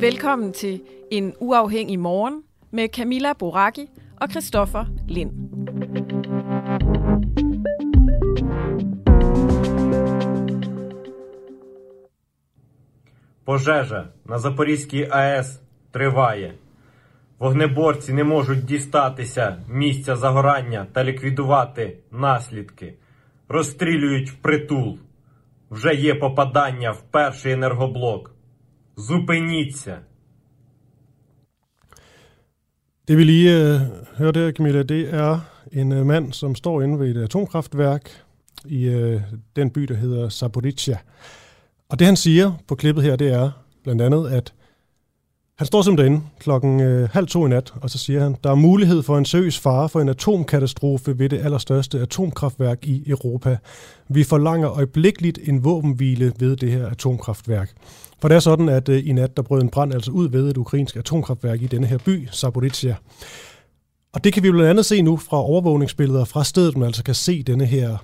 Velkommen til En Uafhængig Morgen med Camilla Boraki og Christoffer Lind. Пожежа на Запорізькій АЕС триває. Вогнеборці не можуть дістатися місця загорання та ліквідувати наслідки. Розстрілюють впритул. Вже є попадання в перший енергоблок. Зупиніться. Det vi lige øh, hørte der, Camilla, det er en øh, mand, som står inde ved et atomkraftværk i øh, den by, der hedder Zaporizhia. Og det han siger på klippet her, det er blandt andet, at han står som derinde klokken øh, halv to i nat, og så siger han, der er mulighed for en seriøs fare for en atomkatastrofe ved det allerstørste atomkraftværk i Europa. Vi forlanger øjeblikkeligt en våbenhvile ved det her atomkraftværk. For det er sådan, at øh, i nat der brød en brand altså ud ved et ukrainsk atomkraftværk i denne her by, Zaporizhia. Og det kan vi blandt andet se nu fra overvågningsbilleder fra stedet, man altså kan se denne her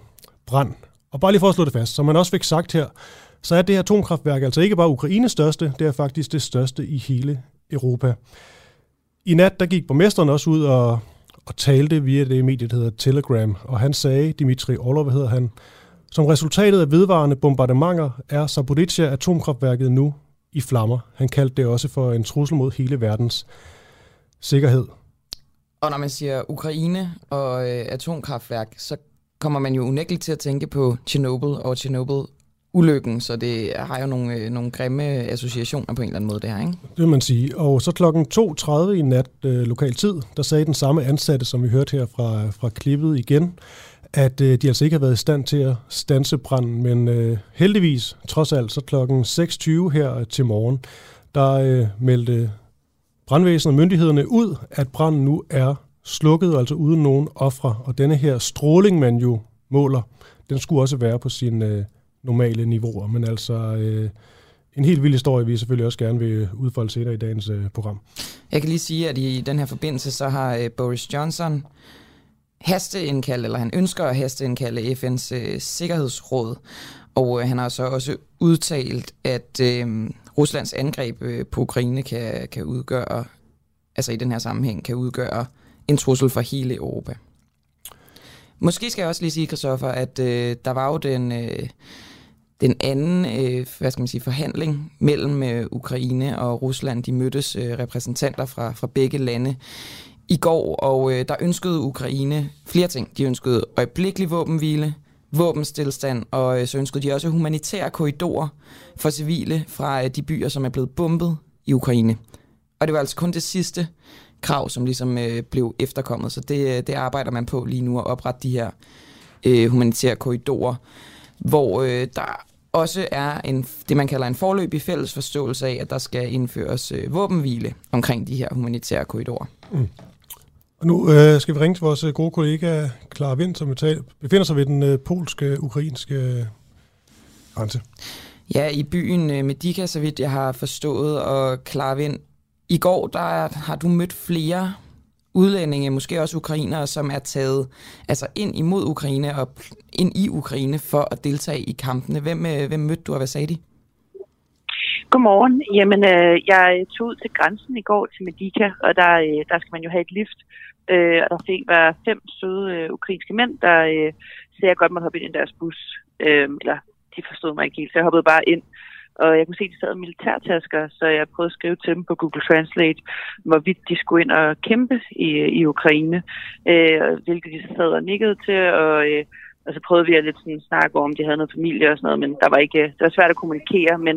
brand. Og bare lige for at slå det fast, som man også fik sagt her, så er det her atomkraftværk altså ikke bare Ukraines største, det er faktisk det største i hele Europa. I nat der gik borgmesteren også ud og, og talte via det medie, der hedder Telegram, og han sagde, Dimitri Orlov, hedder han, som resultatet af vedvarende bombardementer er Zaporizhia atomkraftværket nu i flammer. Han kaldte det også for en trussel mod hele verdens sikkerhed. Og når man siger Ukraine og øh, atomkraftværk, så kommer man jo unægteligt til at tænke på Chernobyl og Chernobyl ulykken, så det har jo nogle, øh, nogle grimme associationer på en eller anden måde, det her, ikke? Det vil man sige. Og så klokken 2.30 i nat øh, lokal tid, der sagde den samme ansatte, som vi hørte her fra, fra klippet igen, at øh, de altså ikke har været i stand til at stanse branden, men øh, heldigvis, trods alt, så klokken 6.20 her til morgen, der øh, meldte brandvæsenet og myndighederne ud, at branden nu er slukket, altså uden nogen ofre. Og denne her stråling, man jo måler, den skulle også være på sin øh, normale niveauer. Men altså øh, en helt vild historie, vi selvfølgelig også gerne vil udfolde senere i dagens øh, program. Jeg kan lige sige, at i den her forbindelse, så har øh, Boris Johnson hasteindkaldt, eller han ønsker at hasteindkalde FN's øh, Sikkerhedsråd, og øh, han har så også udtalt, at øh, Ruslands angreb øh, på Ukraine kan, kan udgøre, altså i den her sammenhæng, kan udgøre en trussel for hele Europa. Måske skal jeg også lige sige, Christoffer, at øh, der var jo den, øh, den anden øh, hvad skal man sige, forhandling mellem øh, Ukraine og Rusland. De mødtes øh, repræsentanter fra, fra begge lande i går, og øh, der ønskede Ukraine flere ting. De ønskede øjeblikkelig våbenhvile, våbenstilstand, og øh, så ønskede de også humanitære korridorer for civile fra øh, de byer, som er blevet bombet i Ukraine. Og det var altså kun det sidste krav, som ligesom øh, blev efterkommet, så det, øh, det arbejder man på lige nu at oprette de her øh, humanitære korridorer, hvor øh, der også er en, det, man kalder en forløbig fælles forståelse af, at der skal indføres øh, våbenhvile omkring de her humanitære korridorer. Mm. Og nu øh, skal vi ringe til vores øh, gode kollega Clara Vind, som befinder sig ved den øh, polske-ukrainske øh, grænse. Ja, i byen øh, Medika, så vidt jeg har forstået, og Clara Vind, i går der har du mødt flere udlændinge, måske også ukrainere, som er taget altså ind imod Ukraine og ind i Ukraine for at deltage i kampene. Hvem, øh, hvem mødte du, og hvad sagde de? Godmorgen. Jamen, øh, jeg tog ud til grænsen i går til Medika, og der, øh, der skal man jo have et lift. Øh, og der fik var fem søde øh, ukrainske mænd, der øh, sagde, at jeg godt måtte hoppe ind i deres bus. Øh, eller de forstod mig ikke helt, så jeg hoppede bare ind. Og jeg kunne se, at de sad militærtasker, så jeg prøvede at skrive til dem på Google Translate, hvorvidt de skulle ind og kæmpe i, i Ukraine, øh, hvilket de sad og nikkede til, og, øh, og så prøvede vi at lidt sådan snakke om, de havde noget familie og sådan noget, men der var ikke, det var svært at kommunikere, men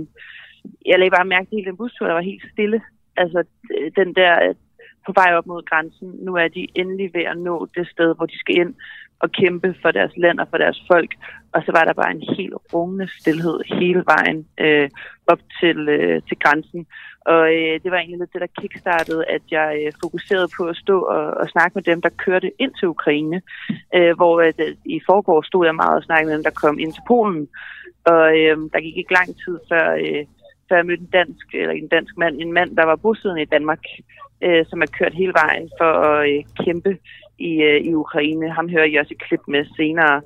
jeg lagde bare mærke til hele den bustur, der var helt stille. Altså øh, den der øh, på vej op mod grænsen, nu er de endelig ved at nå det sted, hvor de skal ind, at kæmpe for deres land og for deres folk. Og så var der bare en helt rungende stillhed hele vejen øh, op til, øh, til grænsen. Og øh, det var egentlig lidt det, der kickstartede, at jeg øh, fokuserede på at stå og, og snakke med dem, der kørte ind til Ukraine. Øh, hvor øh, i forgår stod jeg meget og snakkede med dem, der kom ind til Polen. Og øh, der gik ikke lang tid før... Øh, før jeg mødte en dansk, eller en dansk mand, en mand, der var bosiddende i Danmark, øh, som er kørt hele vejen for at øh, kæmpe i, øh, i Ukraine. Ham hører jeg også et klip med senere.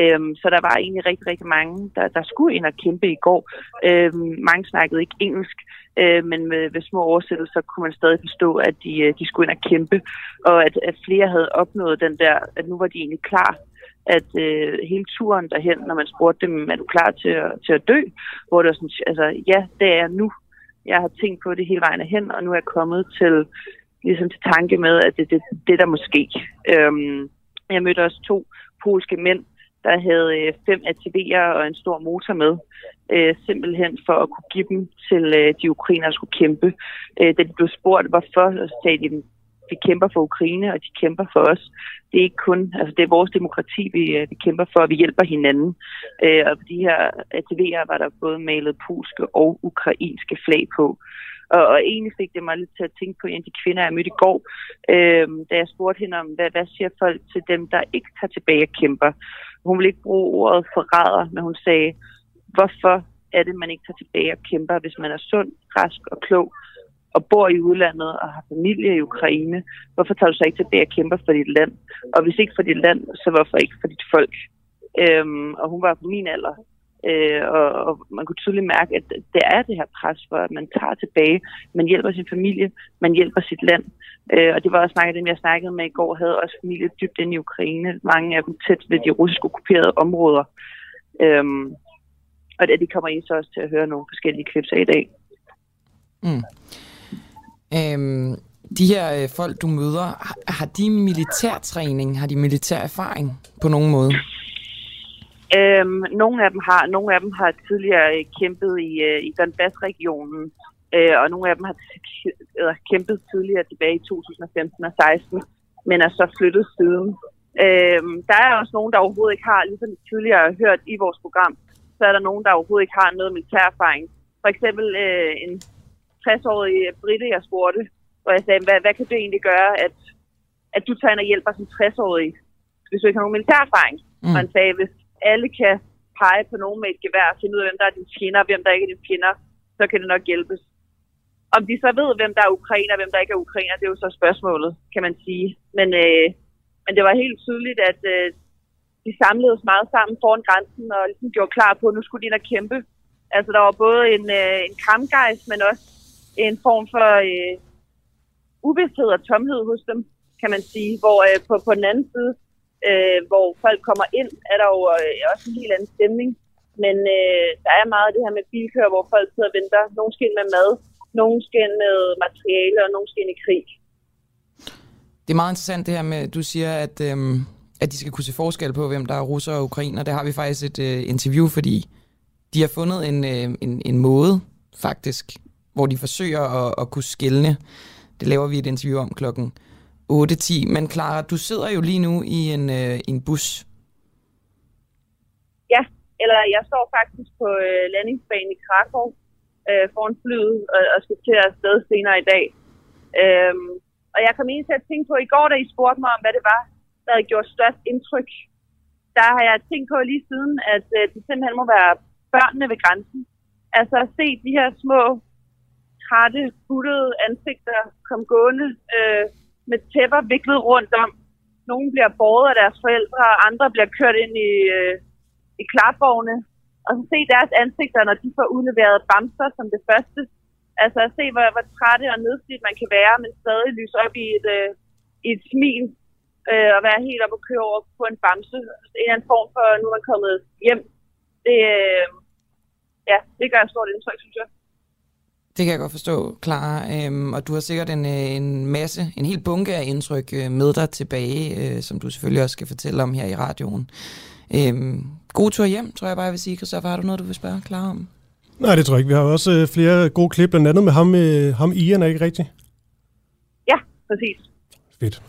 Øhm, så der var egentlig rigtig, rigtig mange, der, der skulle ind og kæmpe i går. Øhm, mange snakkede ikke engelsk, øh, men med, med små oversættelser kunne man stadig forstå, at de, øh, de skulle ind og kæmpe, og at, at flere havde opnået den der, at nu var de egentlig klar at øh, hele turen derhen, når man spurgte dem, er du klar til at, til at dø? Hvor det var sådan, altså, ja, det er nu. Jeg har tænkt på det hele vejen hen, og nu er jeg kommet til, ligesom til tanke med, at det er det, det, der måske. Øhm, jeg mødte også to polske mænd, der havde øh, fem ATV'er og en stor motor med, øh, simpelthen for at kunne give dem til øh, de ukrainere, der skulle kæmpe. Øh, da de blev spurgt, hvorfor, så sagde de, vi kæmper for Ukraine, og de kæmper for os. Det er ikke kun, altså det er vores demokrati, vi, øh, vi kæmper for, og vi hjælper hinanden. Øh, og på de her ATV'er var der både malet polske og ukrainske flag på. Og, og egentlig fik det mig lidt til at tænke på en af de kvinder, jeg mødte i går, øh, da jeg spurgte hende om, hvad, hvad siger folk til dem, der ikke tager tilbage og kæmper. Hun ville ikke bruge ordet forræder, men hun sagde, hvorfor er det, man ikke tager tilbage og kæmper, hvis man er sund, rask og klog, og bor i udlandet og har familie i Ukraine, hvorfor tager du så ikke tilbage og kæmper for dit land? Og hvis ikke for dit land, så hvorfor ikke for dit folk? Øhm, og hun var på min alder, øh, og, og man kunne tydeligt mærke, at det er det her pres for, at man tager tilbage, man hjælper sin familie, man hjælper sit land. Øh, og det var også mange af dem, jeg snakkede med i går, havde også familie dybt inde i Ukraine, mange af dem tæt ved de russisk okkuperede områder. Øh, og det, det kommer I så også til at høre nogle forskellige klips af i dag. Mm. Øhm, de her øh, folk, du møder, har, har de militærtræning? Har de militær erfaring på nogen måde? Øhm, nogle af dem har, nogle af dem har tidligere øh, kæmpet i, øh, i Donbass-regionen, øh, og nogle af dem har øh, kæmpet tidligere tilbage i 2015 og 16, men er så flyttet siden. Øhm, der er også nogen, der overhovedet ikke har, ligesom tidligere hørt i vores program, så er der nogen, der overhovedet ikke har noget militærerfaring. For eksempel øh, en 60-årig britte, jeg spurgte, hvor jeg sagde, hvad, hvad kan det egentlig gøre, at, at du tager ind og hjælper som 60-årig, hvis du ikke har nogen militærerfaring? Mm. Og han sagde, hvis alle kan pege på nogen med et gevær og finde ud af, hvem der er dine fjender, og hvem der ikke er dine fjender, så kan det nok hjælpes. Om de så ved, hvem der er ukrainer, og hvem der ikke er ukrainer, det er jo så spørgsmålet, kan man sige. Men, øh, men det var helt tydeligt, at øh, de samledes meget sammen foran grænsen, og ligesom gjorde klar på, at nu skulle de ind og kæmpe. Altså, der var både en, øh, en kramgejst, men også en form for øh, ubevidsthed og tomhed hos dem, kan man sige. Hvor øh, på, på den anden side, øh, hvor folk kommer ind, er der jo øh, også en helt anden stemning. Men øh, der er meget af det her med bilkører, hvor folk sidder og venter. Nogle skal ind med mad, nogle skal ind med materiale, og nogle skal ind i krig. Det er meget interessant det her med, at du siger, at, øh, at de skal kunne se forskel på, hvem der er russer og ukrainer. Det har vi faktisk et øh, interview, fordi de har fundet en, øh, en, en måde, faktisk, hvor de forsøger at, at kunne skille. Det laver vi et interview om klokken 8-10. Men Clara, du sidder jo lige nu i en, øh, en bus. Ja, eller jeg står faktisk på øh, landingsbanen i Krakow øh, foran flyet og, og skal til at sted senere i dag. Øhm, og jeg kom ind til at tænke på, i går, da I spurgte mig om, hvad det var, der havde gjort størst indtryk, der har jeg tænkt på lige siden, at øh, det simpelthen må være børnene ved grænsen. Altså at se de her små trætte, buttede ansigter komme gående øh, med tæpper viklet rundt om. Nogle bliver båret af deres forældre, og andre bliver kørt ind i, øh, i klapvogne. Og så se deres ansigter, når de får udleveret bamser som det første. Altså at se, hvor, hvor trætte og nedslidt man kan være, men stadig lyse op i et, øh, i et smil øh, og være helt op og køre over på en bamse. En eller anden form for, nu er man kommet hjem. Det, øh, ja, det gør et stort indtryk, synes jeg. Det kan jeg godt forstå, Clara. Øhm, og du har sikkert en, øh, en masse, en hel bunke af indtryk øh, med dig tilbage, øh, som du selvfølgelig også skal fortælle om her i radioen. Øhm, god tur hjem, tror jeg bare, jeg vil sige. Christoffer, har du noget, du vil spørge Clara om? Nej, det tror jeg ikke. Vi har også øh, flere gode klip, blandt andet med ham, øh, ham Ian, er ikke rigtigt? Ja, præcis. Fedt.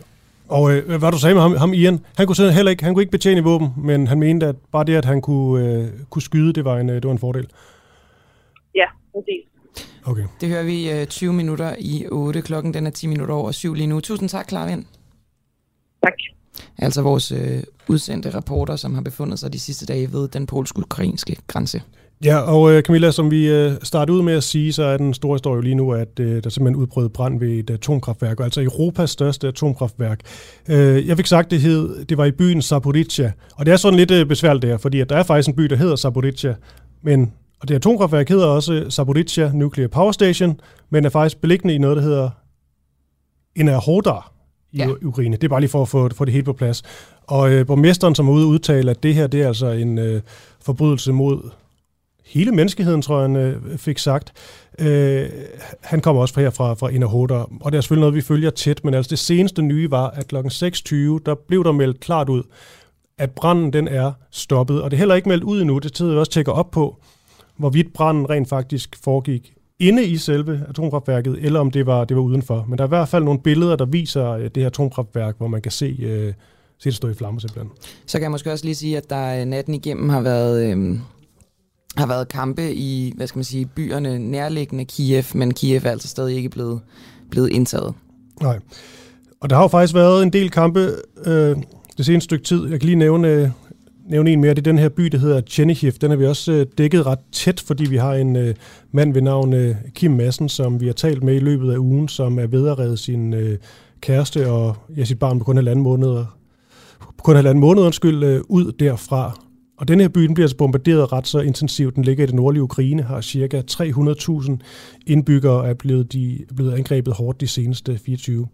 Og øh, hvad du sagde med ham, ham Ian, han kunne heller ikke, han kunne ikke betjene våben, men han mente, at bare det, at han kunne, øh, kunne skyde, det var, en, det var en fordel. Ja, præcis. Okay. Det hører vi øh, 20 minutter i 8. Klokken den er 10 minutter over 7 lige nu. Tusind tak, Clara Vind. Tak. Altså vores øh, udsendte rapporter, som har befundet sig de sidste dage ved den polsk-ukrainske grænse. Ja, og øh, Camilla, som vi øh, startede ud med at sige, så er den store historie jo lige nu, at øh, der simpelthen udbrød brand ved et atomkraftværk, altså Europas største atomkraftværk. Øh, jeg fik sagt, det hed, det var i byen Zaporizhia, og det er sådan lidt øh, besværligt der, fordi at der er faktisk en by, der hedder Zaporizhia, men og det atomkraftværk hedder også Zaporizhia Nuclear Power Station, men er faktisk beliggende i noget, der hedder Enerhodar i ja. Ukraine. Det er bare lige for at få, få det helt på plads. Og øh, borgmesteren, som er ude udtale, at det her det er altså en øh, forbrydelse mod hele menneskeheden, tror jeg, han øh, fik sagt. Øh, han kommer også fra her fra, fra Enerhodar, og det er selvfølgelig noget, vi følger tæt, men altså det seneste nye var, at kl. 6.20, der blev der meldt klart ud, at branden den er stoppet, og det er heller ikke meldt ud endnu, det tidligere også tjekker op på, hvorvidt branden rent faktisk foregik inde i selve atomkraftværket, eller om det var, det var udenfor. Men der er i hvert fald nogle billeder, der viser øh, det her atomkraftværk, hvor man kan se, øh, se det stå i flammer simpelthen. Så kan jeg måske også lige sige, at der natten igennem har været... Øh har været kampe i, hvad skal man sige, byerne nærliggende Kiev, men Kiev er altså stadig ikke blevet, blevet indtaget. Nej. Og der har jo faktisk været en del kampe øh, det seneste stykke tid. Jeg kan lige nævne nævne en mere. Det er den her by, der hedder Chernihiv. Den er vi også øh, dækket ret tæt, fordi vi har en øh, mand ved navn øh, Kim Madsen, som vi har talt med i løbet af ugen, som er ved at redde sin øh, kæreste og ja, sit barn på kun halvanden måned, på kun halvanden måned undskyld, øh, ud derfra. Og den her by den bliver altså bombarderet ret så intensivt. Den ligger i det nordlige Ukraine, har cirka 300.000 indbyggere og er blevet, de, blevet angrebet hårdt de seneste 24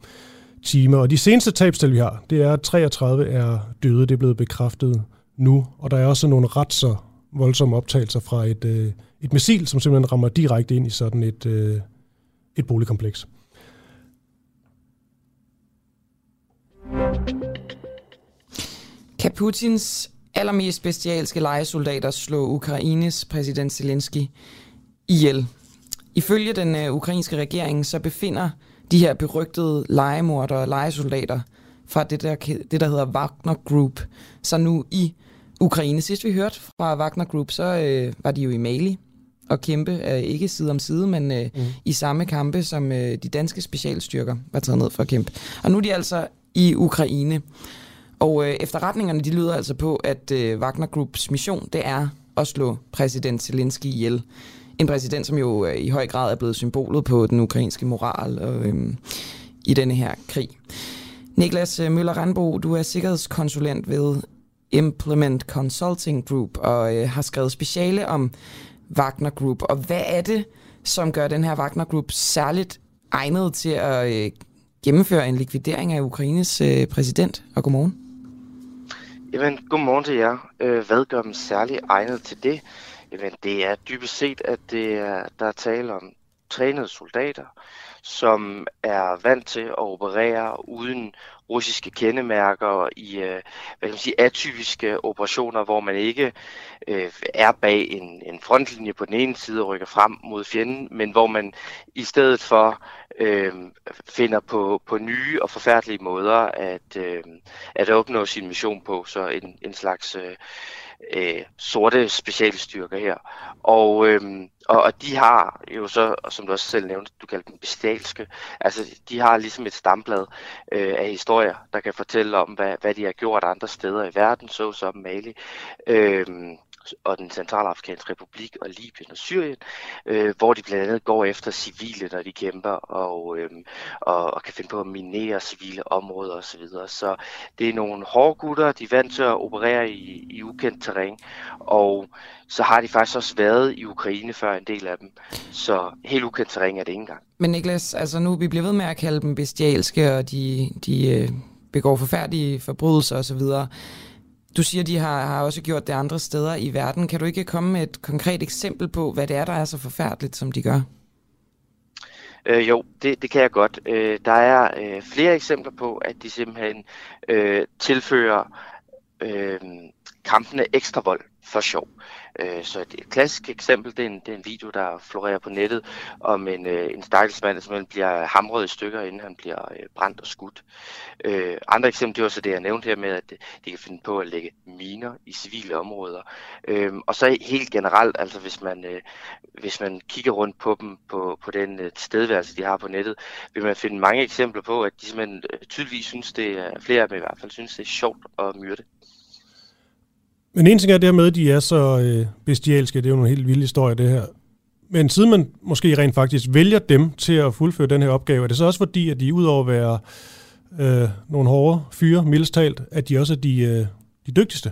timer. Og de seneste tabstal, vi har, det er, at 33 er døde. Det er blevet bekræftet nu, og der er også nogle ret så voldsomme optagelser fra et, øh, et missil, som simpelthen rammer direkte ind i sådan et, øh, et boligkompleks. Kan Putins allermest bestialske legesoldater slå Ukraines præsident Zelensky ihjel? Ifølge den øh, ukrainske regering, så befinder de her berygtede legemordere og legesoldater fra det der, det, der hedder Wagner Group, så nu i Ukraine. Sidst vi hørte fra Wagner Group, så øh, var de jo i Mali og kæmpe, øh, ikke side om side, men øh, mm. i samme kampe, som øh, de danske specialstyrker var taget ned for at kæmpe. Og nu er de altså i Ukraine. Og øh, efterretningerne de lyder altså på, at øh, Wagner Groups mission, det er at slå præsident Zelensky ihjel. En præsident, som jo øh, i høj grad er blevet symbolet på den ukrainske moral og, øh, i denne her krig. Niklas øh, Møller Randbo, du er sikkerhedskonsulent ved Implement Consulting Group og øh, har skrevet speciale om Wagner Group. Og hvad er det, som gør den her Wagner Group særligt egnet til at øh, gennemføre en likvidering af Ukraines øh, præsident? Og godmorgen. Jamen, godmorgen til jer. Øh, hvad gør dem særligt egnet til det? Jamen, det er dybest set, at det er, der er tale om trænede soldater, som er vant til at operere uden russiske kendemærker i øh, hvad kan man sige, atypiske operationer, hvor man ikke øh, er bag en, en frontlinje på den ene side og rykker frem mod fjenden, men hvor man i stedet for øh, finder på, på nye og forfærdelige måder at, øh, at opnå sin mission på. Så en, en slags øh, øh, sorte specialstyrker her. Og, øh, og, og de har jo så, som du også selv nævnte, du kalder dem bestialske, altså de har ligesom et stamblad øh, af historier, der kan fortælle om, hvad, hvad de har gjort andre steder i verden, såsom Mali. Øh, og den centralafrikanske republik og Libyen og Syrien, øh, hvor de blandt andet går efter civile, når de kæmper, og, øh, og, og kan finde på at minere civile områder osv. Så, så det er nogle hårde gutter, de er vant til at operere i, i ukendt terræn, og så har de faktisk også været i Ukraine før en del af dem. Så helt ukendt terræn er det ikke engang. Men Niklas, altså nu vi bliver ved med at kalde dem bestialske, og de, de øh, begår forfærdelige forbrydelser osv., du siger, de har, har også gjort det andre steder i verden. Kan du ikke komme med et konkret eksempel på, hvad det er, der er så forfærdeligt, som de gør? Øh, jo, det, det kan jeg godt. Øh, der er øh, flere eksempler på, at de simpelthen øh, tilfører øh, kampene ekstra vold. for sjov. Øh, Øh, så et, et klassisk eksempel, det er, en, det er en video, der florerer på nettet om en, øh, en stakkelsmand, som bliver hamret i stykker, inden han bliver øh, brændt og skudt. Øh, andre eksempler, det var så det, jeg nævnte her med, at de kan finde på at lægge miner i civile områder. Øh, og så helt generelt, altså hvis man, øh, hvis man kigger rundt på dem, på, på den øh, tilstedeværelse, de har på nettet, vil man finde mange eksempler på, at de simpelthen øh, tydeligvis synes, det er, flere af dem i hvert fald, synes, det er sjovt at myrde. Men en ting er det her med, at de er så øh, bestialske, det er jo en helt vild historie, det her. Men siden man måske rent faktisk vælger dem til at fuldføre den her opgave, er det så også fordi, at de udover at være øh, nogle hårde fyre, mildest talt, at de også er de, øh, de dygtigste?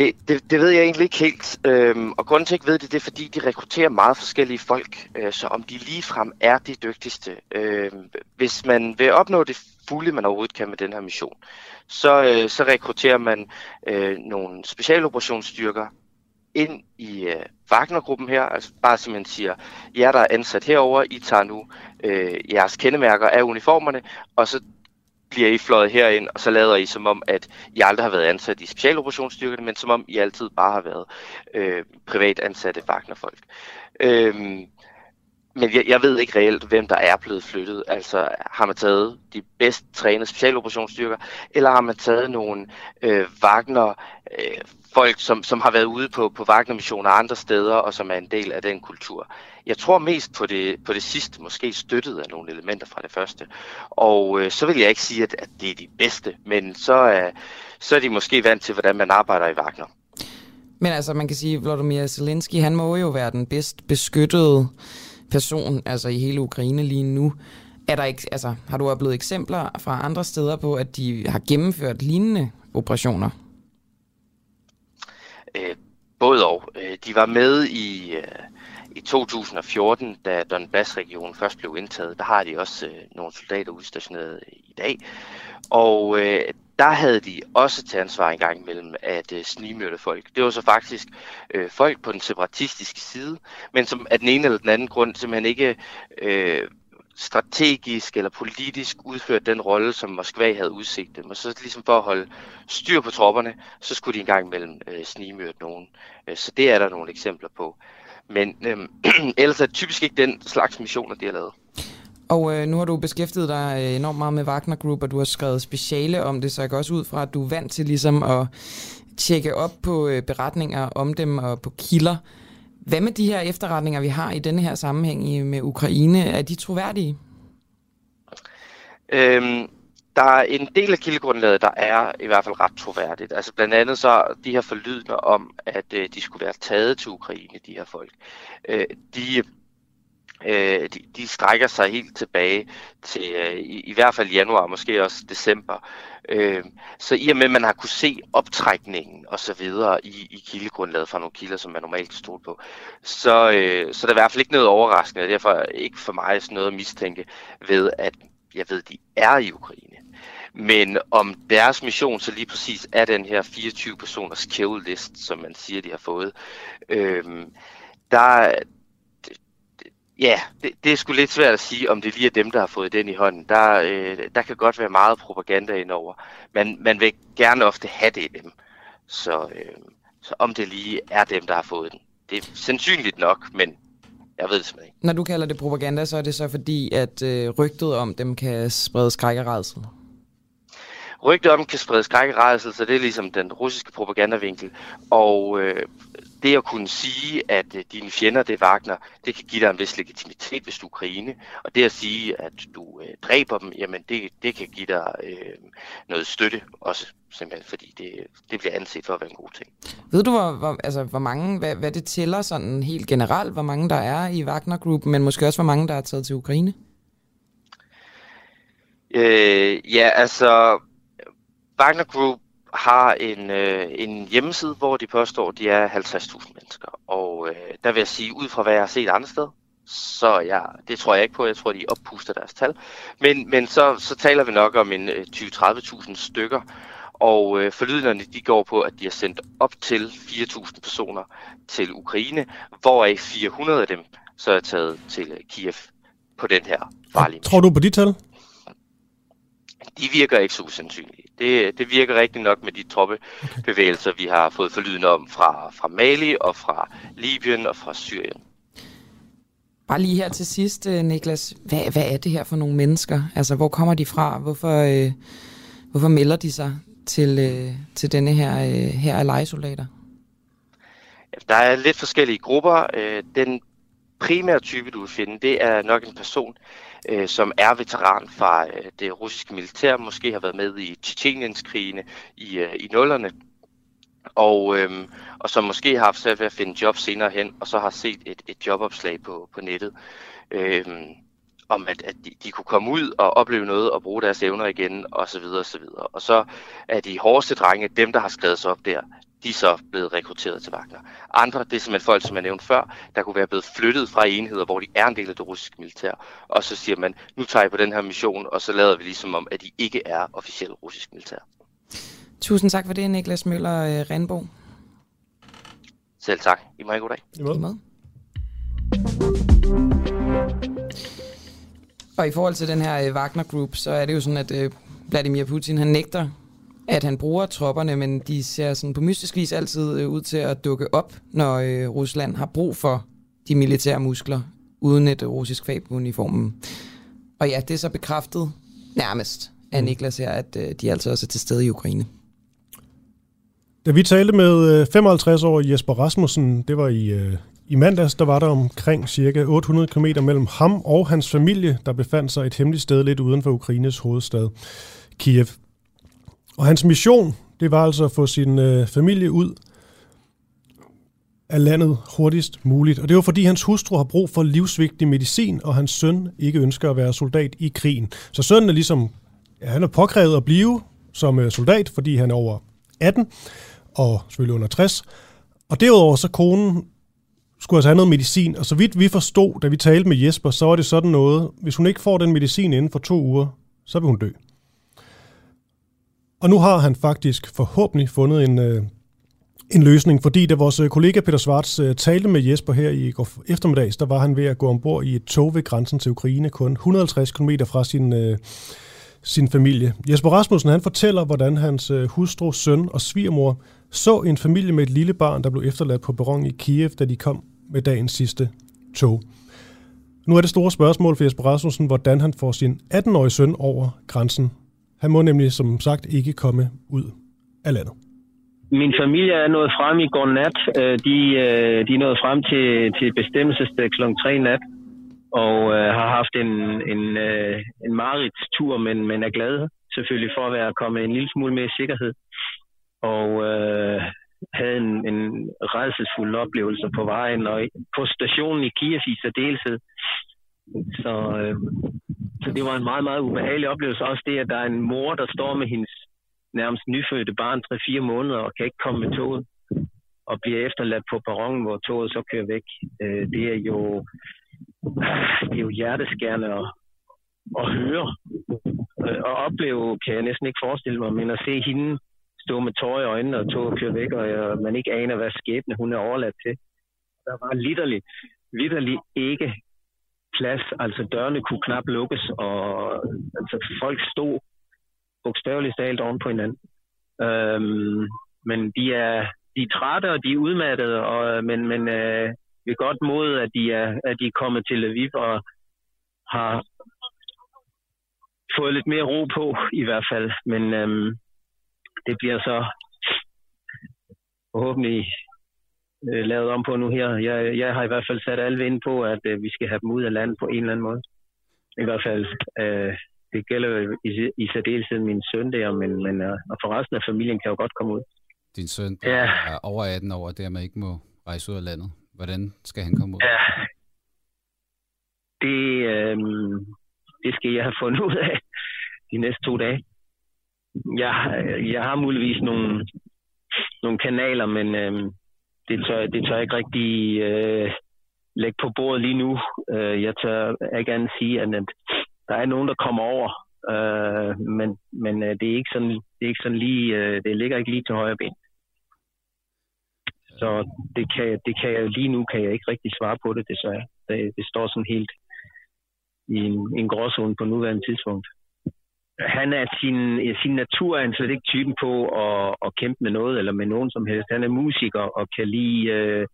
Det, det, det ved jeg egentlig ikke helt, øhm, og grunden til, at jeg ved det, det er, fordi de rekrutterer meget forskellige folk, øh, så om de ligefrem er de dygtigste. Øh, hvis man vil opnå det fulde, man overhovedet kan med den her mission, så, øh, så rekrutterer man øh, nogle specialoperationsstyrker ind i øh, Wagner-gruppen her, altså bare simpelthen siger, jer der er ansat herover, I tager nu øh, jeres kendemærker af uniformerne, og så bliver I fløjet herind, og så lader I som om, at I aldrig har været ansat i specialoperationsstyrkerne, men som om I altid bare har været øh, privat ansatte Wagner-folk. Øh, men jeg, jeg ved ikke reelt, hvem der er blevet flyttet. Altså har man taget de bedst trænede specialoperationsstyrker, eller har man taget nogle øh, Wagner øh, folk, som, som har været ude på, på Wagner-missioner andre steder, og som er en del af den kultur. Jeg tror mest på det, på det sidste, måske støttet af nogle elementer fra det første. Og øh, så vil jeg ikke sige, at, at det er de bedste, men så, øh, så er de måske vant til, hvordan man arbejder i Wagner. Men altså, man kan sige, at Vladimir Zelensky, han må jo være den bedst beskyttede person altså i hele Ukraine lige nu. Er der ikke, altså, har du oplevet eksempler fra andre steder på, at de har gennemført lignende operationer? Øh, både og. Øh, de var med i, øh, i 2014, da Donbass-regionen først blev indtaget. Der har de også øh, nogle soldater udstationeret i dag. Og øh, der havde de også til ansvar engang imellem at øh, snigmyrde folk. Det var så faktisk øh, folk på den separatistiske side, men som af den ene eller den anden grund simpelthen ikke øh, strategisk eller politisk udført den rolle, som Moskva havde udsigt dem. Og så ligesom for at holde styr på tropperne, så skulle de engang imellem øh, snigmyrde nogen. Øh, så det er der nogle eksempler på. Men øh, ellers er det typisk ikke den slags missioner, de har lavet. Og øh, nu har du beskæftiget dig øh, enormt meget med Wagner Group, og du har skrevet speciale om det, så jeg går også ud fra, at du er vant til ligesom at tjekke op på øh, beretninger om dem og på kilder. Hvad med de her efterretninger, vi har i denne her sammenhæng med Ukraine? Er de troværdige? Øhm, der er en del af kildegrundlaget, der er i hvert fald ret troværdigt. Altså blandt andet så de her forlydende om, at øh, de skulle være taget til Ukraine, de her folk. Øh, de Øh, de, de strækker sig helt tilbage til øh, i, i hvert fald januar, måske også december. Øh, så i og med, at man har kunne se optrækningen og så videre i, i kildegrundlaget fra nogle kilder, som man normalt kan stole på, så, øh, så er der i hvert fald ikke noget overraskende, og derfor ikke for mig sådan noget at mistænke ved, at jeg ved, de er i Ukraine. Men om deres mission så lige præcis er den her 24 personers kill list, som man siger, de har fået, øh, der, Ja, det, det er sgu lidt svært at sige, om det lige er dem, der har fået den i hånden. Der, øh, der kan godt være meget propaganda indover. Men man vil gerne ofte have det i dem. Så, øh, så om det lige er dem, der har fået den. Det er sandsynligt nok, men jeg ved det simpelthen ikke. Når du kalder det propaganda, så er det så fordi, at øh, rygtet om dem kan sprede skræk og redsel? Rygtet om kan sprede skræk og redsel, så det er ligesom den russiske propagandavinkel. Og øh, det at kunne sige, at øh, dine fjender, det er Wagner, det kan give dig en vis legitimitet, hvis du er Ukraine. Og det at sige, at du øh, dræber dem, jamen det, det kan give dig øh, noget støtte også, simpelthen fordi det, det bliver anset for at være en god ting. Ved du, hvor, hvor, altså, hvor mange, hvad, hvad det tæller sådan helt generelt, hvor mange der er i Wagner-gruppen, men måske også hvor mange, der er taget til Ukraine? Øh, ja, altså Wagner Group har en, øh, en hjemmeside, hvor de påstår, at de er 50.000 mennesker. Og øh, der vil jeg sige, ud fra hvad jeg har set andre steder, så ja, det tror jeg ikke på. Jeg tror, de oppuster deres tal. Men, men så, så taler vi nok om en øh, 20-30.000 stykker. Og øh, forlydnerne de går på, at de har sendt op til 4.000 personer til Ukraine, hvoraf 400 af dem så er taget til øh, Kiev på den her farlige Tror du på de tal? De virker ikke så usandsynlige. Det, det virker rigtig nok med de troppebevægelser, vi har fået forlyden om fra, fra Mali og fra Libyen og fra Syrien. Bare lige her til sidst, øh, Niklas. Hvad, hvad er det her for nogle mennesker? Altså, hvor kommer de fra? Hvorfor, øh, hvorfor melder de sig til, øh, til denne her, øh, her af legesoldater? Der er lidt forskellige grupper. Øh, den primære type, du vil finde, det er nok en person, øh, som er veteran fra øh, det russiske militær, måske har været med i Tjetjenienskrigene i, øh, i nullerne, og, øhm, og som måske har haft svært ved at finde job senere hen, og så har set et, et jobopslag på, på nettet, øhm, om at, at de, de kunne komme ud og opleve noget og bruge deres evner igen, og så videre, og så videre. Og så er de hårdeste drenge, dem der har skrevet sig op der, de er så blevet rekrutteret til Wagner. Andre, det er simpelthen folk, som jeg nævnte før, der kunne være blevet flyttet fra enheder, hvor de er en del af det russiske militær. Og så siger man, nu tager I på den her mission, og så lader vi ligesom om, at de ikke er officielt russisk militær. Tusind tak for det, Niklas Møller øh, Renbo. Selv tak. I må have god dag. I måde. I måde. Og i forhold til den her øh, Wagner Group, så er det jo sådan, at øh, Vladimir Putin han nægter, at han bruger tropperne, men de ser sådan på mystisk vis altid øh, ud til at dukke op, når øh, Rusland har brug for de militære muskler, uden et russisk fag på uniformen. Og ja, det er så bekræftet nærmest af Niklas her, at øh, de altså også er til stede i Ukraine. Da vi talte med 55-årige Jesper Rasmussen, det var i, øh, i mandags, der var der omkring cirka 800 km mellem ham og hans familie, der befandt sig et hemmeligt sted lidt uden for Ukraines hovedstad, Kiev. Og hans mission, det var altså at få sin øh, familie ud af landet hurtigst muligt. Og det var fordi hans hustru har brug for livsvigtig medicin, og hans søn ikke ønsker at være soldat i krigen. Så sønnen er ligesom, ja, han er påkrævet at blive som øh, soldat, fordi han er over 18, og selvfølgelig under 60. Og derudover så konen skulle altså have noget medicin, og så vidt vi forstod, da vi talte med Jesper, så var det sådan noget, hvis hun ikke får den medicin inden for to uger, så vil hun dø. Og nu har han faktisk forhåbentlig fundet en, øh, en løsning, fordi da vores øh, kollega Peter Svarts øh, talte med Jesper her i går eftermiddags, der var han ved at gå ombord i et tog ved grænsen til Ukraine, kun 150 km fra sin, øh, sin familie. Jesper Rasmussen han fortæller, hvordan hans øh, hustru, søn og svigermor så en familie med et lille barn, der blev efterladt på perron i Kiev, da de kom med dagens sidste tog. Nu er det store spørgsmål for Jesper Rasmussen, hvordan han får sin 18-årige søn over grænsen. Han må nemlig som sagt ikke komme ud af landet. Min familie er nået frem i går nat. Øh, de, øh, de er nået frem til, til bestemmelsesdag kl. 3 nat og øh, har haft en, en, en tur, men, men er glade selvfølgelig for at være kommet en lille smule mere i sikkerhed. Og øh, havde en, en redselsfuld oplevelse på vejen, og på stationen i Kiev i særdeleshed. Så, øh, så det var en meget, meget ubehagelig oplevelse. Også det, at der er en mor, der står med hendes nærmest nyfødte barn 3-4 måneder og kan ikke komme med toget og bliver efterladt på perronen, hvor toget så kører væk. Øh, det er jo det er jo hjerteskærende at, at høre øh, og opleve, kan jeg næsten ikke forestille mig, men at se hende stå med tårer i øjnene og toget kører væk, og jeg, man ikke aner, hvad skæbne hun er overladt til. Der var litterligt, litterligt ikke plads, altså dørene kunne knap lukkes, og altså, folk stod bogstaveligt talt oven på hinanden. Øhm, men de er, de er trætte, og de er udmattede, og, men, men øh, vi er godt mod, at de er, at de er kommet til Lviv og har fået lidt mere ro på, i hvert fald. Men øhm, det bliver så forhåbentlig øh, lavet om på nu her. Jeg, jeg har i hvert fald sat alle ind på, at øh, vi skal have dem ud af landet på en eller anden måde. I hvert fald, øh, det gælder i, i særdeleshed min søn der, men, men øh, og for resten af familien kan jo godt komme ud. Din søn ja. er over 18 år, og dermed ikke må rejse ud af landet. Hvordan skal han komme ud? Ja, det, øh, det skal jeg have fundet ud af de næste to dage. Jeg, jeg har muligvis nogle, nogle kanaler, men øh, det tør, det tør jeg ikke rigtig øh, lægge på bordet lige nu. Øh, jeg tør ikke andet sige, at der er nogen, der kommer over, øh, men, men øh, det, er ikke sådan, det er ikke sådan lige, øh, det ligger ikke lige til højre ben. Så det kan, det kan jeg, lige nu kan jeg ikke rigtig svare på det, det, Det, det står sådan helt i en, en gråzone på nuværende tidspunkt han er sin, sin natur er han slet ikke typen på at, at kæmpe med noget eller med nogen som helst. Han er musiker og kan lide øh,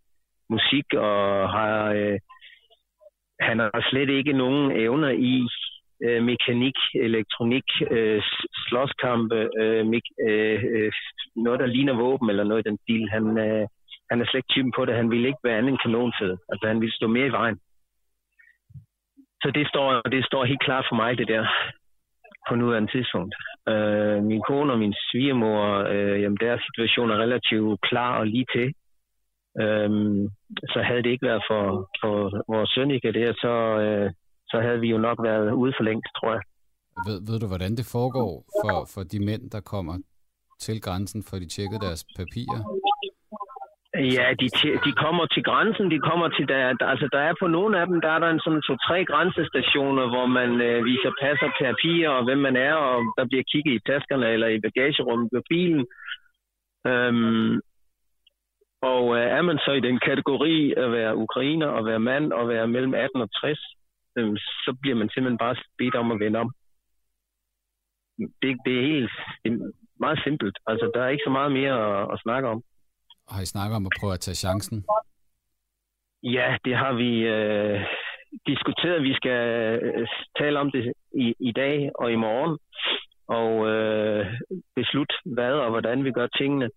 musik og har øh, han har slet ikke nogen evner i øh, mekanik, elektronik, øh, slåskampe, øh, mik- øh, øh, noget, der ligner våben eller noget i den stil. Han, øh, han er slet ikke typen på det. Han vil ikke være anden end kanonfed. Altså, han vil stå mere i vejen. Så det står, det står helt klart for mig, det der, på nuværende tidspunkt. Øh, min kone og min svigermor, øh, jamen deres situation er relativt klar og lige til. Øh, så havde det ikke været for, for vores søn ikke det, så, øh, så havde vi jo nok været ude for længst, tror jeg. Ved, ved du, hvordan det foregår for, for de mænd, der kommer til grænsen, for de tjekket deres papirer? Ja, de, de kommer til grænsen, de kommer til, der, der, altså der er på nogle af dem, der er der en sådan to-tre grænsestationer, hvor man øh, viser pas og papirer, og hvem man er, og der bliver kigget i taskerne eller i bagagerummet på bilen. Øhm, og øh, er man så i den kategori at være ukrainer og være mand og være mellem 18 og 60, øh, så bliver man simpelthen bare bedt om at vende om. Det, det er helt det er meget simpelt. Altså, der er ikke så meget mere at, at snakke om. Har I snakket om at prøve at tage chancen? Ja, det har vi øh, diskuteret. Vi skal øh, tale om det i, i dag og i morgen og øh, beslutte, hvad og hvordan vi gør tingene.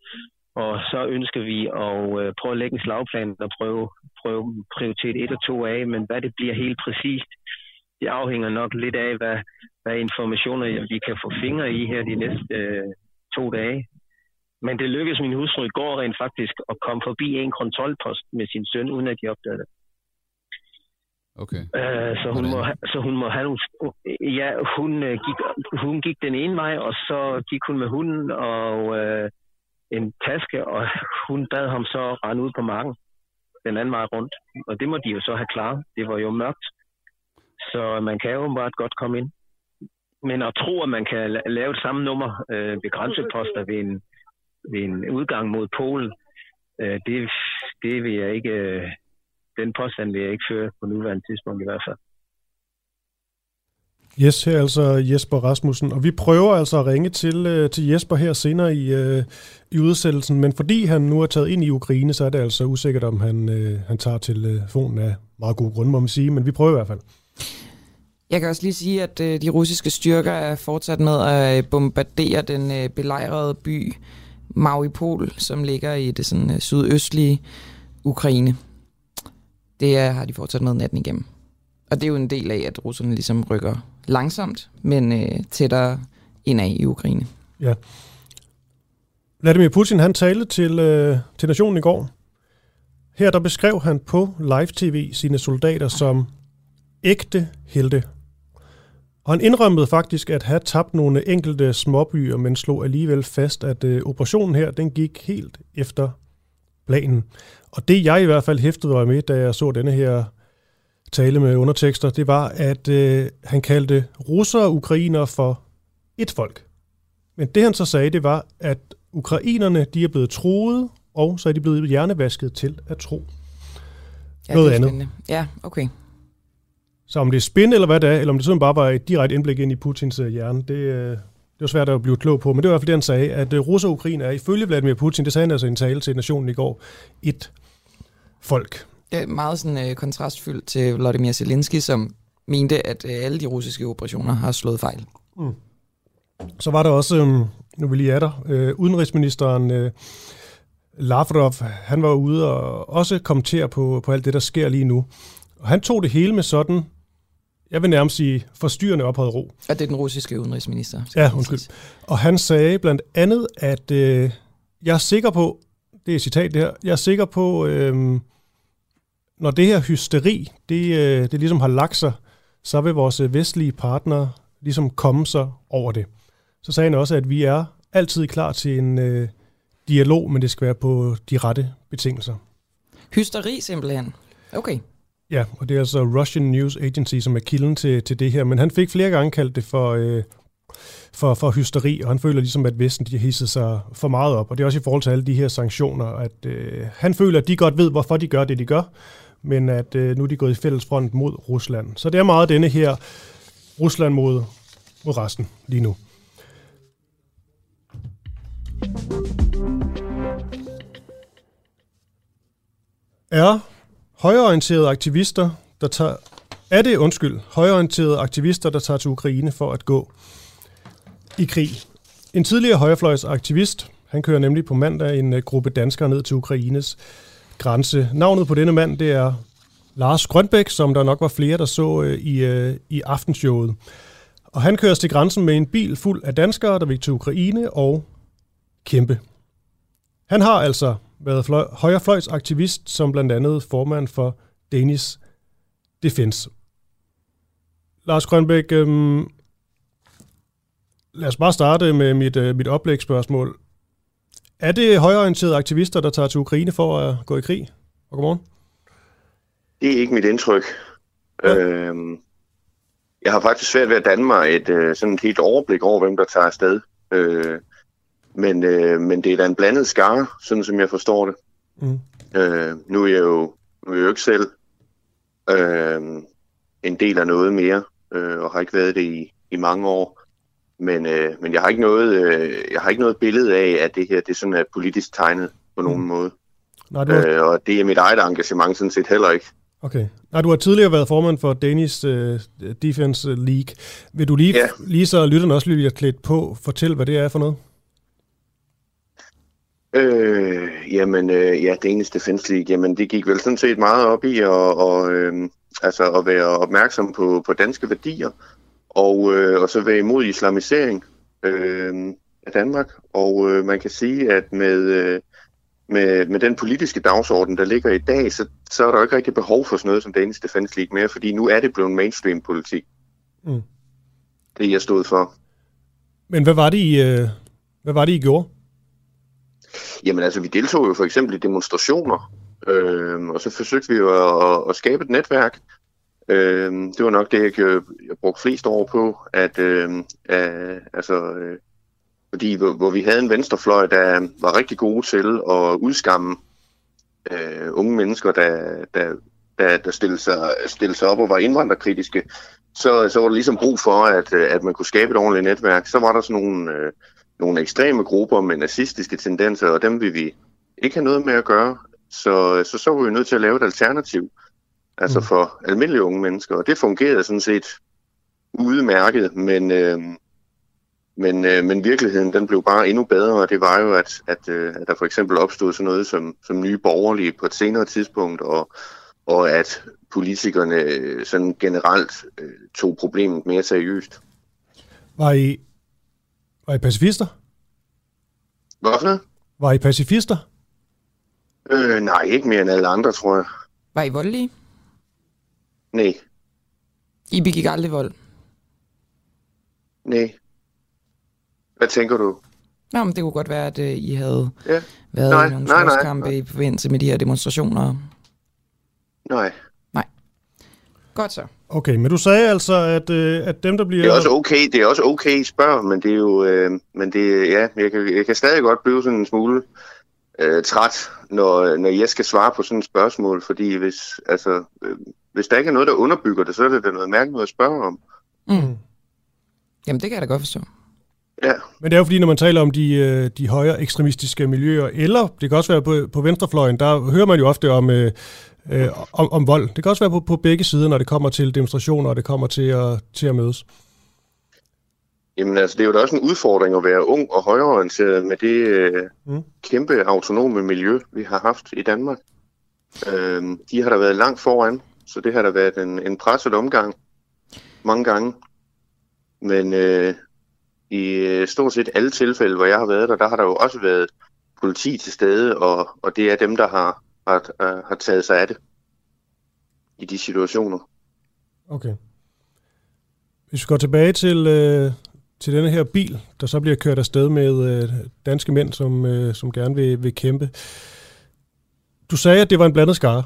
Og så ønsker vi at øh, prøve at lægge en slagplan og prøve, prøve prioritet 1 og 2 af, men hvad det bliver helt præcist, det afhænger nok lidt af, hvad, hvad informationer vi kan få fingre i her de næste øh, to dage. Men det lykkedes min hustru i går rent faktisk at komme forbi en kontrolpost med sin søn, uden at de opdagede det. Okay. Øh, så, hun må, så hun må have Ja, hun, øh, gik, hun gik den ene vej, og så gik hun med hunden og øh, en taske, og hun bad ham så rende ud på marken den anden vej rundt. Og det må de jo så have klaret. Det var jo mørkt. Så man kan jo bare godt komme ind. Men at tro, at man kan lave et samme nummer øh, ved grænseposter ved en, ved en udgang mod Polen, øh, det, det vil jeg ikke, øh, den påstand vil jeg ikke føre på nuværende tidspunkt i hvert fald. Yes, her er altså Jesper Rasmussen, og vi prøver altså at ringe til, øh, til Jesper her senere i, øh, i udsættelsen, men fordi han nu er taget ind i Ukraine, så er det altså usikkert, om han, øh, han tager telefonen af meget god grund, må man sige, men vi prøver i hvert fald. Jeg kan også lige sige, at øh, de russiske styrker er fortsat med at bombardere den øh, belejrede by Mariupol, som ligger i det sådan, øh, sydøstlige Ukraine. Det er, har de fortsat med natten igennem. Og det er jo en del af, at russerne ligesom rykker langsomt, men øh, tættere indad i Ukraine. Ja. Vladimir Putin, han talte til, øh, til nationen i går. Her der beskrev han på live-tv sine soldater som ægte helte. Og han indrømmede faktisk at have tabt nogle enkelte småbyer, men slog alligevel fast, at øh, operationen her, den gik helt efter planen. Og det jeg i hvert fald hæftede mig med, da jeg så denne her tale med undertekster, det var, at øh, han kaldte russere og ukrainere for et folk. Men det han så sagde, det var, at ukrainerne de er blevet troet, og så er de blevet hjernevasket til at tro ja, noget andet. Ja, okay. Så om det er spin eller hvad det er, eller om det sådan bare var et direkte indblik ind i Putins øh, hjerne, det, øh, det var svært at blive klog på. Men det var i hvert fald det, han sagde, at øh, Russer og Ukraine er ifølge Vladimir Putin, det sagde han altså i en tale til nationen i går, et folk. Det er meget sådan øh, kontrastfyldt til Vladimir Zelensky, som mente, at øh, alle de russiske operationer har slået fejl. Mm. Så var der også, øh, nu vil lige er der, øh, udenrigsministeren øh, Lavrov, han var ude og også kommentere på, på alt det, der sker lige nu. Og han tog det hele med sådan, jeg vil nærmest sige, forstyrrende ophøjet ro. Og det er den russiske udenrigsminister. Ja, undskyld. Og han sagde blandt andet, at øh, jeg er sikker på, det er et citat det her, jeg er sikker på, øh, når det her hysteri, det, øh, det ligesom har lagt sig, så vil vores vestlige partnere ligesom komme sig over det. Så sagde han også, at vi er altid klar til en øh, dialog, men det skal være på de rette betingelser. Hysteri simpelthen. Okay. Ja, og det er altså Russian News Agency, som er kilden til, til det her. Men han fik flere gange kaldt det for, øh, for, for hysteri, og han føler ligesom, at Vesten de har sig for meget op. Og det er også i forhold til alle de her sanktioner, at øh, han føler, at de godt ved, hvorfor de gør det, de gør, men at øh, nu er de gået i fælles front mod Rusland. Så det er meget denne her Rusland mod mod resten lige nu. Er højreorienterede aktivister, der tager... Er det, undskyld, højreorienterede aktivister, der tager til Ukraine for at gå i krig? En tidligere højrefløjsaktivist, han kører nemlig på mandag en øh, gruppe danskere ned til Ukraines grænse. Navnet på denne mand, det er Lars Grønbæk, som der nok var flere, der så øh, i, øh, i aftenshowet. Og han køres til grænsen med en bil fuld af danskere, der vil til Ukraine og kæmpe. Han har altså været fløj, højrefløjsaktivist, som blandt andet formand for Danish Defense. Lars Grønbæk, øhm, lad os bare starte med mit, øh, mit oplægsspørgsmål. Er det højreorienterede aktivister, der tager til Ukraine for at gå i krig? Og godmorgen. Det er ikke mit indtryk. Ja. Øhm, jeg har faktisk svært ved at danne mig et øh, sådan et helt overblik over, hvem der tager afsted. Øh, men, øh, men det er da en blandet skare, sådan som jeg forstår det. Mm. Øh, nu, er jeg jo, nu er jeg jo ikke selv øh, en del af noget mere, øh, og har ikke været det i, i mange år. Men, øh, men jeg, har ikke noget, øh, jeg har ikke noget billede af, at det her det sådan er politisk tegnet på nogen mm. måde. Nej, du øh, og det er mit eget engagement sådan set heller ikke. Okay. Nej, du har tidligere været formand for Danish uh, Defense League. Vil du lige, ja. lige så lytterne også lige klædt på, fortælle, hvad det er for noget? Øh, jamen, øh, ja, Danish Defense League, jamen, det gik vel sådan set meget op i at, og, øh, altså, at være opmærksom på, på danske værdier, og, øh, og så være imod islamisering øh, af Danmark. Og øh, man kan sige, at med, øh, med, med den politiske dagsorden, der ligger i dag, så, så er der jo ikke rigtig behov for sådan noget som Danish Defense League mere, fordi nu er det blevet mainstream-politik. Mm. Det jeg stod for. Men hvad var det, I, øh, hvad var det, I gjorde? Jamen altså, vi deltog jo for eksempel i demonstrationer, øh, og så forsøgte vi jo at, at skabe et netværk. Øh, det var nok det, jeg, jeg brugte flest år på, at øh, øh, altså, øh, fordi hvor, hvor vi havde en venstrefløj, der var rigtig gode til at udskamme øh, unge mennesker, der, der, der, der stillede, sig, stillede sig op og var indvandrerkritiske, så, så var der ligesom brug for, at, at man kunne skabe et ordentligt netværk. Så var der sådan nogle, øh, nogle ekstreme grupper med nazistiske tendenser, og dem vil vi ikke have noget med at gøre. Så så, så var vi nødt til at lave et alternativ, altså mm. for almindelige unge mennesker, og det fungerede sådan set udmærket, men, øh, men, øh, men virkeligheden den blev bare endnu bedre, og det var jo, at, at, øh, at der for eksempel opstod sådan noget som, som nye borgerlige på et senere tidspunkt, og, og at politikerne øh, sådan generelt øh, tog problemet mere seriøst. Var I, var I pacifister? Hvorfor? Var I pacifister? Øh, nej, ikke mere end alle andre, tror jeg. Var I voldelige? Nej. I begik aldrig vold? Nej. Hvad tænker du? Nå, men det kunne godt være, at uh, I havde ja. været nej, i nogle slåskampe i forbindelse med de her demonstrationer. Nej. Nej. Godt så. Okay, men du sagde altså, at, øh, at dem, der bliver... Det er også okay, det er også okay, spørg, men det er jo... Øh, men det, ja, jeg kan, jeg kan stadig godt blive sådan en smule øh, træt, når, når jeg skal svare på sådan et spørgsmål, fordi hvis, altså, øh, hvis der ikke er noget, der underbygger det, så er det da noget mærkeligt at spørge om. Mm. Jamen, det kan jeg da godt forstå. Ja. Men det er jo fordi, når man taler om de, øh, de højere ekstremistiske miljøer, eller det kan også være på, på venstrefløjen, der hører man jo ofte om, øh, øh, om, om vold. Det kan også være på, på begge sider, når det kommer til demonstrationer, og det kommer til at, til at mødes. Jamen altså, det er jo da også en udfordring at være ung og højreorienteret med det øh, mm. kæmpe autonome miljø, vi har haft i Danmark. Øh, de har da været langt foran, så det har da været en, en presset omgang mange gange. Men øh, i øh, stort set alle tilfælde, hvor jeg har været der, der har der jo også været politi til stede, og, og det er dem, der har, har, har taget sig af det i de situationer. Okay. Hvis vi går tilbage til, øh, til denne her bil, der så bliver kørt afsted med øh, danske mænd, som, øh, som gerne vil, vil kæmpe. Du sagde, at det var en blandet skare.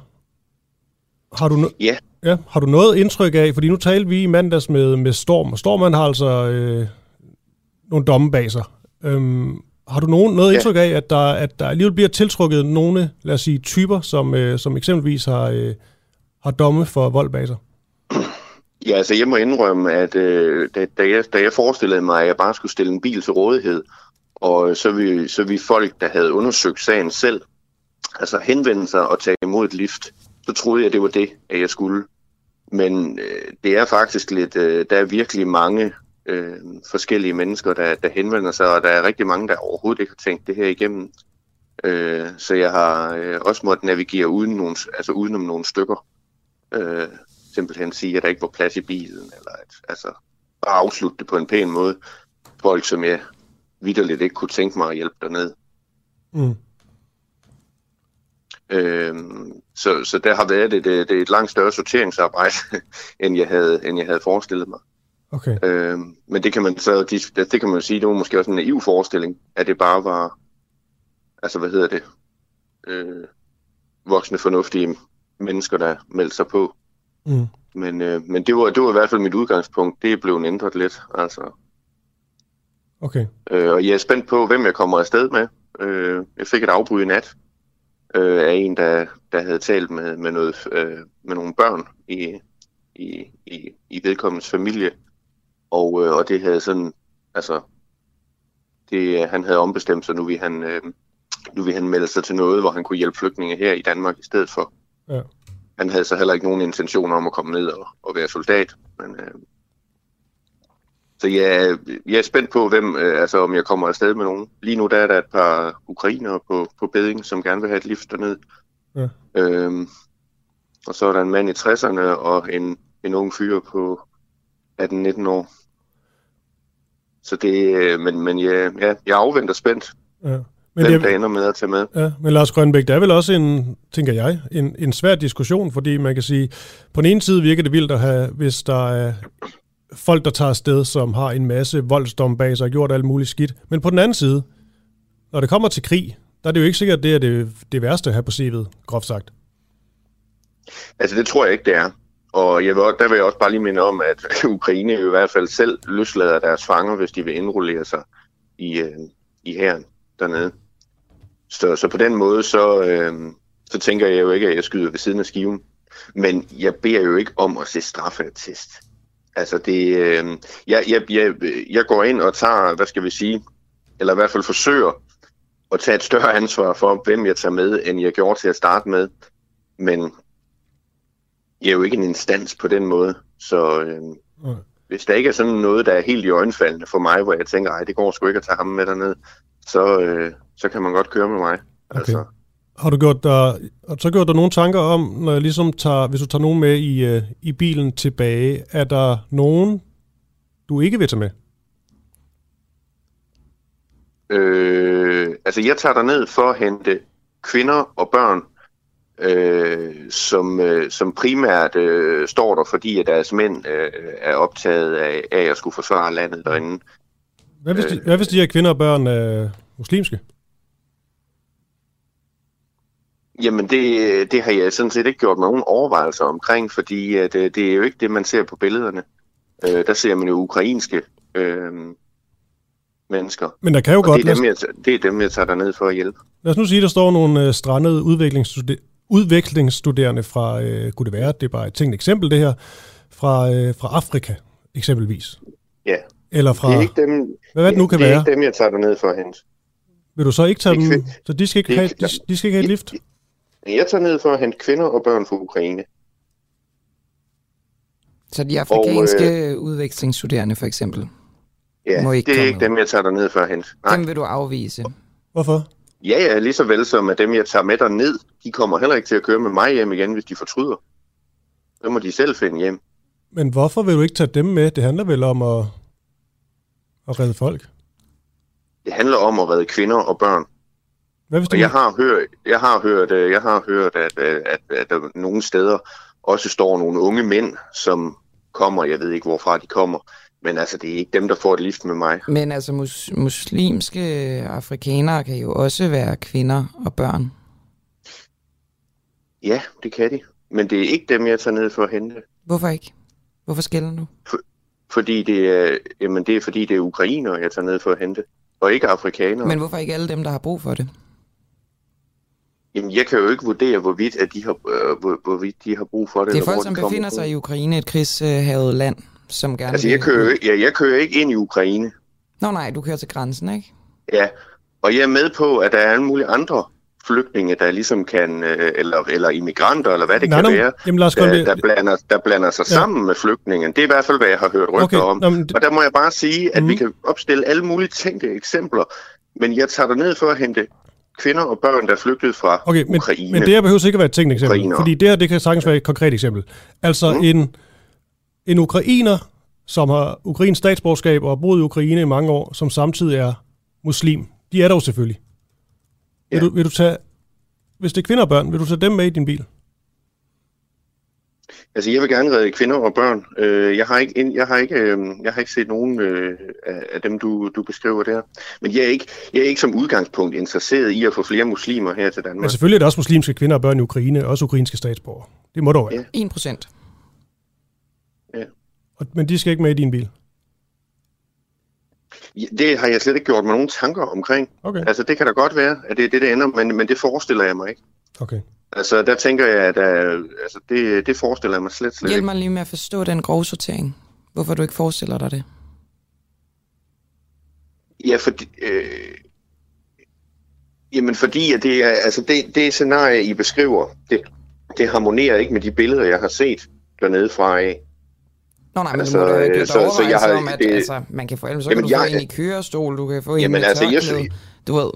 Har du, no- ja. Ja, har du noget indtryk af, fordi nu talte vi i mandags med, med Storm, og Storm har altså øh, nogle domme bag sig. Øhm, har du nogen, noget ja. indtryk af, at der, at der alligevel bliver tiltrukket nogle, lad os sige, typer, som, øh, som eksempelvis har, øh, har domme for vold bag sig? Ja, altså jeg må indrømme, at øh, da, da, jeg, da jeg forestillede mig, at jeg bare skulle stille en bil til rådighed, og så vi, så vi folk, der havde undersøgt sagen selv, altså henvende sig og tage imod et lift, så troede jeg, det var det, at jeg skulle. Men øh, det er faktisk lidt, øh, der er virkelig mange øh, forskellige mennesker, der, der henvender sig, og der er rigtig mange, der overhovedet ikke har tænkt det her igennem. Øh, så jeg har øh, også måttet navigere uden nogle, altså udenom nogle stykker. Øh, simpelthen sige, at der ikke var plads i bilen, eller at, altså, bare afslutte det på en pæn måde. Folk, som jeg vidderligt ikke kunne tænke mig at hjælpe derned. Mm. Øhm, så, så der har været det, det, det er et langt større sorteringsarbejde, end jeg havde, end jeg havde forestillet mig. Okay. Øhm, men det kan man så det, det kan man sige, det var måske også en naiv forestilling, at det bare var, altså hvad hedder det, øh, voksne fornuftige mennesker, der meldte sig på. Mm. Men, øh, men det, var, det var i hvert fald mit udgangspunkt. Det er blevet ændret lidt. Altså. Okay. Øh, og jeg er spændt på, hvem jeg kommer afsted med. Øh, jeg fik et afbud i nat øh, af en, der, der havde talt med, med, noget, øh, med nogle børn i, i, i, i vedkommens familie. Og, øh, og det havde sådan, altså, det, han havde ombestemt sig, nu vil han, øh, nu vil han melde sig til noget, hvor han kunne hjælpe flygtninge her i Danmark i stedet for. Ja. Han havde så heller ikke nogen intentioner om at komme ned og, og være soldat. Men, øh, så jeg, jeg er spændt på, hvem, øh, altså om jeg kommer afsted med nogen. Lige nu der er der et par ukrainere på, på beding, som gerne vil have et lift derned. Ja. Øhm, og så er der en mand i 60'erne og en, en ung fyr på 18-19 år. Så det, øh, men, men ja, ja, jeg afventer spændt, Ja. hvem det, der ender med at tage med. Ja, men Lars Grønbæk, der er vel også en, tænker jeg, en, en svær diskussion, fordi man kan sige, på den ene side virker det vildt at have, hvis der er folk, der tager afsted, som har en masse voldsdom bag sig og gjort alt muligt skidt. Men på den anden side, når det kommer til krig, der er det jo ikke sikkert, at det er det, det værste at have på CV'et, groft sagt. Altså det tror jeg ikke, det er. Og jeg vil, der vil jeg også bare lige minde om, at Ukraine i hvert fald selv løslader deres fanger, hvis de vil indrullere sig i, øh, i herren dernede. Så, så på den måde, så, øh, så tænker jeg jo ikke, at jeg skyder ved siden af skiven. Men jeg beder jo ikke om at se straffeattest. Altså det, øh, jeg, jeg, jeg, jeg går ind og tager, hvad skal vi sige, eller i hvert fald forsøger at tage et større ansvar for, hvem jeg tager med, end jeg gjorde til at starte med. Men er jo ikke en instans på den måde, så øh, Nej. hvis der ikke er sådan noget, der er helt i øjenfaldende for mig, hvor jeg tænker, ej, det går sgu ikke at tage ham med derned, så, øh, så kan man godt køre med mig. Okay. Altså, Har du gjort dig, har du så gjort dig nogle tanker om, når jeg ligesom tager, hvis du tager nogen med i, øh, i bilen tilbage, er der nogen, du ikke vil tage med? øh, altså, jeg tager ned for at hente kvinder og børn, øh, som, øh, som primært øh, står der, fordi at deres mænd øh, er optaget af, af at skulle forsvare landet derinde. Hvad hvis, de, hvad hvis de her kvinder og børn er muslimske? Jamen, det, det har jeg sådan set ikke gjort mig nogen overvejelser omkring, fordi at, øh, det er jo ikke det, man ser på billederne. Øh, der ser man jo ukrainske øh, mennesker. Men der kan jo Og godt... det er, dem, jeg, det er dem, jeg tager derned for at hjælpe. Lad os nu sige, at der står nogle øh, strandede udviklingsstuder- udvekslingsstuderende fra, øh, kunne det være, det er bare et tænkt eksempel det her, fra, øh, fra Afrika eksempelvis. Ja. Eller fra, Det er ikke dem, hvad det nu kan det er være. ikke dem, jeg tager derned for at hente. Vil du så ikke tage er dem, så de skal ikke, det er have, ikke- de, de skal ikke have et lift? Jeg tager ned for at hente kvinder og børn fra Ukraine. Så de afrikanske Og, øh, udvekslingsstuderende for eksempel, Ja, Må ikke det er ikke med. dem, jeg tager derned for at hente. Nej. dem vil du afvise. Hvorfor? Ja, ja, lige så vel som at dem, jeg tager med derned, de kommer heller ikke til at køre med mig hjem igen, hvis de fortryder. Så må de selv finde hjem. Men hvorfor vil du ikke tage dem med? Det handler vel om at, at redde folk. Det handler om at redde kvinder og børn. Hvad hvis du... Og jeg har hørt, jeg har hørt, øh, jeg har hørt at, øh, at, at, at der nogle steder også står nogle unge mænd, som kommer, jeg ved ikke hvorfra de kommer, men altså det er ikke dem, der får et lift med mig. Men altså mus- muslimske afrikanere kan jo også være kvinder og børn. Ja, det kan de. Men det er ikke dem, jeg tager ned for at hente. Hvorfor ikke? Hvorfor skælder du? Fordi det er, jamen det er fordi, det er ukrainere, jeg tager ned for at hente. Og ikke afrikanere. Men hvorfor ikke alle dem, der har brug for det? Jamen, jeg kan jo ikke vurdere, hvorvidt, at de har, øh, hvor, hvorvidt de har brug for det. Det er folk, som befinder sig i Ukraine, et krigshavet land, som gerne Altså, jeg kører, ja, jeg kører ikke ind i Ukraine. Nå nej, du kører til grænsen, ikke? Ja, og jeg er med på, at der er alle mulige andre flygtninge, der ligesom kan, øh, eller, eller immigranter, eller hvad det Nej, kan nå, være, jamen lad os der, der, blander, der blander sig Ja. sammen med flygtningen. Det er i hvert fald, hvad jeg har hørt rygter Okay, om. nå, men det- Og der må jeg bare sige, at Mhm. vi kan opstille alle mulige tænkte eksempler, men jeg tager ned for at hente kvinder og børn, der er flygtet fra Okay, men, Ukraine. men det her behøver ikke at være et tænkt eksempel, Ukrainer. fordi det her det kan sagtens være et konkret eksempel. Altså Mhm. mm. en, en ukrainer, som har ukrainsk statsborgerskab og har boet i Ukraine i mange år, som samtidig er muslim, de er der jo selvfølgelig. Vil, Ja. du, vil du tage, hvis det er kvinder og børn, vil du tage dem med i din bil? Altså, jeg vil gerne redde kvinder og børn. Øh, jeg, har ikke, jeg, har ikke, øh, jeg har ikke set nogen øh, af, dem, du, du beskriver der. Men jeg er, ikke, jeg er ikke som udgangspunkt interesseret i at få flere muslimer her til Danmark. Men selvfølgelig er der også muslimske kvinder og børn i Ukraine, også ukrainske statsborgere. Det må der være. Ja. 1 procent. Men de skal ikke med i din bil. Det har jeg slet ikke gjort mig nogen tanker omkring. Okay, Altså, det kan da godt være, at det er det, det ender, men, men det forestiller jeg mig ikke. okay. Altså, der tænker jeg, at uh, altså, det, det forestiller jeg mig slet, slet Hjælp ikke. mig lige med at forstå den grovsortering. Hvorfor du ikke forestiller dig det? Ja, fordi, øh, jamen fordi at det er, altså det, det scenarie, I beskriver, det, det harmonerer ikke med de billeder, jeg har set dernede fra af. Nå nej, men Altså, du må da gøre dig så- så jeg har- om, at det- altså, man kan få så Jamen, kan du få jeg- en i kørestol, du kan få en Jamen, med altså, jeg Du ved,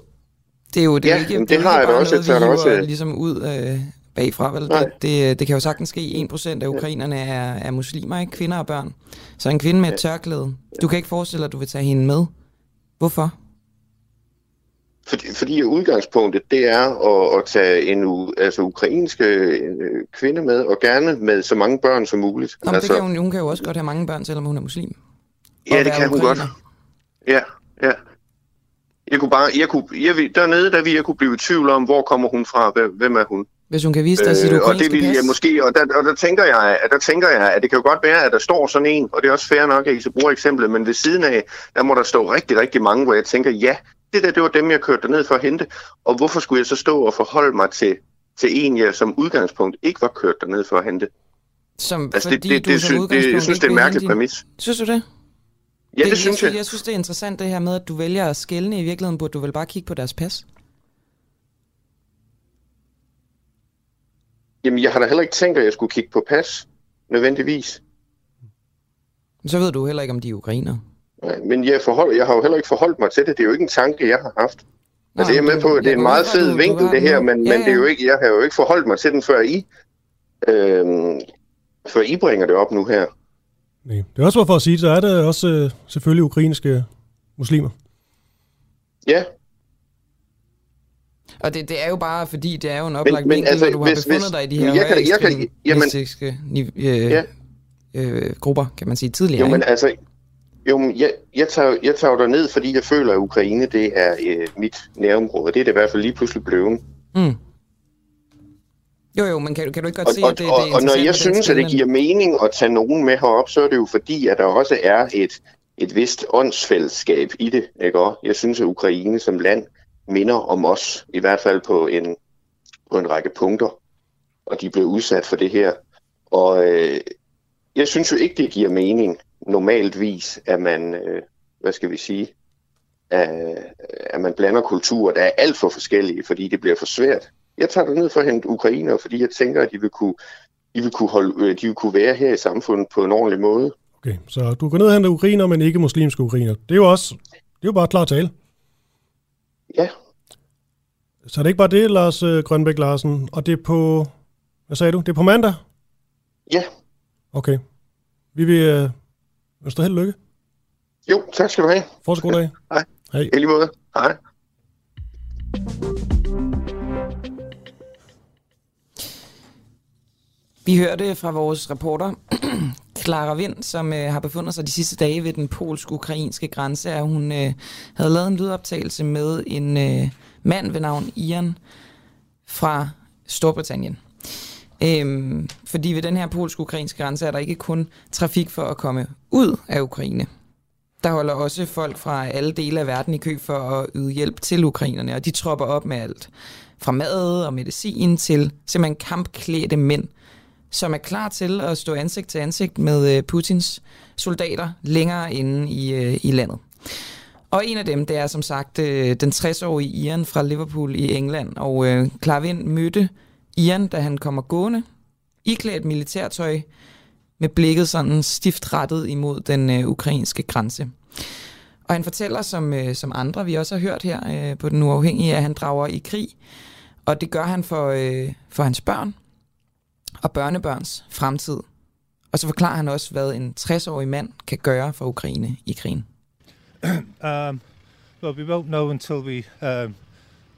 det er jo det Ja, ikke, det er det har jeg da bare også. noget, vi også- ligesom ud øh, bagfra, vel? Nej. Det, det, det kan jo sagtens ske, 1% af ukrainerne er, er muslimer, ikke? Kvinder og børn. Så en kvinde med et tørklæde, du kan ikke forestille dig, at du vil tage hende med. Hvorfor? Fordi, fordi udgangspunktet, det er at, at tage en u, altså, ukrainske øh, kvinde med, og gerne med så mange børn som muligt. Nå, altså, det kan hun, hun kan jo også godt have mange børn, selvom hun er muslim. ja, det kan hun godt. Ja, ja. Jeg kunne bare, jeg kunne, jeg, vil- dernede, der ville jeg kunne blive i tvivl om, hvor kommer hun fra, hvem, er hun? Hvis hun kan vise dig sit Øh, og det ville jeg måske, og der, og der tænker jeg, at der tænker jeg, at det kan jo godt være, at der står sådan en, og det er også fair nok, at I så bruger eksemplet, men ved siden af, der må der stå rigtig, rigtig mange, hvor jeg tænker, ja, det der, det var dem, jeg kørte derned for at hente, og hvorfor skulle jeg så stå og forholde mig til, til en, jeg som udgangspunkt ikke var kørt derned for at hente? Som, Altså, det, fordi det, du det, som synes, det, jeg synes, det er en mærkelig hente præmis. Synes du det? Ja, det, synes jeg. Jeg synes, det er interessant det her med, at du vælger at skælne. I virkeligheden burde du vel bare kigge på deres pas. Jamen, jeg har da heller ikke tænkt, at jeg skulle kigge på pas, nødvendigvis. Så ved du heller ikke, om de er ukrainer. Nej, Men jeg, forhold, jeg har jo heller ikke forholdt mig til det. Det er jo ikke en tanke, jeg har haft. Altså, jeg er men med på, at det er en meget fed vinkel, har det her, men, Ja, men det er jo ja. ikke, jeg har jo ikke forholdt mig til den, før I, øhm, før I bringer det op nu her. Nej. Det er også bare for at sige, så er der også øh, selvfølgelig ukrainske muslimer. Ja, Og det, det er jo bare, fordi det er jo en oplagt men vinkel, altså, når du har hvis- befundet hvis- dig i de her jeg kan- jeg kan- jamen- øh, Ja. øh, grupper, kan man sige, tidligere. jo, men ikke? altså, jo, men jeg, jeg, tager, jeg tager jo ned, fordi jeg føler, at Ukraine, det er øh, mit nærområde. Det er det i hvert fald lige pludselig blevet. Mm. Jo, jo, men kan, du- kan du ikke godt Og, se, og, at det, det og, er og når jeg synes, at det giver mening at tage nogen med herop, så er det jo fordi, at der også er et, et vist åndsfællesskab i det. Ikke? Og jeg synes, at Ukraine som land minder om os, i hvert fald på en, på en række punkter. Og de blev udsat for det her. Og øh, jeg synes jo ikke, det giver mening normaltvis, at man, øh, hvad skal vi sige, at, at man blander kulturer, der er alt for forskellige, fordi det bliver for svært. Jeg tager det ned for at hente ukrainer, fordi jeg tænker, at de vil kunne, de vil kunne, holde, øh, de vil kunne være her i samfundet på en ordentlig måde. Okay, så du går ned og henter ukrainer, men ikke muslimske ukrainer. Det er jo også, det er jo bare klar tale. Ja, Så er det ikke bare det, Lars øh, Grønbæk Larsen, og det er på, hvad sagde du, det er på mandag? ja. Okay. Vi vil øh, ønske dig held og lykke. Jo, tak skal du have. Fortsat god dag. Hej. Hej. I lige måde. Hej. Vi hørte fra vores reporter, Clara Vind, som øh, har befundet sig de sidste dage ved den polsk-ukrainske grænse, at hun øh, havde lavet en lydoptagelse med en øh, mand ved navn Ian fra Storbritannien. Øhm, fordi ved den her polsk-ukrainske grænse er der ikke kun trafik for at komme ud af Ukraine. Der holder også folk fra alle dele af verden i kø for at yde hjælp til ukrainerne, og de tropper op med alt fra mad og medicin til simpelthen kampklædte mænd, som er klar til at stå ansigt til ansigt med øh, Putins soldater længere inde i, øh, i landet. Og en af dem, det er som sagt øh, den 60-årige Ian fra Liverpool i England. Og øh, Klavin mødte Ian, da han kommer gående, iklædt militærtøj, med blikket sådan stift rettet imod den øh, ukrainske grænse. Og han fortæller, som, øh, som andre vi også har hørt her øh, på Den Uafhængige, at han drager i krig. Og det gør han for, øh, for hans børn og børnebørns fremtid. Og så forklarer han også, hvad en 60-årig mand kan gøre for Ukraine i krigen. um, well, we won't know until we um,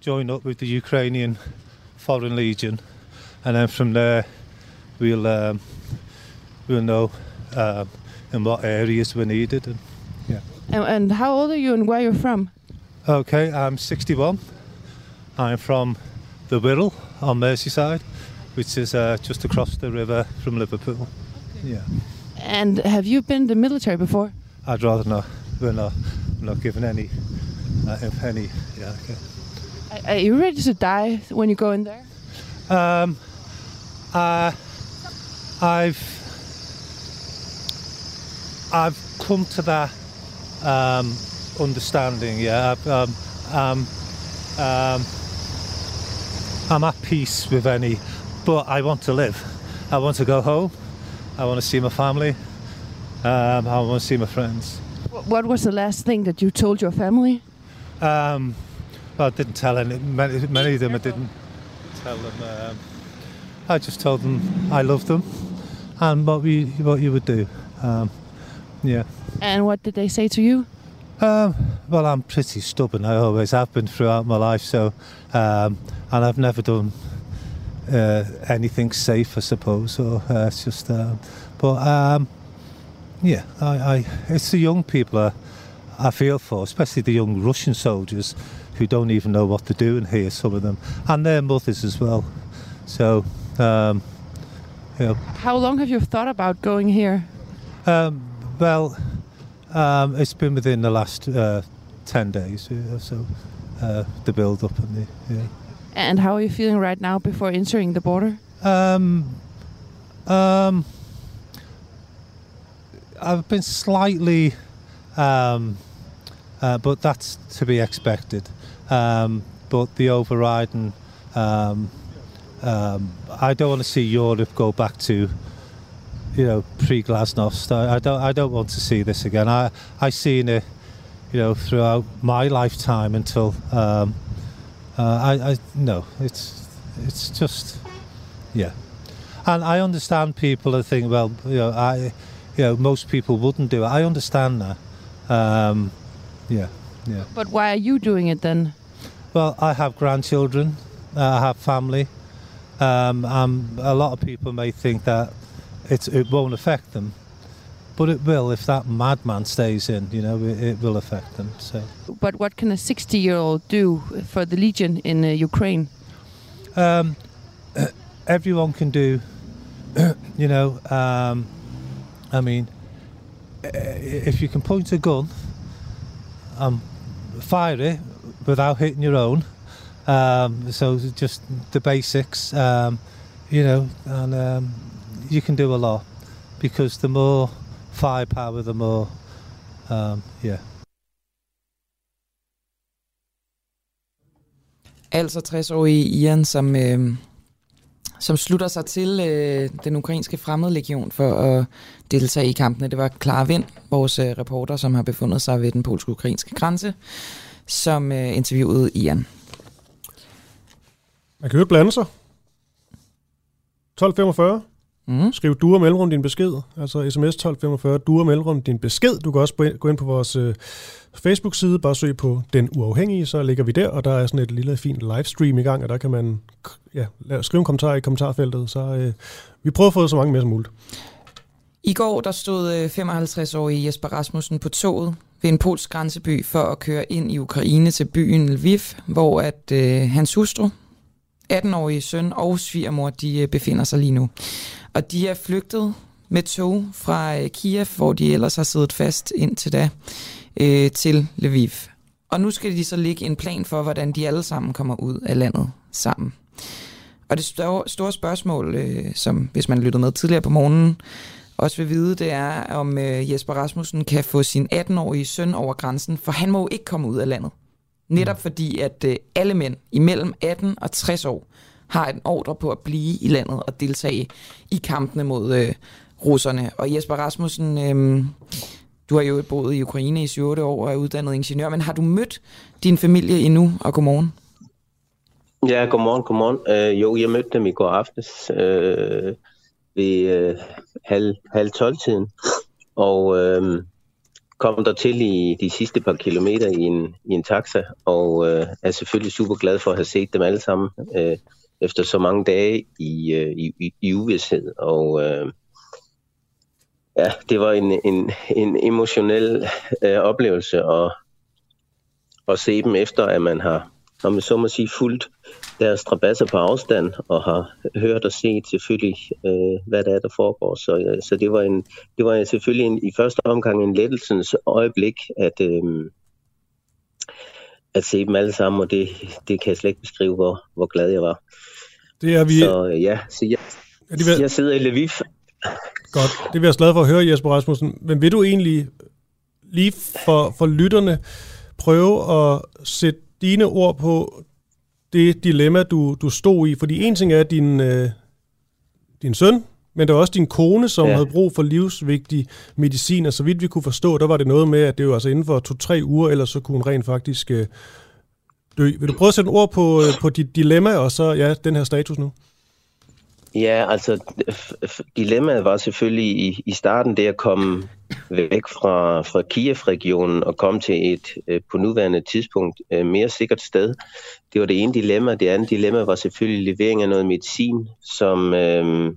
join up with the Ukrainian Foreign Legion, and then from there we'll um, we'll know um, in what areas we're needed. And, yeah. And, and how old are you and where you're from? Okay, I'm 61. I'm from the Wirral on Merseyside, which is uh, just across the river from Liverpool. Yeah. And have you been in the military before? I'd rather not. We're not, we're not given any, uh, if any. Yeah. Okay. Are- Are you ready to die when you go in there? Um, uh, I've I've come to that um, understanding. Yeah, I've, um, um, um, I'm at peace with any, but I want to live. I want to go home. I want to see my family. Um, I want to see my friends. What was the last thing that you told your family? Um, well, I didn't tell any. Many, many of them I didn't tell them. I just told them I loved them and what we what you would do. Um, yeah. And what did they say to you? Um, well, I'm pretty stubborn. I always have been throughout my life. So, um, and I've never done uh, anything safe, I suppose. Or uh, it's just. Um, but um, yeah, I, I, it's the young people I, I feel for, especially the young Russian soldiers who don't even know what they're doing here. Some of them, and their mothers as well. So, um, you know, How long have you thought about going here? um, well, um, it's been within the last uh, 10 days or so, uh, the build up and the, yeah. And how are you feeling right now before entering the border? Um, um, I've been slightly, um, uh, but that's to be expected. Um, but the overriding, um, um, I don't want to see Europe go back to, you know, pre-Glasnost. I, I don't. I don't want to see this again. I I seen it, you know, throughout my lifetime until. Um, uh, I, I no, it's it's just yeah, and I understand people are thinking, well, you know, I, you know, most people wouldn't do it. I understand that. Um, yeah, yeah. But why are you doing it then? Well, I have grandchildren. Uh, I have family. Um, um, a lot of people may think that it it won't affect them, but it will if that madman stays in. You know, it, it will affect them. So. But what can a 60 year old do for the Legion in uh, Ukraine? um, everyone can do, you know, um, I mean, if you can point a gun and fire it without hitting your own, um, so just the basics, um, you know, and um, you can do a lot because the more firepower, the more, um, yeah. Altså 60-årige Ian, som, øh, som slutter sig til øh, den ukrainske fremmedlegion for at deltage i kampene. Det var Clara Vind, vores øh, reporter, som har befundet sig ved den polsk-ukrainske grænse, som øh, interviewede Ian. Man kan jo ikke blande sig. 1245. Mm. Skriv du og mellemrum din besked. Altså sms 1245, du og mellemrum din besked. Du kan også gå ind- på vores øh, Facebook-side, bare søg på Den Uafhængige, så ligger vi der, og der er sådan et lille fint livestream i gang, og der kan man ja, skrive en kommentar i kommentarfeltet, så øh, vi prøver at få så mange med som muligt. I går der stod øh, 55-årige Jesper Rasmussen på toget ved en polsk grænseby for at køre ind i Ukraine til byen Lviv, hvor at øh, hans hustru, 18-årige søn og svigermor, de øh, befinder sig lige nu. Og de er flygtet med tog fra øh, Kiev, hvor de ellers har siddet fast indtil da, øh, til Lviv. Og nu skal de så ligge en plan for, hvordan de alle sammen kommer ud af landet sammen. Og det store, store spørgsmål, øh, som hvis man lyttede med tidligere på morgenen, også vil vide, det er, om øh, Jesper Rasmussen kan få sin 18-årige søn over grænsen, for han må jo ikke komme ud af landet. Netop fordi, at øh, alle mænd imellem 18 og 60 år har en ordre på at blive i landet og deltage i kampene mod øh, russerne. Og Jesper Rasmussen, øh, du har jo boet i Ukraine i 7 år og er uddannet ingeniør, men har du mødt din familie endnu? Og godmorgen. Ja, godmorgen, godmorgen. Øh, jo, jeg mødte dem i går aftes øh, ved øh, halv, halv 12-tiden, og øh, kom der til i de sidste par kilometer i en, i en taxa, og øh, er selvfølgelig super glad for at have set dem alle sammen øh, efter så mange dage i, øh, i, i uvidshed. Og øh, ja, det var en, en, en emotionel øh, oplevelse at, at se dem efter, at man har om man så må sige, fuldt deres strabasser på afstand og har hørt og set selvfølgelig, øh, hvad der er, der foregår. Så, øh, så det var, en, det var selvfølgelig en, i første omgang en lettelsens øjeblik, at, øh, at se dem alle sammen, og det, det kan jeg slet ikke beskrive, hvor, hvor glad jeg var. Det er vi... Så øh, ja, så jeg, ja, vil... jeg sidder i Lviv. Godt, det er vi glad for at høre, Jesper Rasmussen. Men vil du egentlig lige for, for lytterne prøve at sætte dine ord på det dilemma, du, du stod i? Fordi en ting er din, øh, din søn, men der var også din kone, som ja. havde brug for livsvigtig medicin, og så vidt vi kunne forstå, der var det noget med, at det var altså inden for to-tre uger, ellers så kunne hun rent faktisk øh, dø. Vil du prøve at sætte ord på, øh, på dit dilemma, og så ja, den her status nu? Ja, altså dilemmaet var selvfølgelig i, i starten det at komme væk fra, fra Kiev-regionen og komme til et øh, på nuværende tidspunkt øh, mere sikkert sted. Det var det ene dilemma. Det andet dilemma var selvfølgelig levering af noget medicin, som øh,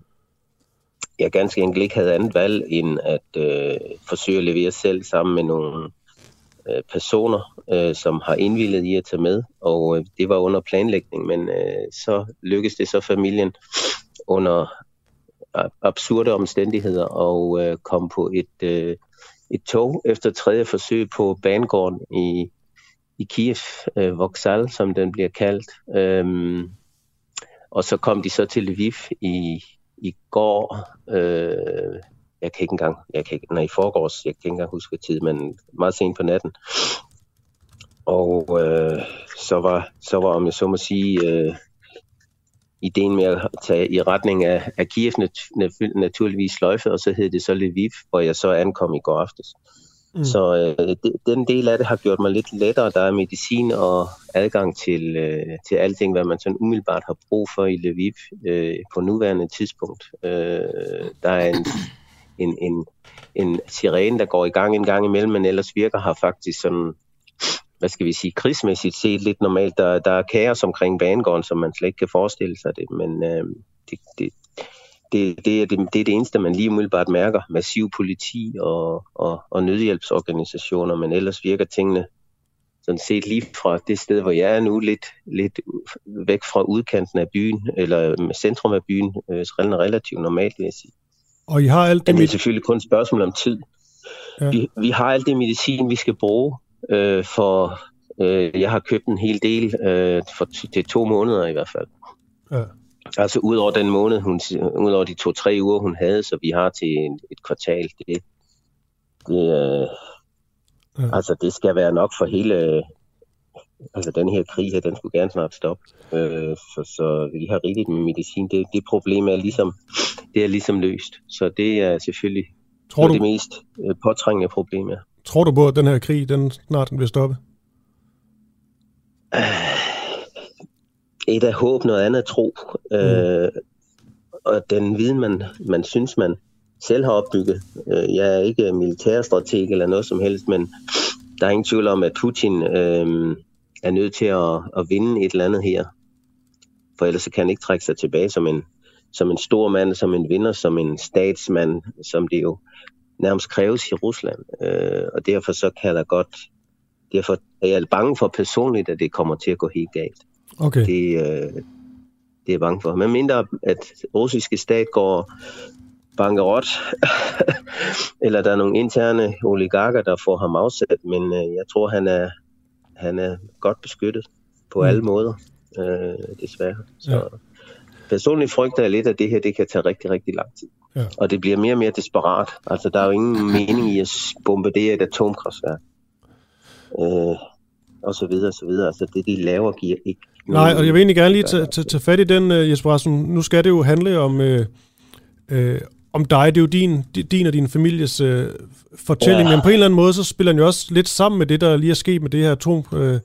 jeg ganske enkelt ikke havde andet valg end at øh, forsøge at levere selv sammen med nogle øh, personer, øh, som har indvillet i at tage med. Og øh, det var under planlægning, men øh, så lykkedes det så familien under absurde omstændigheder og øh, kom på et, øh, et tog efter tredje forsøg på banegården i, i Kiev, øh, Voxal, som den bliver kaldt. Øhm, og så kom de så til Lviv i, i går, øh, jeg kan ikke engang, jeg kan ikke, nej, i forgårs, jeg kan ikke engang huske tid, men meget sent på natten. Og øh, så var, så var, om jeg så må sige, øh, ideen med at tage i retning af, af Kiev nat, naturligvis sløjfet, og så hed det så Lviv, hvor jeg så ankom i går aftes. Mm. Så øh, det, den del af det har gjort mig lidt lettere. Der er medicin og adgang til, øh, til alting, hvad man sådan umiddelbart har brug for i Lviv øh, på nuværende tidspunkt. Øh, der er en, en, en, en sirene, der går i gang en gang imellem, men ellers virker har faktisk sådan hvad skal vi sige, krigsmæssigt set lidt normalt. Der, der er kaos omkring banegården, som man slet ikke kan forestille sig det, men øh, det, det, det, det, er det, det er det eneste, man lige umiddelbart mærker. Massiv politi og, og, og nødhjælpsorganisationer, men ellers virker tingene sådan set lige fra det sted, hvor jeg er nu, lidt, lidt væk fra udkanten af byen, eller centrum af byen, øh, relativt normalt, vil jeg sige. Og I har alt det... Men det er selvfølgelig kun et spørgsmål om tid. Ja. Vi, vi har alt det medicin, vi skal bruge, øh, for øh, jeg har købt en hel del øh, for til to måneder i hvert fald. Ja. Altså ud over den måned, hun, ud over de to-tre uger, hun havde, så vi har til en, et kvartal. Det, det, øh, ja. Altså det skal være nok for hele, altså den her krig her, den skulle gerne snart stoppe. Øh, så, så vi har rigeligt med medicin. Det, det problem er ligesom, det er ligesom løst. Så det er selvfølgelig Tror du... det mest øh, påtrængende problem, ja. Tror du på, at den her krig, den snart bliver stoppet? Et af håb, noget andet tro. Mm. Øh, og den viden, man, man synes, man selv har opbygget. Øh, jeg er ikke militærstrateg eller noget som helst, men der er ingen tvivl om, at Putin øh, er nødt til at, at vinde et eller andet her. For ellers kan han ikke trække sig tilbage som en, som en stor mand, som en vinder, som en statsmand, som det jo nærmest kræves i Rusland. Øh, og derfor så kan der godt, derfor er jeg bange for personligt, at det kommer til at gå helt galt. Okay. Det, øh, det er jeg bange for. Men mindre, at russiske stat går bankerot, eller der er nogle interne oligarker, der får ham afsat, men øh, jeg tror, han er, han er godt beskyttet på mm. alle måder. øh, desværre. Så ja. personligt frygter jeg lidt, at det her det kan tage rigtig, rigtig lang tid. Ja. Og det bliver mere og mere desperat. Altså, der er jo ingen mening i at bombardere et atomkraftværk. Øh, og så videre, og så videre. Altså, det de laver giver ikke Nej, og jeg vil egentlig gerne lige tage, tage, tage fat i den, uh, Jesper Rasmussen. Nu skal det jo handle om, uh, uh, om dig. Det er jo din, din og din families uh, fortælling, ja. men på en eller anden måde, så spiller den jo også lidt sammen med det, der lige er sket med det her atomkraftværk.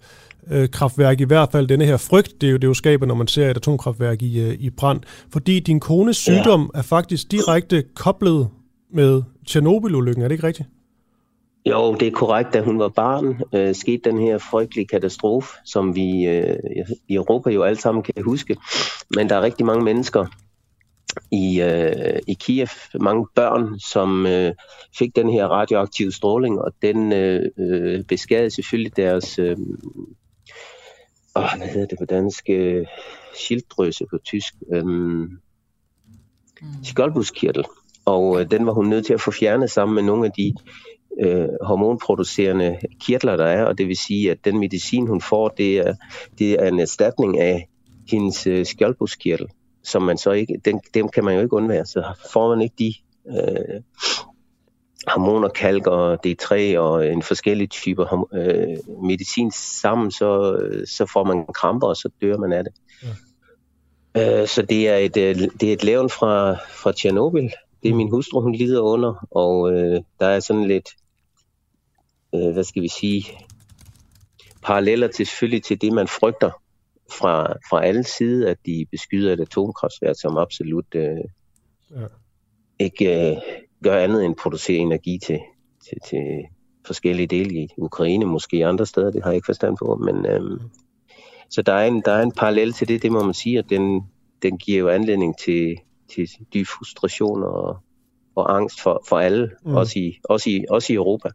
I hvert fald denne her frygt, det er jo, det jo skaber, når man ser et atomkraftværk i, uh, i brand. Fordi din kones sygdom ja. er faktisk direkte koblet med Tjernobyl-ulykken, er det ikke rigtigt? Jo, det er korrekt. Da hun var barn, øh, skete den her frygtelige katastrofe, som vi øh, i Europa jo alle sammen kan huske. Men der er rigtig mange mennesker i, øh, i Kiev, mange børn, som øh, fik den her radioaktive stråling, og den øh, øh beskadede selvfølgelig deres... Øh, åh, hvad hedder det på dansk? Øh, skilddrøse på tysk. Øh, mm. skjoldbuskirtel. Og øh, den var hun nødt til at få fjernet sammen med nogle af de øh, hormonproducerende kirtler, der er, og det vil sige, at den medicin, hun får, det er, det er en erstatning af hendes øh, skjoldbuskirtel, som man så ikke, den, dem kan man jo ikke undvære, så får man ikke de øh, hormoner, kalk og D3 og en forskellige typer øh, medicin sammen, så, så får man kramper, og så dør man af det. Ja. Øh, så det er et, øh, det er et levn fra, fra Tjernobyl, det er min hustru, hun lider under, og øh, der er sådan lidt, øh, hvad skal vi sige, paralleller til selvfølgelig til det, man frygter fra, fra alle sider, at de beskyder et atomkraftværk, som absolut øh, ja. ikke øh, gør andet end producere energi til, til, til forskellige dele i Ukraine, måske andre steder, det har jeg ikke forstand på, men øh, så der er, en, der er en parallel til det, det må man sige, og den, den giver jo anledning til, til dyb frustration og, og angst for, for alle, mm. også, i, også, i, også i Europa.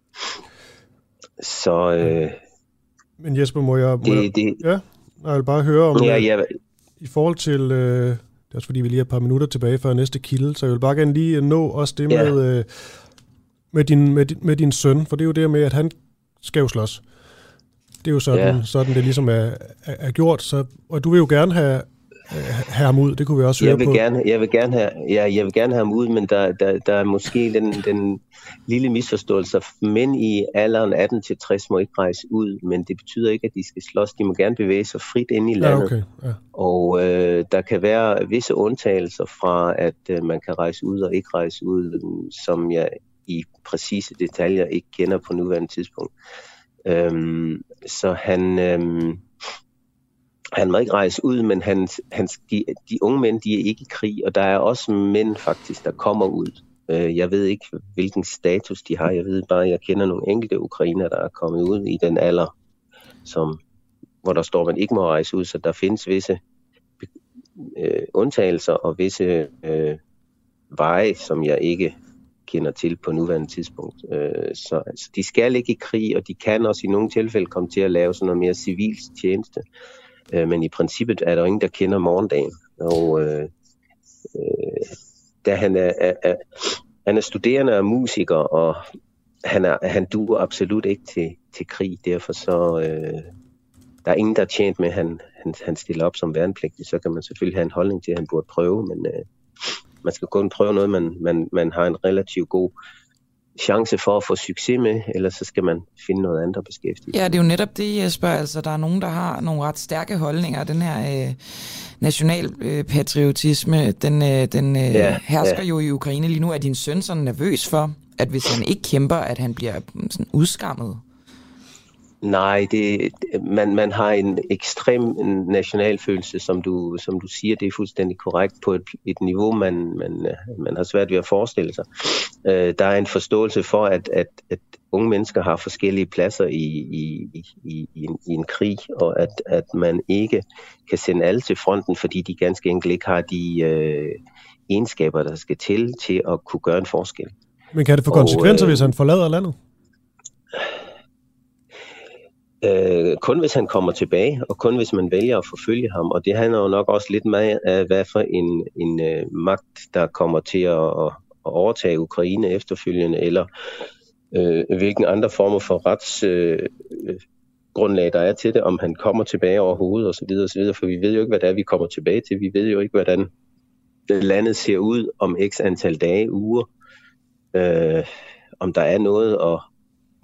Så... Øh, Men Jesper, må jeg... Må det, jeg det, ja, jeg vil bare høre om... Ja, ja. I forhold til... Øh, det er også fordi, vi lige har et par minutter tilbage før næste kilde, så jeg vil bare gerne lige nå også det ja. med, øh, med, din, med, din, med din søn, for det er jo det med, at han skal jo slås. Det er jo sådan, ja. sådan det ligesom er, er, er gjort, så, og du vil jo gerne have, have ham ud, det kunne vi også jeg høre vil på. Gerne, jeg, vil gerne have, ja, jeg vil gerne have ham ud, men der, der, der er måske den, den lille misforståelse. Mænd i alderen 18-60 må ikke rejse ud, men det betyder ikke, at de skal slås. De må gerne bevæge sig frit ind i landet. Ja, okay. ja. Og øh, der kan være visse undtagelser fra, at øh, man kan rejse ud og ikke rejse ud, som jeg i præcise detaljer ikke kender på nuværende tidspunkt. Øhm, så han... Øhm, han må ikke rejse ud, men hans, hans, de, de unge mænd, de er ikke i krig, og der er også mænd faktisk, der kommer ud. Øh, jeg ved ikke, hvilken status de har. Jeg ved bare, at jeg kender nogle enkelte ukrainer, der er kommet ud i den alder, som, hvor der står, at man ikke må rejse ud, så der findes visse øh, undtagelser og visse øh, veje, som jeg ikke kender til på nuværende tidspunkt. Øh, så altså, de skal ikke i krig, og de kan også i nogle tilfælde komme til at lave sådan noget mere civilt tjeneste. Øh, Øh, men i princippet er der ingen, der kender morgendagen. Og øh, øh, da han er, er, er, han er studerende og musiker, og han, er, han duer absolut ikke til, til krig. Derfor så øh, der er ingen, der er tjent med, at han, han, han stiller op som værnepligtig. Så kan man selvfølgelig have en holdning til, at han burde prøve, men øh, man skal kun prøve noget, man, man, man har en relativt god chance for at få succes med, eller så skal man finde noget andet at beskæftige Ja, det er jo netop det, jeg spørger. Altså, der er nogen, der har nogle ret stærke holdninger. Den her øh, nationalpatriotisme, øh, den, øh, den øh, ja, hersker ja. jo i Ukraine lige nu. Er din søn så nervøs for, at hvis han ikke kæmper, at han bliver sådan udskammet? Nej, det, man, man har en ekstrem nationalfølelse, som du, som du siger, det er fuldstændig korrekt, på et, et niveau, man, man, man har svært ved at forestille sig. Øh, der er en forståelse for, at, at, at unge mennesker har forskellige pladser i, i, i, i, en, i en krig, og at, at man ikke kan sende alle til fronten, fordi de ganske enkelt ikke har de øh, egenskaber, der skal til til at kunne gøre en forskel. Men kan det få konsekvenser, og, øh, hvis han forlader landet? Øh, kun hvis han kommer tilbage, og kun hvis man vælger at forfølge ham. Og det handler jo nok også lidt med, af, hvad for en, en øh, magt, der kommer til at, at, at overtage Ukraine efterfølgende, eller øh, hvilken andre former for rets... Øh, øh grundlag, der er til det, om han kommer tilbage overhovedet osv. osv. For vi ved jo ikke, hvad det er, vi kommer tilbage til. Vi ved jo ikke, hvordan øh, landet ser ud om x antal dage, uger. Øh, om der er noget at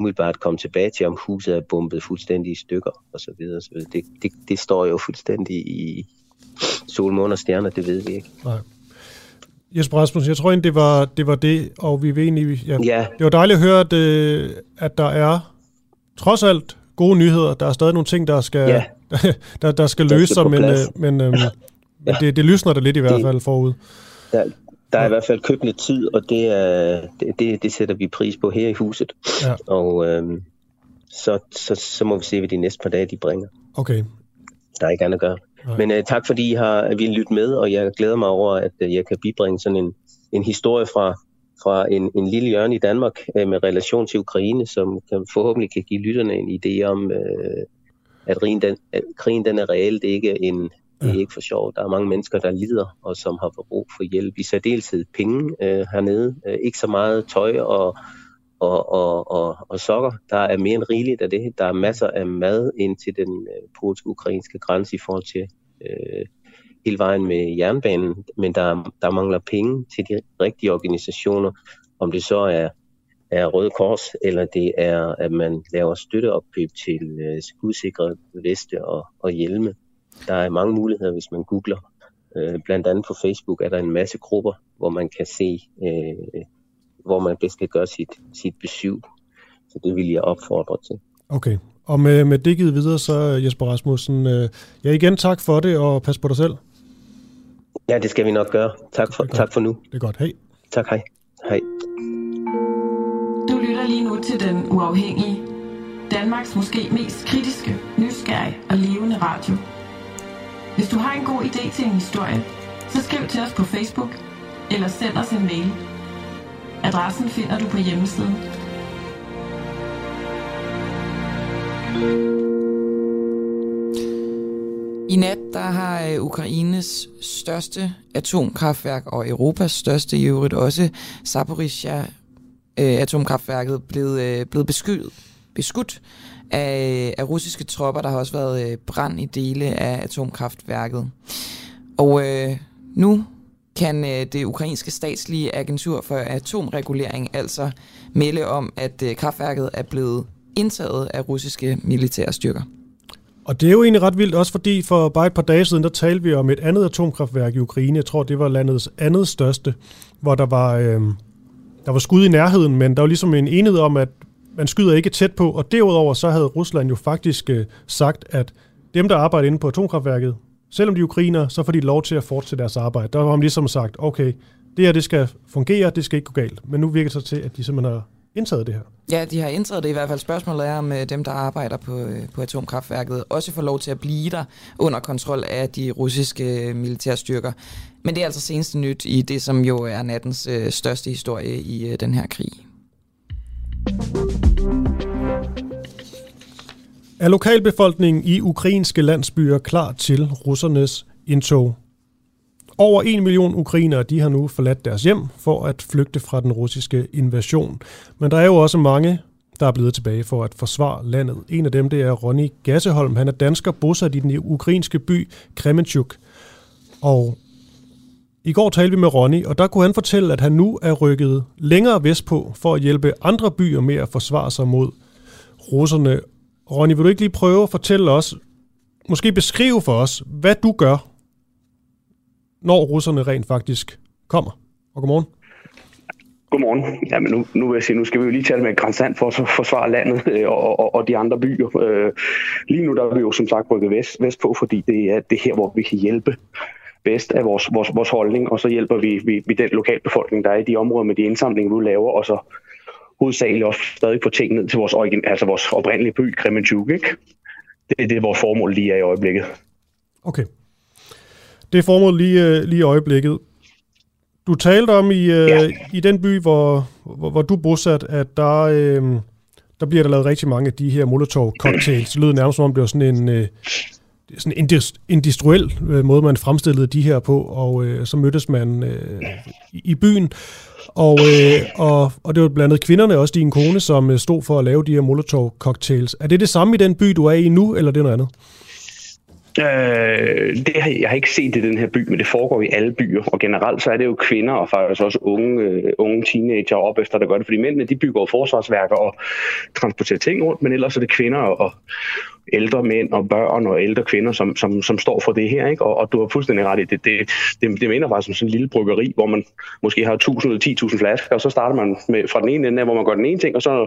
umiddelbart komme tilbage til, om huset er bombet fuldstændig i stykker osv. osv. Det, det, det står jo fuldstændig i sol, måne og stjerner, det ved vi ikke. Nej. Jesper Rasmussen, jeg tror egentlig, det var det, var det og vi vil egentlig, ja, Ja. det var dejligt at høre, at, øh, at der er trods alt gode nyheder. Der er stadig nogle ting, der skal, Ja. der, der skal Der løse skal sig, på men, øh, men, øh, men det, det lysner det lidt i hvert Det- fald forud. Der, der er i hvert fald købt lidt tid, og det, er, det, det, det sætter vi pris på her i huset. Ja. Og øhm, så, så, så må vi se, hvad de næste par dage de bringer. Okay. Der er ikke andet at gøre. Nej. Men øh, tak fordi I har vil lytte med, og jeg glæder mig over, at øh, jeg kan bibringe sådan en, en historie fra, fra en, en lille hjørne i Danmark øh, med relation til Ukraine, som kan, forhåbentlig kan give lytterne en idé om, øh, at, krigen, den, at krigen den er reelt ikke en, det er ikke for sjov. Der er mange mennesker, der lider, og som har brug for hjælp. I særdeleshed penge øh, hernede. Øh, ikke så meget tøj og, og, og, og, og sokker. Der er mere end rigeligt af det. Der er masser af mad ind til den øh, polsk-ukrainske grænse i forhold til øh, hele vejen med jernbanen. Men der, der mangler penge til de rigtige organisationer. Om det så er, er Røde Kors, eller det er, at man laver støtteopkøb til øh, skudsikre veste og, og hjelme. Der er mange muligheder, hvis man googler. Øh, blandt andet på Facebook er der en masse grupper, hvor man kan se, øh, hvor man bedst kan gøre sit, sit besøg. Så det vil jeg opfordre til. Okay. Og med, med det givet videre, så Jesper Rasmussen, øh, ja igen tak for det, og pas på dig selv. Ja, det skal vi nok gøre. Tak for, tak for nu. Det er godt. Hej. Tak, hej. Hej. Du lytter lige nu til Den Uafhængige. Danmarks måske mest kritiske, nysgerrige og levende radio. Hvis du har en god idé til en historie, så skriv til os på Facebook eller send os en mail. Adressen finder du på hjemmesiden. I nat der har øh, Ukraines største atomkraftværk og Europas største i øvrigt også Zaporizhia øh, atomkraftværket blevet, øh, blevet beskydt, beskudt af, af russiske tropper. Der har også været øh, brand i dele af atomkraftværket. Og øh, nu kan øh, det ukrainske statslige agentur for atomregulering altså melde om, at øh, kraftværket er blevet indtaget af russiske militære styrker. Og det er jo egentlig ret vildt, også fordi for bare et par dage siden, der talte vi om et andet atomkraftværk i Ukraine. Jeg tror, det var landets andet største, hvor der var, øh, der var skud i nærheden, men der var ligesom en enighed om, at man skyder ikke tæt på. Og derudover så havde Rusland jo faktisk øh, sagt, at dem, der arbejder inde på atomkraftværket, selvom de er ukrainer, så får de lov til at fortsætte deres arbejde. Der har man ligesom sagt, okay, det her det skal fungere, det skal ikke gå galt. Men nu virker det så til, at de simpelthen har indtaget det her. Ja, de har indtaget det i hvert fald. Spørgsmålet er, om øh, dem, der arbejder på, øh, på atomkraftværket, også får lov til at blive der under kontrol af de russiske øh, militærstyrker. Men det er altså seneste nyt i det, som jo er nattens øh, største historie i øh, den her krig. Er lokalbefolkningen i ukrainske landsbyer klar til russernes indtog? Over en million ukrainere de har nu forladt deres hjem for at flygte fra den russiske invasion. Men der er jo også mange, der er blevet tilbage for at forsvare landet. En af dem det er Ronny Gasseholm. Han er dansker bosat i den ukrainske by Kremenchuk. Og i går talte vi med Ronny, og der kunne han fortælle, at han nu er rykket længere vestpå for at hjælpe andre byer med at forsvare sig mod russerne. Ronny, vil du ikke lige prøve at fortælle os, måske beskrive for os, hvad du gør, når russerne rent faktisk kommer? Og godmorgen. Godmorgen. Jamen nu, nu vil jeg sige, nu skal vi jo lige tale med Grænsand for at forsvare landet øh, og, og, og de andre byer. Øh, lige nu der er vi jo som sagt rykket vest, vestpå, fordi det er det her, hvor vi kan hjælpe bedst af vores, vores, vores holdning, og så hjælper vi, vi, vi den lokalbefolkning, der er i de områder med de indsamlinger, vi laver, og så hovedsageligt også stadig få ting ned til vores, origin, altså vores oprindelige by, Kremenchuk, ikke? Det, det er vores formål lige er i øjeblikket. Okay. Det er formålet lige, øh, lige i øjeblikket. Du talte om i, øh, ja. i den by, hvor, hvor, hvor du er bosat, at der, øh, der bliver der lavet rigtig mange af de her Molotov-cocktails. Det lyder nærmest som om, det var sådan en... Øh, sådan en industriel øh, måde, man fremstillede de her på, og øh, så mødtes man øh, i byen, og, øh, og, og det var blandt andet kvinderne, også din kone, som øh, stod for at lave de her Molotov-cocktails. Er det det samme i den by, du er i nu, eller er det noget andet? Øh, det har, jeg har ikke set det i den her by, men det foregår i alle byer, og generelt så er det jo kvinder og faktisk også unge, øh, unge teenager op efter, der gør det, fordi mændene de bygger forsvarsværker og transporterer ting rundt, men ellers er det kvinder og, ældre mænd og børn og ældre kvinder, som, som, som står for det her. Ikke? Og, og du har fuldstændig ret i, det, det, det, det minder bare som sådan en lille bryggeri, hvor man måske har 1000 eller 10.000 flasker, og så starter man med, fra den ene ende, hvor man gør den ene ting, og så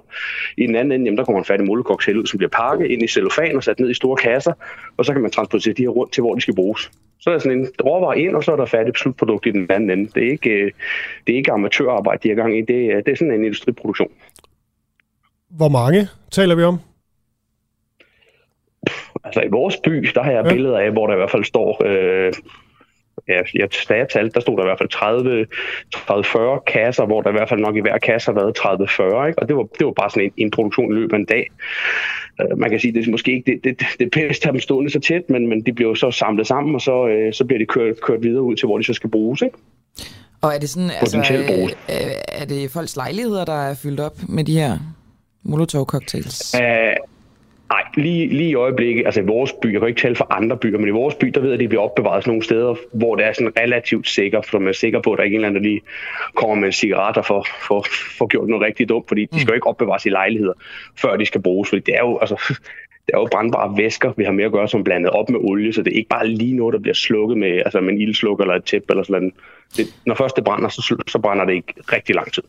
i den anden ende, jamen, der kommer en færdig molecocktail ud, som bliver pakket ind i cellofan og sat ned i store kasser, og så kan man transportere de her rundt til, hvor de skal bruges. Så er der sådan en råvarer ind, og så er der færdigt slutprodukt i den anden ende. Det er ikke, øh, det er ikke amatørarbejde, de har gang i. Det, er, det er sådan en industriproduktion. Hvor mange taler vi om? Altså i vores by, der har jeg ja. billeder af, hvor der i hvert fald står... Øh, ja, jeg, da jeg talte, der stod der i hvert fald 30, 30-40 kasser, hvor der i hvert fald nok i hver kasse har været 30-40, ikke? og det var, det var bare sådan en introduktion i løbet af en dag. Uh, man kan sige, det er måske ikke det, det, det bedste at dem stående så tæt, men, men de bliver jo så samlet sammen, og så, uh, så bliver de kørt, kørt videre ud til, hvor de så skal bruges. Ikke? Og er det sådan, altså, øh, er det folks lejligheder, der er fyldt op med de her Molotov-cocktails? Uh, Nej, lige, lige i øjeblikket, altså i vores by, jeg kan ikke tale for andre byer, men i vores by, der ved jeg, at de bliver opbevaret sådan nogle steder, hvor det er sådan relativt sikkert, for man er sikker på, at der ikke er en eller anden, der lige kommer med cigaretter for, for, for gjort noget rigtig dumt, fordi de skal jo ikke opbevares i lejligheder, før de skal bruges, fordi det er jo, altså, det er jo brandbare væsker, vi har med at gøre, som blandet op med olie, så det er ikke bare lige noget, der bliver slukket med, altså med en ildslukker eller et tæppe eller sådan noget. Det, når først det brænder, så, så brænder det ikke rigtig lang tid.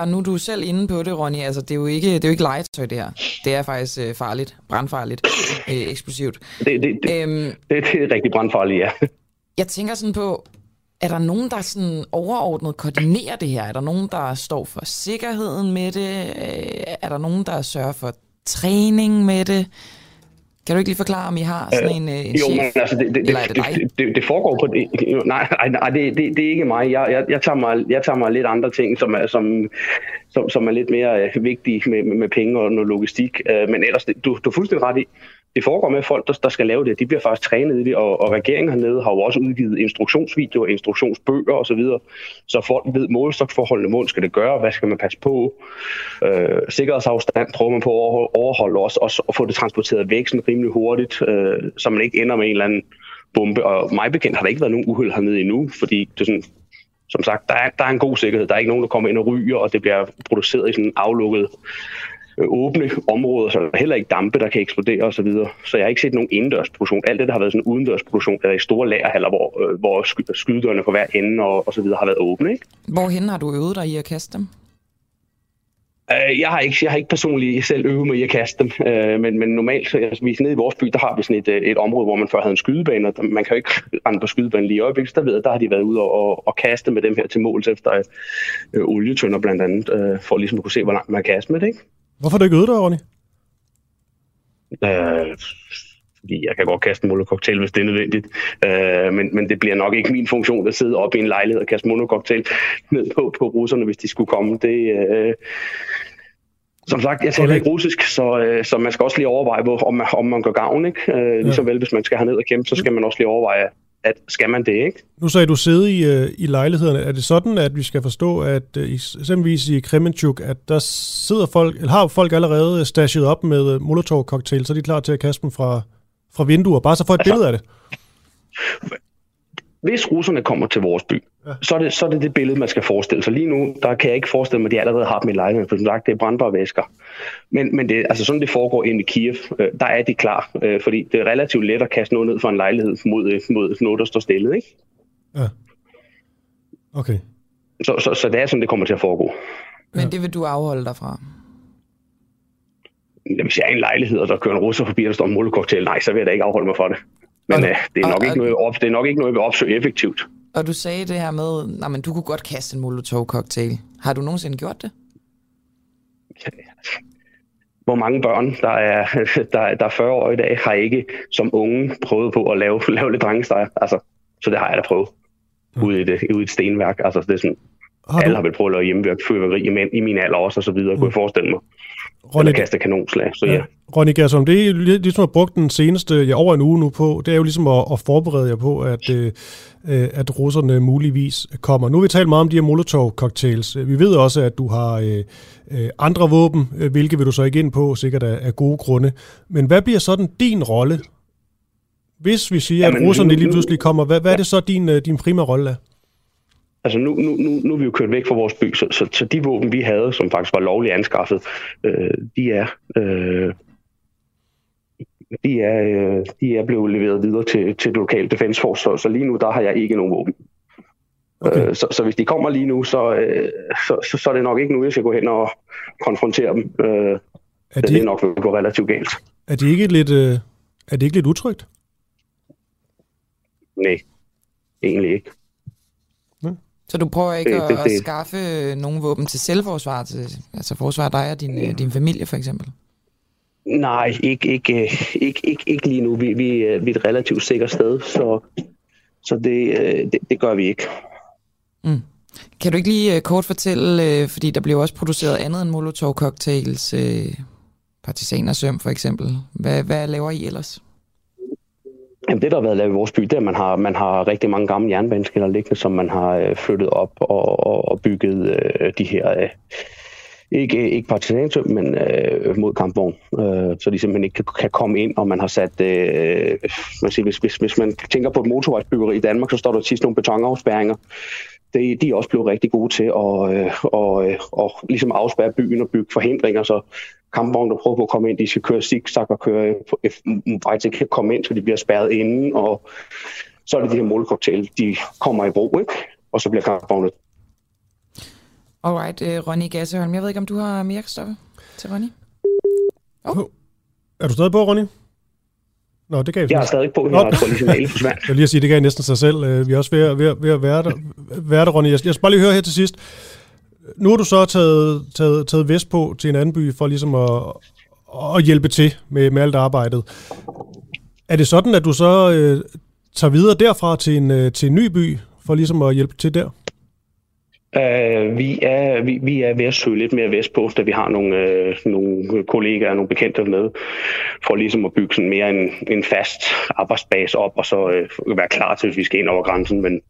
Og nu er du selv inde på det, Ronny. Altså, det er jo ikke, det er jo ikke legetøj, det her. Det er faktisk øh, farligt, brandfarligt, øh, eksplosivt. Det, det, det, øhm, det, det er rigtig brandfarligt, ja. Jeg tænker sådan på, er der nogen, der sådan overordnet koordinerer det her? Er der nogen, der står for sikkerheden med det? Øh, er der nogen, der sørger for træning med det? Kan du ikke lige forklare, om I har sådan en, øh, en jo, chef? Men, altså, det, det, eller er det dig? Det, det, det foregår på... Det, nej, nej, nej det, det, det er ikke mig. Jeg, jeg, jeg, tager mig. jeg tager mig lidt andre ting, som er, som, som, som er lidt mere øh, vigtige med, med, med penge og noget logistik. Øh, men ellers, det, du, du er fuldstændig ret i det foregår med, at folk, der, der skal lave det, de bliver faktisk trænet i det, og, og regeringen hernede har jo også udgivet instruktionsvideoer, instruktionsbøger osv., så, videre, så folk ved målstoksforholdene, hvordan skal det gøre, hvad skal man passe på, øh, sikkerhedsafstand prøver man på at overholde også, også og få det transporteret væk sådan rimelig hurtigt, øh, så man ikke ender med en eller anden bombe, og mig bekendt har der ikke været nogen uheld hernede endnu, fordi det er sådan, som sagt, der er, der er en god sikkerhed. Der er ikke nogen, der kommer ind og ryger, og det bliver produceret i sådan en aflukket åbne områder, så der er heller ikke dampe, der kan eksplodere osv. Så, så jeg har ikke set nogen indendørsproduktion. Alt det, der har været sådan en udendørsproduktion, eller i store lagerhaller, hvor, øh, hvor skydedørene på hver ende og, og så videre har været åbne. Ikke? Hvorhen har du øvet dig i at kaste dem? Uh, jeg har ikke, jeg har ikke personligt selv øvet mig i at kaste dem, uh, men, men normalt, altså, vi nede i vores by, der har vi sådan et, et område, hvor man før havde en skydebane, og man kan jo ikke rende på skydebanen lige i øjeblikket, så der, ved, der har de været ude og, og, og kaste med dem her til måls efter uh, olietønder blandt andet, uh, for ligesom at kunne se, hvor langt man kan kaste med det. Ikke? Hvorfor har du ikke øvet dig, Ronny? Øh, fordi jeg kan godt kaste en monococktail, hvis det er nødvendigt. Øh, men, men det bliver nok ikke min funktion at sidde oppe i en lejlighed og kaste monococktail ned på, på russerne, hvis de skulle komme. Det, øh, som sagt, jeg taler ikke russisk, så, øh, så man skal også lige overveje, hvor, om, man, om man gør gavn. Ikke? Øh, ligesom ja. vel, hvis man skal herned og kæmpe, så skal man også lige overveje, at skal man det, ikke? Nu sagde du sidde i, uh, i lejlighederne. Er det sådan, at vi skal forstå, at uh, eksempelvis i Kremenchuk, at der sidder folk, eller har folk allerede stashet op med uh, Molotov-cocktail, så er de klar til at kaste dem fra, fra vinduer, bare så få et altså, billede af det? Hvis russerne kommer til vores by, ja. så, er det, så er det det billede, man skal forestille sig. Lige nu, der kan jeg ikke forestille mig, at de allerede har dem i lejligheden, for som sagt, det er brandbare væsker. Men, men det, altså sådan det foregår ind i Kiev, øh, der er de klar, øh, fordi det er relativt let at kaste noget ned fra en lejlighed mod, øh, mod noget, der står stillet, ikke? Ja. Okay. Så, så, så det er sådan, det kommer til at foregå. Men det vil du afholde dig fra? Hvis jeg er i en lejlighed, og der kører en russer forbi, og der står en nej, så vil jeg da ikke afholde mig for det. Men øh, det, er nok og, ikke noget, op, det er nok ikke noget, jeg vil opsøge effektivt. Og du sagde det her med, at men du kunne godt kaste en molotov-cocktail. Har du nogensinde gjort det? Hvor mange børn, der er, der, der er 40 år i dag, har ikke som unge prøvet på at lave, lave lidt drengestejer. Altså, så det har jeg da prøvet. Mm. Ude i, det, ude i et stenværk. Altså, det er sådan, Har du... Alle har vel prøvet at lave hjemmeværk fyrværkeri i, min, i min alder også, og så videre, mm. kunne jeg forestille mig. Ronny, Eller kaste kanonslag, så ja. ja. Ronny Gersom, det er ligesom har brugt den seneste, ja, over en uge nu på, det er jo ligesom at, at forberede jer på, at, øh, at russerne muligvis kommer. Nu har vi talt meget om de her Molotov-cocktails. Vi ved også, at du har øh, øh andre våben, hvilke vil du så ikke ind på, sikkert af, af gode grunde. Men hvad bliver sådan din rolle, hvis vi siger, Jamen, at russerne lige pludselig kommer? Hvad, hvad er det så, din, din primære rolle er? Altså nu, nu, nu, nu er vi jo kørt væk fra vores by, så, så, så de våben, vi havde, som faktisk var lovligt anskaffet, øh, de er... Øh, de er, øh, de er blevet leveret videre til, til det lokale Defense Force, så, så lige nu der har jeg ikke nogen våben. Okay. Øh, så, så hvis de kommer lige nu, så, øh, så, så, så er det nok ikke nu, jeg skal gå hen og konfrontere dem. Øh, er de, det er nok vil gå relativt galt. Er det ikke lidt, øh, er det ikke lidt utrygt? Nej, egentlig ikke. Så du prøver ikke det, at, det, det. at skaffe nogle våben til selvforsvar, til, altså forsvar dig og din, mm. din familie for eksempel? Nej, ikke, ikke, ikke, ikke, ikke lige nu. Vi, vi, vi er et relativt sikkert sted, så, så det, det, det gør vi ikke. Mm. Kan du ikke lige kort fortælle, fordi der bliver også produceret andet end Molotov-cocktails, partisanersøm for eksempel. Hvad, hvad laver I ellers? Jamen, det, der har været lavet i vores by, det er, at man har, man har rigtig mange gamle jernbaneskinner liggende, som man har øh, flyttet op og, og, og bygget øh, de her, øh, ikke, ikke partisansøm, men øh, mod kampvogn, øh, så de simpelthen ikke kan, kan komme ind, og man har sat, øh, man siger, hvis, hvis, hvis man tænker på et motorvejsbyggeri i Danmark, så står der tit nogle betonafspærringer, de, de er også blevet rigtig gode til at, øh, og, øh, og ligesom afspærre byen og bygge forhindringer, så kampvogne, der prøver på at komme ind, de skal køre zigzag og køre vej til at komme ind, så de bliver spærret inden, og så er det de her målcocktail, de kommer i brug, ikke? og så bliver kampvogne. Alright, uh, Ronny Gasseholm, jeg ved ikke, om du har mere, Kristoffer, til Ronny? Oh. Er du stadig på, Ronny? Nå, det gav jeg er stadig på, lige signalet forsvandt. Jeg vil lige sige, det gav næsten sig selv. Øh, vi er også ved, ved, ved at være der, være der Ronny. Jeg skal bare lige høre her til sidst nu har du så taget, taget, taget vest på til en anden by for ligesom at, at hjælpe til med, med alt arbejdet. Er det sådan, at du så øh, tager videre derfra til en, øh, til en ny by for ligesom at hjælpe til der? Uh, vi, er, vi, vi er ved at søge lidt mere vestpå, da vi har nogle, uh, nogle kollegaer og nogle bekendte med, for ligesom at bygge sådan mere en, en fast arbejdsbase op, og så uh, være klar til, hvis vi skal ind over grænsen. Men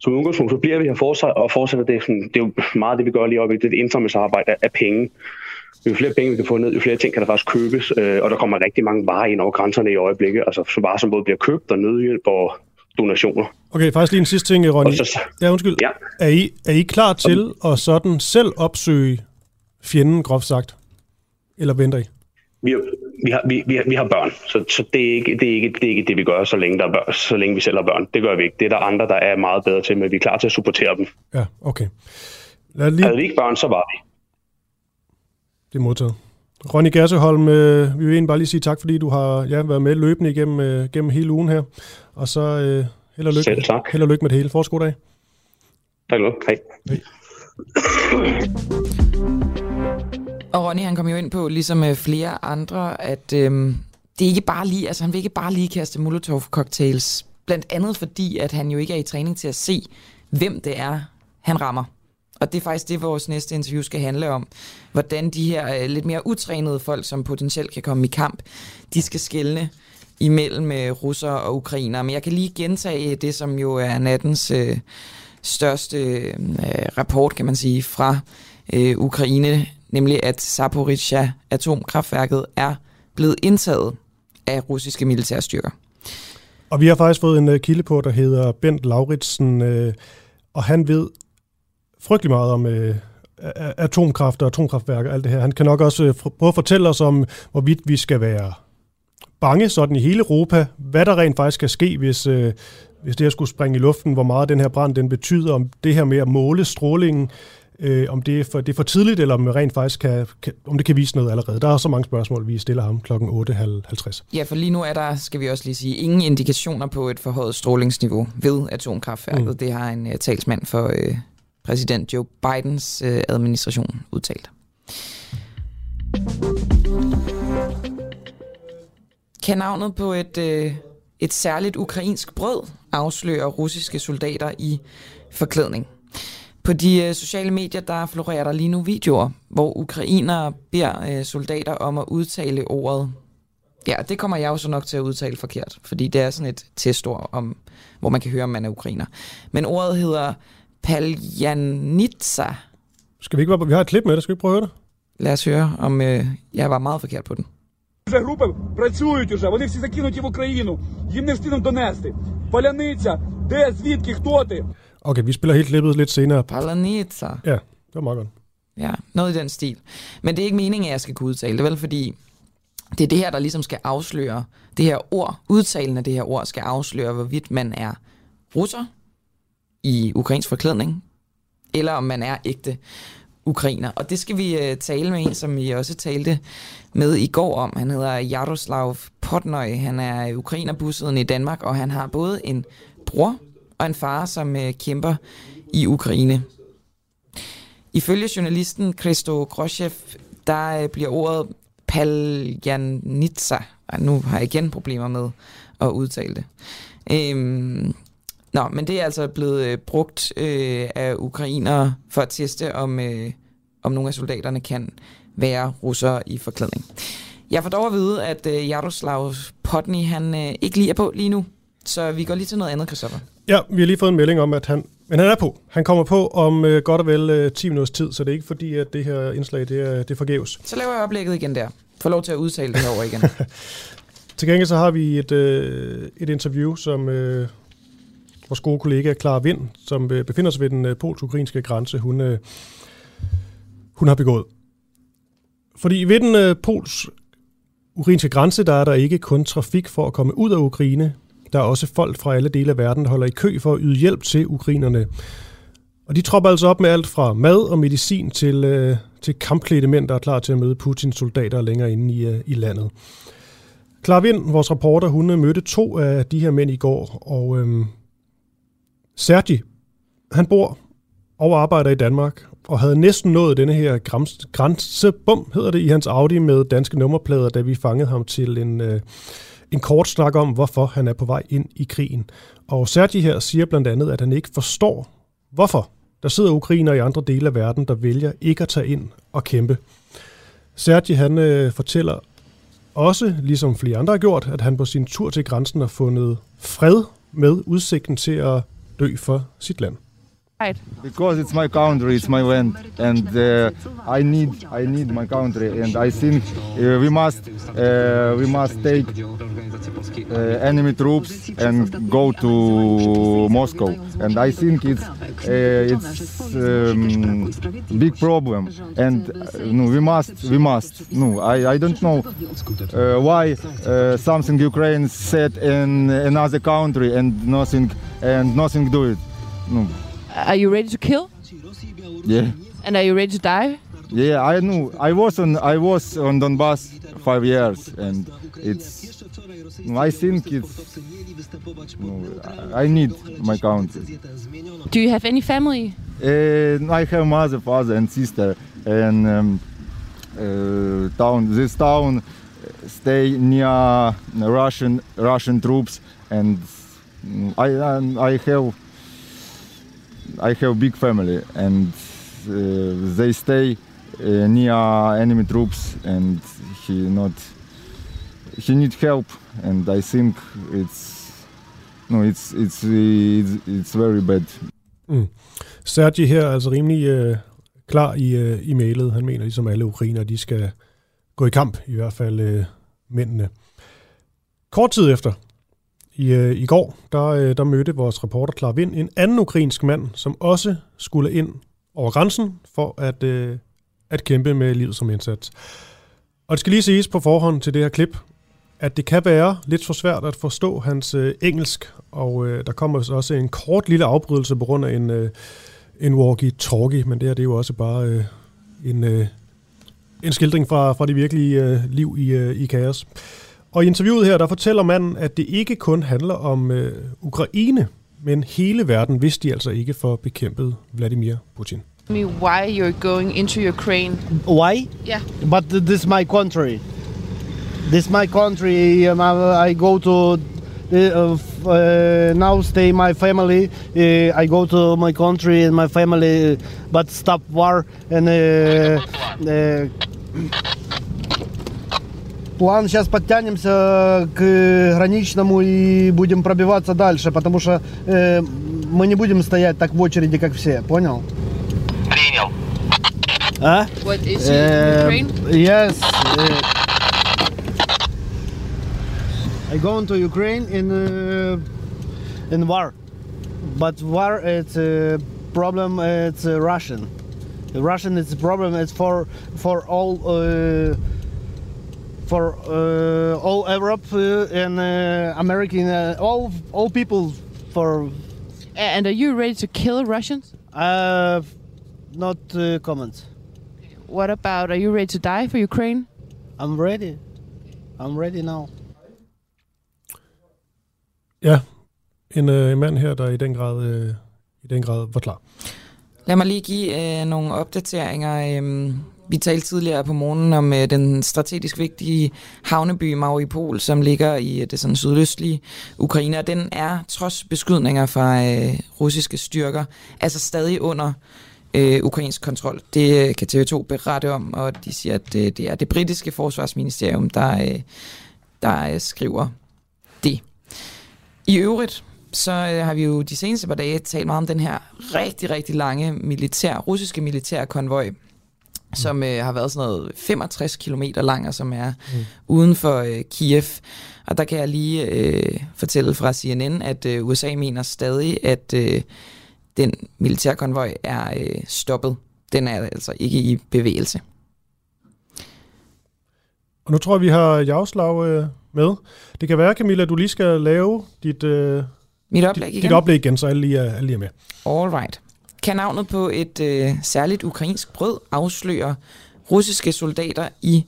som udgangspunkt, så bliver vi her fortsat, og fortsætter det. Sådan, det er jo meget det, vi gør lige i. Det er indsamlingsarbejde af penge. Jo flere penge vi kan få ned, jo flere ting kan der faktisk købes, øh, og der kommer rigtig mange varer ind over grænserne i øjeblikket, altså så varer, som både bliver købt og nødhjælp og donationer. Okay, faktisk lige en sidste ting, Ronny. Så, ja, undskyld. Ja. Er, I, er I klar til at sådan selv opsøge fjenden, groft sagt? Eller venter I? Vi, vi har, vi, vi, har, vi har børn, så, så det, er ikke, det, er ikke, det er ikke det, vi gør, så længe, der er børn, så længe vi selv har børn. Det gør vi ikke. Det er der andre, der er meget bedre til, men vi er klar til at supportere dem. Ja, okay. Lad lige... Havde vi ikke børn, så var vi. Det er modtaget. Ronny Gerseholm, øh, vi vil egentlig bare lige sige tak, fordi du har ja, været med løbende igennem øh, gennem hele ugen her. Og så øh, held, og lykke, Selv tak. held og lykke med det hele. Fortsat god dag. Tak Hej. Hej. Og Ronny han kom jo ind på, ligesom øh, flere andre, at øhm, det er ikke bare lige, altså han vil ikke bare lige kaste Molotov-cocktails, blandt andet fordi, at han jo ikke er i træning til at se, hvem det er, han rammer. Og det er faktisk det, vores næste interview skal handle om. Hvordan de her øh, lidt mere utrænede folk, som potentielt kan komme i kamp, de skal skælne imellem øh, russer og ukrainer. Men jeg kan lige gentage det, som jo er nattens øh, største øh, rapport, kan man sige, fra øh, Ukraine nemlig at Zaporizhia atomkraftværket er blevet indtaget af russiske militærstyrker. Og vi har faktisk fået en øh, kilde på, der hedder Bent Lauritsen, øh, og han ved frygtelig meget om øh, atomkraft og atomkraftværker og alt det her. Han kan nok også øh, prøve at fortælle os om, hvorvidt vi skal være bange sådan i hele Europa, hvad der rent faktisk kan ske, hvis, uh, hvis det her skulle springe i luften, hvor meget den her brand den betyder, om det her med at måle strålingen, øh, om det er, for, det er for tidligt, eller om rent faktisk kan, kan, om det kan vise noget allerede. Der er så mange spørgsmål, vi stiller ham kl. 8.50. Ja, for lige nu er der, skal vi også lige sige, ingen indikationer på et forhøjet strålingsniveau ved atomkraftværket. Mm. Det har en uh, talsmand for uh, præsident Joe Bidens uh, administration udtalt. Kan navnet på et, uh, et særligt ukrainsk brød afsløre russiske soldater i forklædning? På de øh, sociale medier, der florerer der lige nu videoer, hvor ukrainere beder øh, soldater om at udtale ordet. Ja, det kommer jeg jo så nok til at udtale forkert, fordi det er sådan et testord, om, hvor man kan høre, om man er ukrainer. Men ordet hedder Paljanitsa. Skal vi ikke bare, vi har et klip med det, skal vi ikke prøve at høre det? Lad os høre, om øh, jeg var meget forkert på den Вже групи працюють уже, вони всі закинуті в Україну. Їм не встигнуть донести. Паляниця, де, звідки, хто ти? Okay, vi spiller helt klippet lidt senere. Palanitsa. Ja, det var meget godt. Ja, noget i den stil. Men det er ikke meningen, at jeg skal kunne udtale det, vel? Fordi det er det her, der ligesom skal afsløre, det her ord, udtalen af det her ord, skal afsløre, hvorvidt man er russer i ukrainsk forklædning, eller om man er ægte ukrainer. Og det skal vi øh, tale med en, som vi også talte med i går om. Han hedder Jaroslav Potnøj. Han er ukrainerbusset i Danmark, og han har både en bror og en far, som øh, kæmper i Ukraine. Ifølge journalisten Christo Grosjev, der øh, bliver ordet Paljanitsa. Nu har jeg igen problemer med at udtale det. Øhm, nå, men det er altså blevet øh, brugt øh, af ukrainere for at teste, om, øh, om nogle af soldaterne kan være russere i forklædning. Jeg får dog at vide, at øh, Jaroslav Potny, han øh, ikke lige er på lige nu. Så vi går lige til noget andet, Christoffer. Ja, vi har lige fået en melding om, at han... Men han er på. Han kommer på om øh, godt og vel øh, 10 minutters tid, så det er ikke fordi, at det her indslag det er, det forgæves. Så laver jeg oplægget igen der. Får lov til at udtale det herover igen. Til gengæld så har vi et, øh, et interview, som øh, vores gode kollega Clara Vind, som øh, befinder sig ved den øh, polsk-ukrainske grænse, hun, øh, hun har begået. Fordi ved den polsk-ukrainske grænse, der er der ikke kun trafik for at komme ud af Ukraine. Der er også folk fra alle dele af verden, der holder i kø for at yde hjælp til ukrainerne. Og de tropper altså op med alt fra mad og medicin til, øh, til kampklædte mænd, der er klar til at møde Putins soldater længere inde i, øh, i landet. Klar Vind, vores reporter, hun mødte to af de her mænd i går, og øhm, Sergi, han bor og arbejder i Danmark, og havde næsten nået denne her grams- grænsebum, hedder det, i hans Audi med danske nummerplader, da vi fangede ham til en, øh, en kort snak om, hvorfor han er på vej ind i krigen. Og Sergi her siger blandt andet, at han ikke forstår, hvorfor der sidder ukrainer i andre dele af verden, der vælger ikke at tage ind og kæmpe. Sergi han øh, fortæller også, ligesom flere andre har gjort, at han på sin tur til grænsen har fundet fred med udsigten til at dø for sit land. Because it's my country, it's my land, and uh, I need I need my country, and I think uh, we must uh, we must take uh, enemy troops and go to Moscow, and I think it's uh, it's um, big problem, and uh, no, we must we must no I, I don't know why something Ukraine said in another country and nothing and nothing do it. No. Are you ready to kill? Yeah. And are you ready to die? Yeah, I know. I was on I was on Donbass five years, and it's. I think it's. No, I need my country. Do you have any family? And I have mother, father, and sister, and um, uh, town. This town stay near Russian Russian troops, and I I have I have big family, and uh, they stay uh, near enemy troops, and he not he need help, and I think it's no, it's it's it's, it's very bad. Mm. Sergi her er altså rimelig øh, klar i, øh, i mailet. Han mener, ligesom alle ukrainer, de skal gå i kamp, i hvert fald øh, mændene. Kort tid efter, i, øh, i går, der, øh, der mødte vores reporter Klar Vind en anden ukrainsk mand, som også skulle ind over grænsen for at, øh, at kæmpe med livet som indsats. Og det skal lige siges på forhånd til det her klip, at det kan være lidt for svært at forstå hans øh, engelsk, og øh, der kommer også en kort lille afbrydelse på grund af en, øh, en walkie-talkie, men det her det er jo også bare øh, en, øh, en skildring fra, fra det virkelige øh, liv i, øh, i kaos. Og i interviewet her, der fortæller manden, at det ikke kun handler om øh, Ukraine, men hele verden, hvis de altså ikke får bekæmpet Vladimir Putin. Me why you're going into Ukraine? Why? Yeah. But th- this is my country. This is my country. Um, I, I go to uh, uh, now stay my family. Uh, I go to my country and my family, but stop war and uh, uh, план сейчас подтянемся к граничному и будем пробиваться дальше, потому что э, мы не будем стоять так в очереди, как все, понял? Принял. А? What is Э, Ukraine? Yes. uh, I go into Ukraine in uh, in war, but war it's a problem. It's Russian. Russian it's a problem. It's for for all uh, for uh, all Europe uh, and uh, American uh, all all people for. And are you ready to kill Russians? Uh, not uh, comments. What about, are you ready to die for Ukraine? I'm ready. I'm ready now. Ja, en øh, mand her, der i den grad, øh, i den grad var klar. Lad mig lige give øh, nogle opdateringer. Øhm, vi talte tidligere på morgenen om øh, den strategisk vigtige havneby Mariupol, som ligger i øh, det sådan sydøstlige Ukraine, og den er trods beskydninger fra øh, russiske styrker, altså stadig under øh, ukrainsk kontrol. Det øh, kan TV2 berette om, og de siger, at øh, det er det britiske forsvarsministerium, der, øh, der øh, skriver det. I øvrigt, så øh, har vi jo de seneste par dage talt meget om den her rigtig, rigtig lange militær, russiske militærkonvoj, som øh, har været sådan noget 65 km lang, og som er mm. uden for øh, Kiev. Og der kan jeg lige øh, fortælle fra CNN, at øh, USA mener stadig, at øh, den militærkonvoj er øh, stoppet. Den er altså ikke i bevægelse. Og nu tror jeg, vi har Jaroslav øh, med. Det kan være, Camilla, du lige skal lave dit, øh, Mit oplæg dit, igen. dit oplæg igen, så alle lige er, alle lige er med. All right. Kan navnet på et øh, særligt ukrainsk brød afsløre russiske soldater i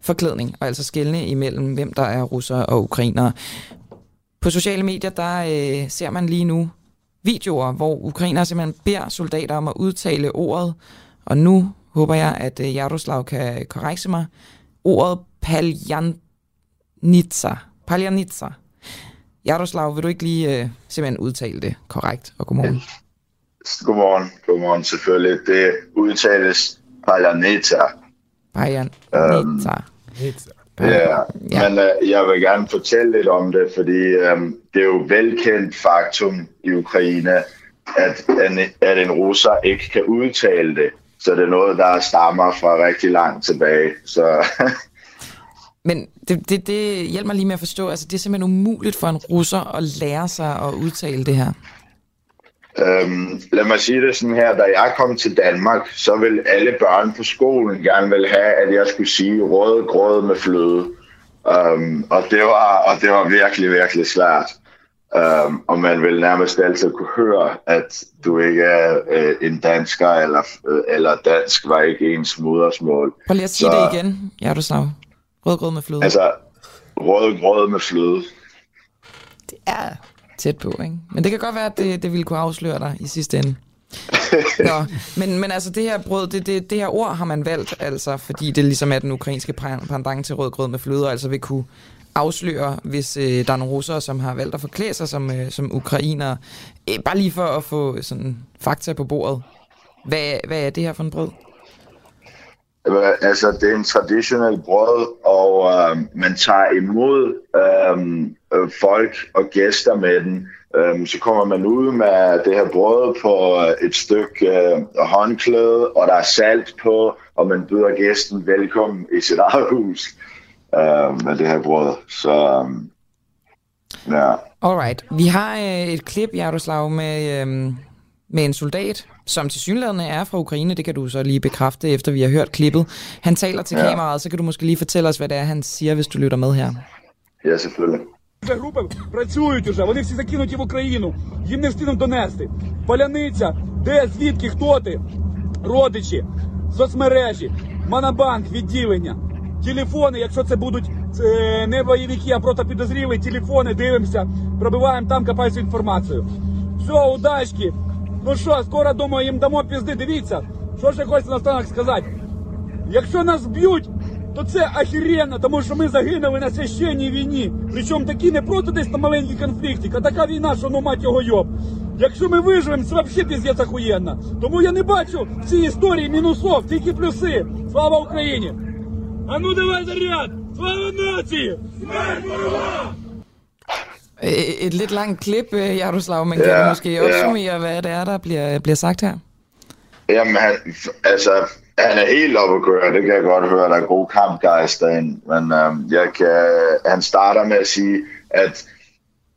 forklædning, og altså skelne imellem, hvem der er russere og ukrainere. På sociale medier, der øh, ser man lige nu videoer, hvor ukrainere simpelthen beder soldater om at udtale ordet, og nu håber jeg, at øh, Jaroslav kan korrekse mig, ordet paljanitsa. Paljanitsa. Jaroslav, vil du ikke lige øh, simpelthen udtale det korrekt, og godmorgen? Godmorgen, godmorgen selvfølgelig. Det udtales Palaneta. Paljanitsa. Ja, men uh, jeg vil gerne fortælle lidt om det, fordi um, det er jo velkendt faktum i Ukraine, at en, at en russer ikke kan udtale det. Så det er noget, der stammer fra rigtig langt tilbage. Så Men det, det, det hjælper mig lige med at forstå, altså det er simpelthen umuligt for en russer at lære sig at udtale det her. Øhm, lad mig sige det sådan her, da jeg kom til Danmark, så ville alle børn på skolen gerne vil have, at jeg skulle sige rød grød med fløde. Um, og, det var, og det var virkelig, virkelig svært. Um, og man vil nærmest altid kunne høre, at du ikke er øh, en dansker, eller, øh, eller dansk var ikke ens modersmål. Prøv lige at sige Så- det igen, Jaroslav. Rødgrød med fløde. Altså, rød grød med fløde. Det er tæt på, ikke? Men det kan godt være, at det, det ville kunne afsløre dig i sidste ende. Nå, men, men altså det her brød, det, det, det her ord har man valgt, altså fordi det ligesom er den ukrainske pan- pendant til rødgrød med fløde, og altså vil kunne afsløre, hvis øh, der er nogle russere, som har valgt at forklæde sig som, øh, som ukrainere. Øh, bare lige for at få sådan fakta på bordet. Hvad, hvad er det her for en brød? Altså, det er en traditionel brød, og øh, man tager imod øh, øh, folk og gæster med den. Øh, så kommer man ud med det her brød på øh, et stykke øh, håndklæde, og der er salt på, og man byder gæsten velkommen i sit eget hus øh, med det her brød. Så øh, ja. Alright. Vi har øh, et klip, Jaroslav, med, øh, med en soldat, som til synligheden er fra Ukraine. Det kan du så lige bekræfte, efter vi har hørt klippet. Han taler til Ja. kameraet, så kan du måske lige fortælle os, hvad det er, han siger, hvis du lytter med her. Ja, selvfølgelig. Вже групи працюють уже, вони всі закинуті в Україну. Їм не встигнуть донести. Паляниця, де, звідки, хто ти? Родичі, соцмережі, Монобанк, відділення, телефони, якщо це будуть е, не бойовики, а просто підозрілі, телефони, дивимося, пробиваємо там, копаємо інформацію. Все, удачки. Ну що, скоро думаю, їм дамо пізди. Дивіться, що ще хочеться на станах сказати. Якщо нас б'ють, то це охеренно, тому що ми загинули на священній війні. Причому такі не просто десь на маленький конфліктик, а така війна, що ну мать його йоб. Якщо ми виживемо, це взагалі піздець охуєнно. Тому я не бачу в цій історії мінусов, тільки плюси. Слава Україні! А ну давай заряд! Слава нації! Смерть ворогам! Øh, Et lidt langt klip, Jaroslav, men Ja, kan du måske ja. opsummere, hvad det er, der bliver, bliver sagt her? Jamen, han, altså, han er helt oppe at køre, det kan jeg godt høre, der er god kampgejst derinde, men øhm, jeg kan, han starter med at sige, at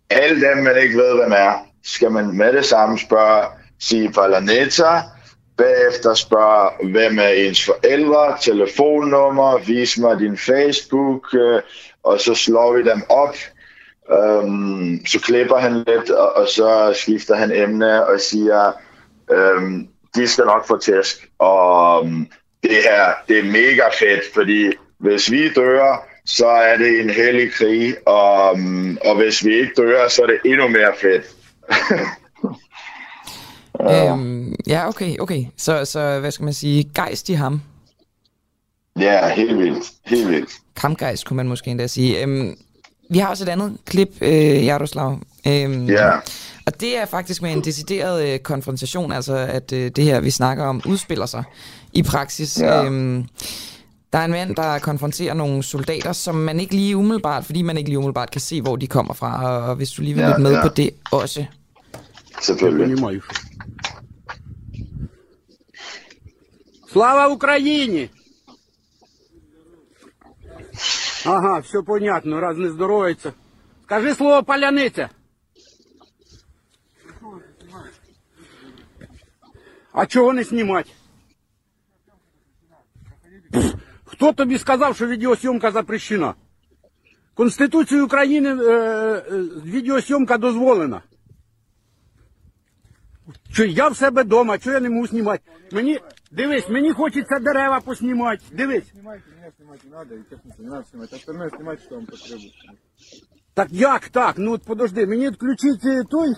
alle dem, man ikke ved, hvem er, skal man med det samme spørge, sige Palaneta, bagefter spørge, hvem er ens forældre, telefonnummer, vis mig din Facebook, øh, og så slår vi dem op, Øhm, så klipper han lidt, og, og så skifter han emne og siger, øhm, de skal nok få tæsk. Og øhm, det her, det er mega fedt, fordi hvis vi dør, så er det en hellig krig, og, øhm, og hvis vi ikke dør, så er det endnu mere fedt. Øhm, ja, okay, okay. Så, så hvad skal man sige? Gejst i ham. Ja, helt vildt. Helt vildt. Kampgejst, kunne man måske endda sige. Øhm, vi har også et andet klip, øh, Jaroslav. Øhm, Ja. Og det er faktisk med en decideret øh, konfrontation, altså at øh, det her, vi snakker om, udspiller sig i praksis. Ja. Øhm, der er en mand, der konfronterer nogle soldater, som man ikke lige umiddelbart, fordi man ikke lige umiddelbart kan se, hvor de kommer fra. Og, og hvis du lige vil Ja, lytte med ja. på det også. Selvfølgelig. Слава Україні! Ага, все понятно, раз не здоровиться. Скажи слово паляниця. А чого не знімати? Хто тобі сказав, що відеосйомка запрещена? Конституцією України е, е, відеосйомка дозволена. Що я в себе вдома, що я не можу знімати? Мені, дивись, мені хочеться дерева поснімати. Дивись. Снимайте, меня снимать не надо, и технику не надо снимать. Остальное снимайте, что вам потребуется. Так як так? Ну от подожди, мені включить е, той.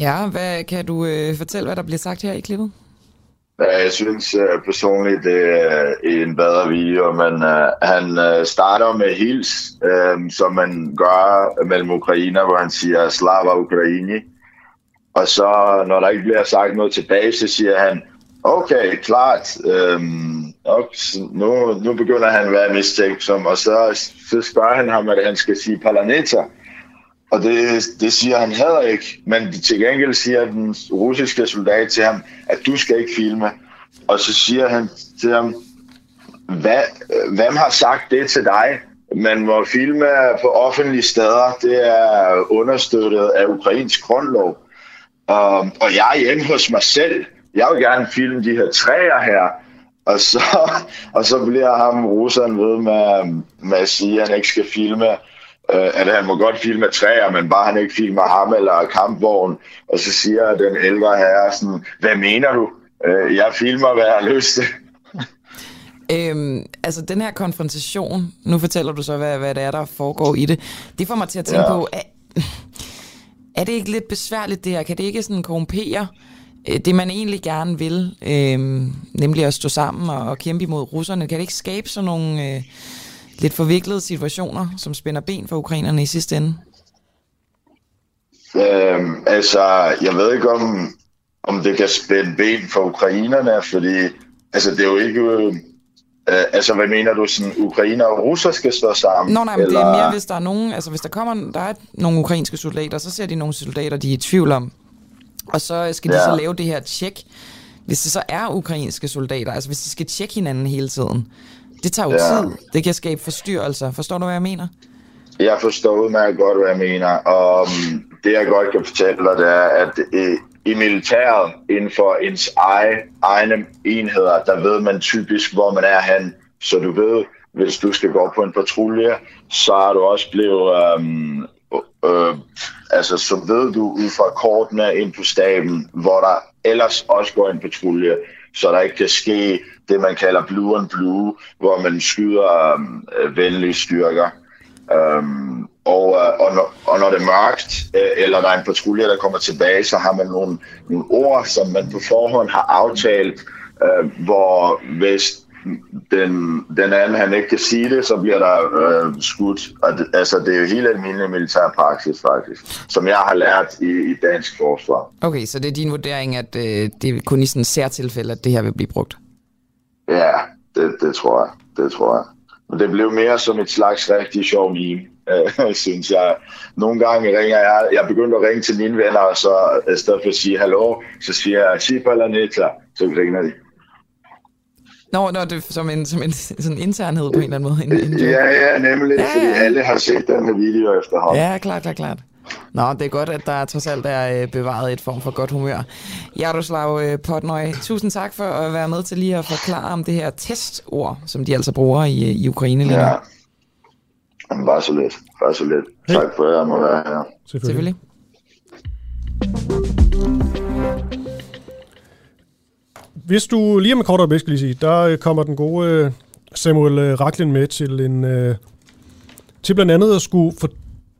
Ja, hvad kan du øh, fortælle, hvad der bliver sagt her i klippet? Ja, Jeg synes uh, personligt, det er en bedre video, men uh, øh, han uh, starter med hils, um, som man gør mellem Ukrainer, hvor han siger Slava Ukraini. Og så, når der ikke bliver sagt noget tilbage, så siger han, okay, klart, um, ok, nu, nu begynder han at være mistænksom, og så, så spørger han ham, at han skal sige Palaneta. Og det, det siger han heller ikke, men til gengæld siger den russiske soldat til ham, at du skal ikke filme. Og så siger han til ham, Hva, hvem har sagt det til dig? Man må filme på offentlige steder. Det er understøttet af ukrainsk grundlov. Um, og jeg er hjemme hos mig selv. Jeg vil gerne filme de her træer her. Og så, og så bliver ham russeren ved med, med at sige, at han ikke skal filme, øh, at han må godt filme træer, men bare han ikke filmer ham eller kampvogn. Og så siger den ældre herre sådan, hvad mener du? Øh, jeg filmer, hvad jeg har lyst til. Øhm, altså den her konfrontation, nu fortæller du så, hvad, hvad det er, der foregår i det. Det får mig til at tænke Ja. på, er, er det ikke lidt besværligt det her? Kan det ikke sådan korrumpere øh, det, man egentlig gerne vil, øhm, nemlig at stå sammen og, og kæmpe imod russerne? Kan det ikke skabe sådan nogle øh, lidt forviklede situationer, som spænder ben for ukrainerne i sidste ende? Øhm, altså, jeg ved ikke, om, om det kan spænde ben for ukrainerne, fordi altså, det er jo ikke... Øh, altså, hvad mener du, sådan, ukrainer og russer skal stå sammen? Nå nej, men det er mere, hvis der er nogen, altså hvis der kommer, der er nogle ukrainske soldater, så ser de nogle soldater, de er i tvivl om, og så skal de Ja. så lave det her tjek, hvis det så er ukrainske soldater, altså hvis de skal tjekke hinanden hele tiden. Det tager jo Ja. tid. Det kan skabe forstyrrelser. Forstår du, hvad jeg mener? Jeg forstår udmærket godt, hvad jeg mener. Og um, det, jeg godt kan fortælle dig, det er, at i, i militæret, inden for ens ege, egne enheder, der ved man typisk, hvor man er hen. Så du ved, hvis du skal gå på en patrulje, så er du også blevet... Um, øh, altså, så ved du ud fra kortene ind på staben, hvor der ellers også går en patrulje, så der ikke kan ske det, man kalder blue and blue, hvor man skyder um, venlige styrker. Um, og, uh, og, når, og når det er mørkt, øh, eller der er en patrulje, der kommer tilbage, så har man nogle, nogle ord, som man på forhånd har aftalt, øh, hvor hvis den, den anden han ikke kan sige det, så bliver der øh, skudt. Og det, altså, det er jo helt almindelig militær praksis, faktisk, som jeg har lært i, i dansk forsvar. Okay, så det er din vurdering, at øh, det er kun i sådan særtilfælde, at det her vil blive brugt? Ja, det, det tror jeg. Det tror jeg. Men det blev mere som et slags rigtig sjov meme, øh, synes jeg. Nogle gange ringer jeg, jeg begyndte at ringe til mine venner, og så i stedet for at sige hallo, så siger jeg, sig Palaneta, så griner de. Nå, nå det er som en, som en sådan internhed på en eller anden måde. En, en Ja, ja, nemlig, ja, fordi alle har set den her video efterhånden. Ja, klart, klart, klart. Nå, det er godt, at der trods alt er øh, bevaret et form for godt humør. Jaroslav øh, Potnøj, tusind tak for at være med til lige at forklare om det her testord, som de altså bruger i, i Ukraine lige nu. Ja. Jamen, bare så lidt. Bare så lidt. Tak for, at jeg må være her. Selvfølgelig. Hvis du lige om et kort øjeblik skal lige sige, der øh, kommer den gode øh, Samuel øh, Raklin med til en til blandt andet at skulle få,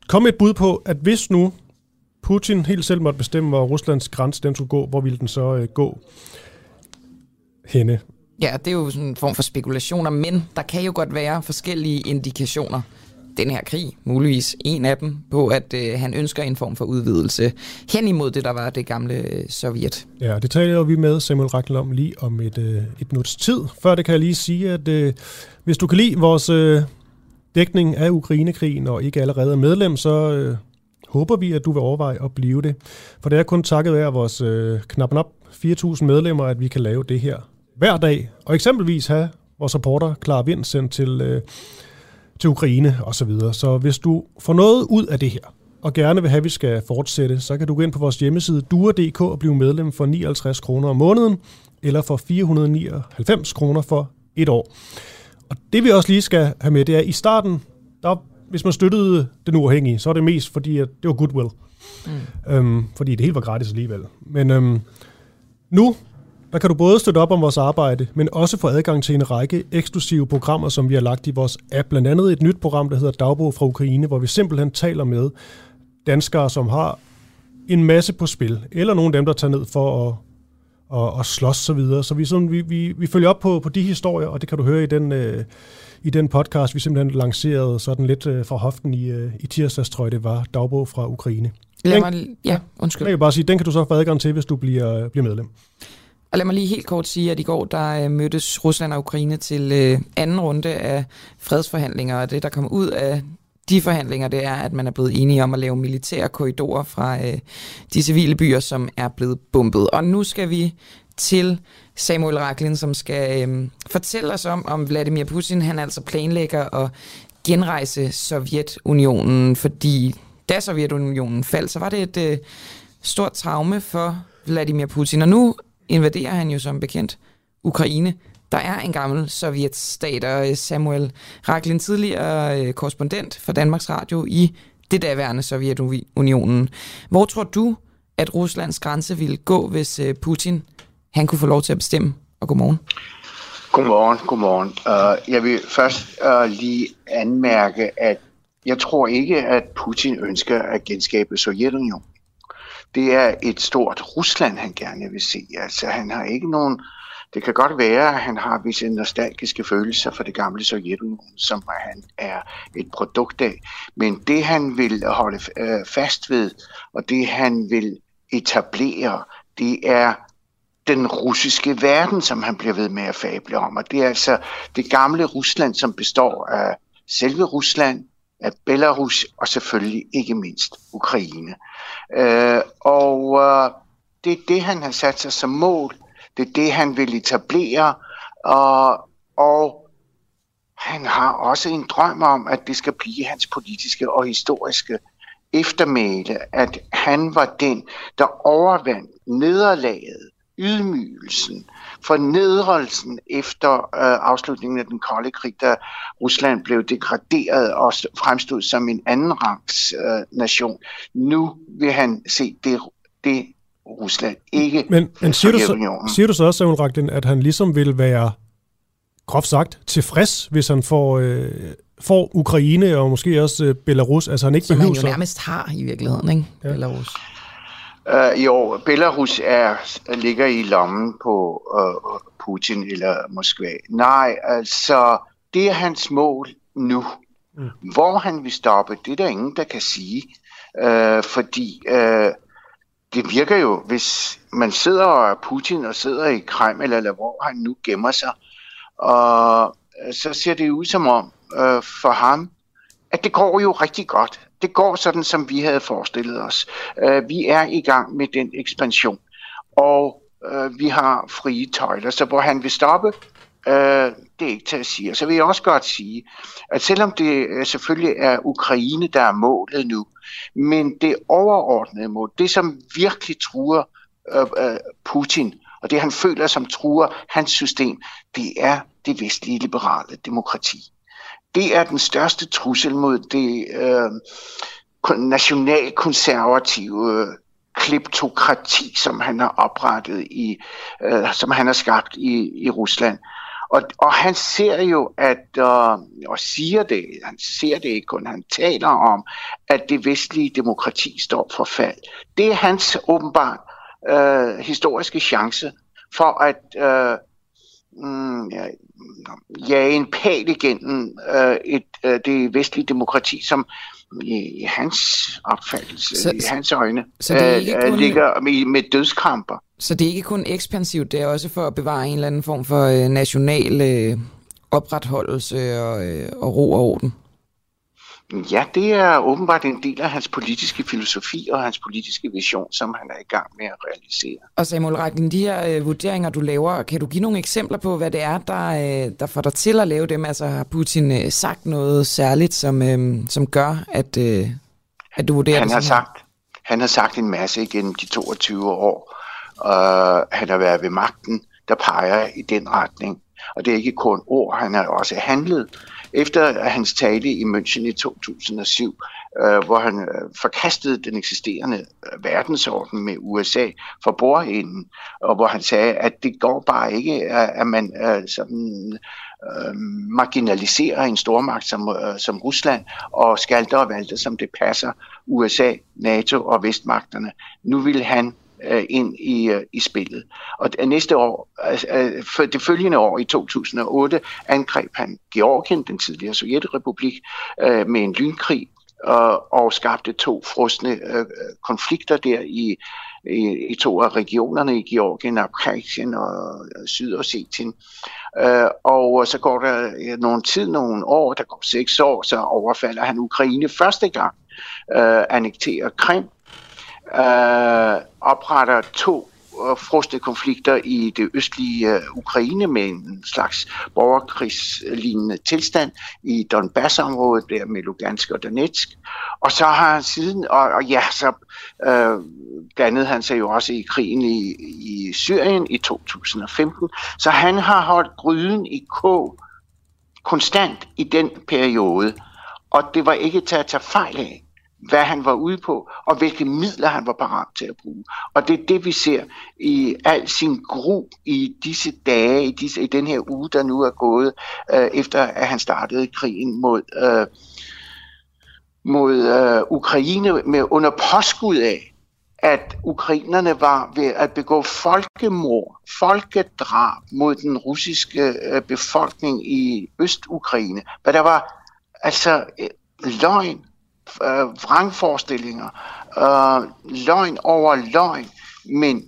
komme et bud på, at hvis nu Putin helt selv måtte bestemme, hvor Ruslands grænse den skulle gå, hvor ville den så øh, gå henne? Ja, det er jo sådan en form for spekulationer, men der kan jo godt være forskellige indikationer. Den her krig, muligvis en af dem, på at øh, han ønsker en form for udvidelse hen imod det, der var det gamle øh, Sovjet. Ja, det taler vi med Samuel Rackel om lige om et, øh, et minuts tid. Før det kan jeg lige sige, at øh, hvis du kan lide vores øh, dækning af Ukrainekrigen og ikke allerede er medlem, så øh, håber vi, at du vil overveje at blive det. For det er kun takket være vores øh, knap op 4.000 medlemmer, at vi kan lave det her hver dag. Og eksempelvis have vores supporter Clara Vind sendt til, øh, til Ukraine osv. Så, videre. så hvis du får noget ud af det her, og gerne vil have, at vi skal fortsætte, så kan du gå ind på vores hjemmeside duer.dk og blive medlem for 59 kroner om måneden, eller for 499 kroner for et år. Og det vi også lige skal have med, det er, at i starten, der, hvis man støttede den uafhængige, så er det mest fordi, at det var goodwill. Mm. Øhm, fordi det hele var gratis alligevel. Men øhm, nu, der kan du både støtte op om vores arbejde, men også få adgang til en række eksklusive programmer, som vi har lagt i vores app. Blandt andet et nyt program, der hedder Dagbog fra Ukraine, hvor vi simpelthen taler med danskere, som har en masse på spil, eller nogle af dem, der tager ned for at, at, at slås så videre. Så vi, sådan, vi, vi, vi følger op på, på de historier, og det kan du høre i den, øh, i den podcast, vi simpelthen lancerede sådan lidt øh, fra hoften i, øh, i tirsdags, tror jeg det var, Dagbog fra Ukraine. Lad mig, ja, undskyld. Jeg vil bare sige, den kan du så få adgang til, hvis du bliver, bliver medlem. Og lad mig lige helt kort sige, at i går der øh, mødtes Rusland og Ukraine til øh, anden runde af fredsforhandlinger, og det, der kom ud af de forhandlinger, det er, at man er blevet enige om at lave militære korridorer fra øh, de civile byer, som er blevet bombet. Og nu skal vi til Samuel Raklin, som skal øh, fortælle os om, om Vladimir Putin, han altså planlægger at genrejse Sovjetunionen, fordi da Sovjetunionen faldt, så var det et øh, stort traume for Vladimir Putin, og nu invaderer han jo som bekendt Ukraine. Der er en gammel sovjetstat, og øh, Samuel Raklin, tidligere øh, korrespondent for Danmarks Radio i det daværende Sovjetunionen. Hvor tror du, at Ruslands grænse ville gå, hvis øh, Putin han kunne få lov til at bestemme? Og godmorgen. Godmorgen, godmorgen. Uh, jeg vil først uh, lige anmærke, at jeg tror ikke, at Putin ønsker at genskabe Sovjetunionen. Det er et stort Rusland, han gerne vil se. Altså, han har ikke nogen... Det kan godt være, at han har visse nostalgiske følelser for det gamle Sovjetunionen, som han er et produkt af. Men det, han vil holde øh, fast ved, og det, han vil etablere, det er den russiske verden, som han bliver ved med at fable om. Og det er altså det gamle Rusland, som består af selve Rusland, af Belarus og selvfølgelig ikke mindst Ukraine. Øh, og øh, det er det, han har sat sig som mål. Det er det, han vil etablere. Og, og han har også en drøm om, at det skal blive hans politiske og historiske eftermæle, at han var den, der overvandt nederlaget, ydmygelsen, fornedrelsen efter øh, afslutningen af den kolde krig, da Rusland blev degraderet og st- fremstod som en anden rangs øh, nation. Nu vil han se det, det Rusland, ikke Men, men siger, du så, siger du så også, Samuel Raklin, at han ligesom vil være, groft sagt, tilfreds, hvis han får, øh, får Ukraine og måske også øh, Belarus? Altså han ikke Som han behøver jo så... nærmest har i virkeligheden, ikke? Ja. Belarus. Uh, jo, Belarus er, ligger i lommen på uh, Putin eller Moskva. Nej, altså, det er hans mål nu. Mm. Hvor han vil stoppe, det er der ingen, der kan sige. Uh, fordi uh, det virker jo, hvis man sidder og Putin og sidder i Kreml, eller hvor han nu gemmer sig, og så ser det ud som om uh, for ham, at det går jo rigtig godt. Det går sådan, som vi havde forestillet os. Øh, vi er i gang med den ekspansion, og øh, vi har frie tøjler, så hvor han vil stoppe, øh, det er ikke til at sige. Og så vil jeg også godt sige, at selvom det øh, selvfølgelig er Ukraine, der er målet nu, men det overordnede mål, det som virkelig truer øh, øh, Putin, og det han føler som truer hans system, det er det vestlige liberale demokrati det er den største trussel mod det øh, nationalkonservative øh, kleptokrati, som han har oprettet i, øh, som han har skabt i, i Rusland. Og, og han ser jo, at, øh, og siger det, han ser det ikke kun, han taler om, at det vestlige demokrati står for fald. Det er hans åbenbart øh, historiske chance for at øh, mm, ja, jage en pæl igennem øh, et, øh, det vestlige demokrati, som i, i hans opfattelse, så, i hans øjne, så det er ikke øh, kun, ligger med, med dødskramper. Så det er ikke kun ekspansivt, det er også for at bevare en eller anden form for øh, national øh, opretholdelse og, øh, og ro og orden? Ja, det er åbenbart en del af hans politiske filosofi og hans politiske vision, som han er i gang med at realisere. Og Samuel Ragnin, de her øh, vurderinger, du laver, kan du give nogle eksempler på, hvad det er, der, øh, der får dig til at lave dem? Altså har Putin øh, sagt noget særligt, som, øh, som gør, at, øh, at du vurderer han det har sagt, Han har sagt en masse igennem de 22 år. Uh, han har været ved magten, der peger i den retning. Og det er ikke kun ord, han har også handlet. Efter hans tale i München i 2007, øh, hvor han øh, forkastede den eksisterende øh, verdensorden med USA for bordenden, og hvor han sagde, at det går bare ikke, at man øh, sådan, øh, marginaliserer en stormagt som, øh, som Rusland og skalter og valter, som det passer USA, NATO og vestmagterne. Nu vil han øh, ind i, øh, i spillet. Og næste år, altså, øh, for det følgende år i 2008, angreb han Georgien, den tidligere sovjetrepublik, øh, med en lynkrig og, og skabte to frosne øh, konflikter der i, i, i to af regionerne i Georgien, Abkhazien og øh, Sydossetien. Øh, og så går der øh, nogle tid, nogle år, der går seks år, så overfalder han Ukraine første gang, øh, annekterer Krim, øh, opretter to øh, frosne konflikter i det østlige øh, Ukraine med en slags borgerkrigslignende tilstand i Donbass-området der med Lugansk og Donetsk. Og så har han siden, og, og ja, så øh, blandede han sig jo også i krigen i, i Syrien i 2015. Så han har holdt gryden i kog konstant i den periode, og det var ikke til at tage fejl af hvad han var ude på, og hvilke midler han var parat til at bruge. Og det er det, vi ser i al sin gru i disse dage, i, disse, i den her uge, der nu er gået, øh, efter at han startede krigen mod, øh, mod øh, Ukraine med under påskud af, at ukrainerne var ved at begå folkemord, folkedrab mod den russiske øh, befolkning i Øst-Ukraine. Hvad der var altså øh, løgn, øh, vrangforestillinger, øh, løgn over løgn, men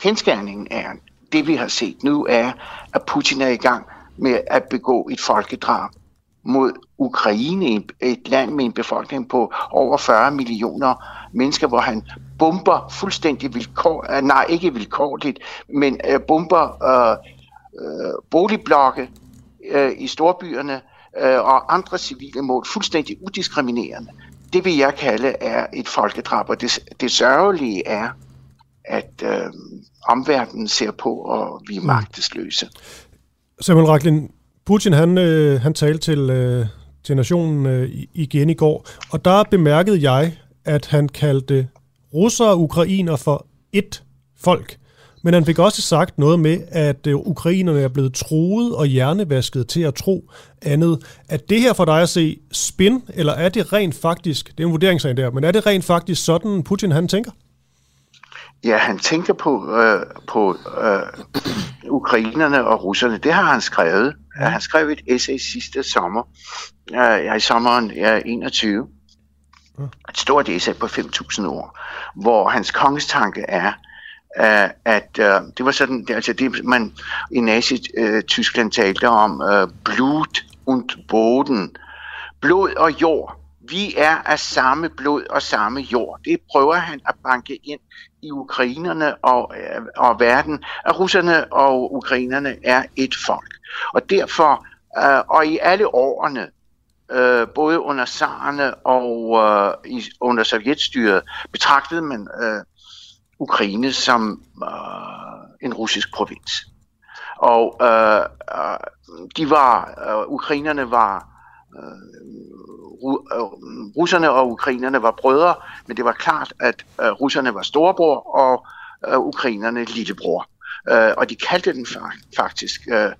kendskærningen er, det vi har set nu er, at Putin er i gang med at begå et folkedrab mod Ukraine, et land med en befolkning på over 40 millioner mennesker, hvor han bomber fuldstændig vilkår, øh, nej ikke vilkårligt, men øh, bomber øh, øh, boligblokke øh, i storbyerne øh, og andre civile mål fuldstændig udiskriminerende det vil jeg kalde er et folkedrab, og det, det sørgelige er, at øh, omverdenen ser på, og vi er mm. magtesløse. Samuel Raklin, Putin han, øh, han talte til, øh, til nationen øh, igen i går, og der bemærkede jeg, at han kaldte russere og ukrainer for et folk. Men han fik også sagt noget med, at øh, ukrainerne er blevet troet og hjernevasket til at tro andet. Er det her for dig at se spin, eller er det rent faktisk, det er en vurderingssag der, men er det rent faktisk sådan, Putin han tænker? Ja, han tænker på, øh, på øh, ukrainerne og russerne. Det har han skrevet. Han skrev et essay sidste sommer, øh, i sommeren ja, 21. Et stort essay på 5.000 ord, hvor hans kongestanke er, øh, at øh, det var sådan, det, altså det man i Nazi-Tyskland talte om, øh, Blut und Boden, blod og jord. Vi er af samme blod og samme jord. Det prøver han at banke ind i ukrainerne og, øh, og verden, at russerne og ukrainerne er et folk. Og derfor, øh, og i alle årene, øh, både under zarerne og øh, i, under sovjetstyret, betragtede man øh, Ukraine som øh, en russisk provins. Og øh, øh, de var, øh, ukrainerne var øh, Øh, russerne og ukrainerne var brødre, men det var klart, at øh, russerne var storebror og øh, ukrainerne lillebror. Øh, og de kaldte den faktisk øh,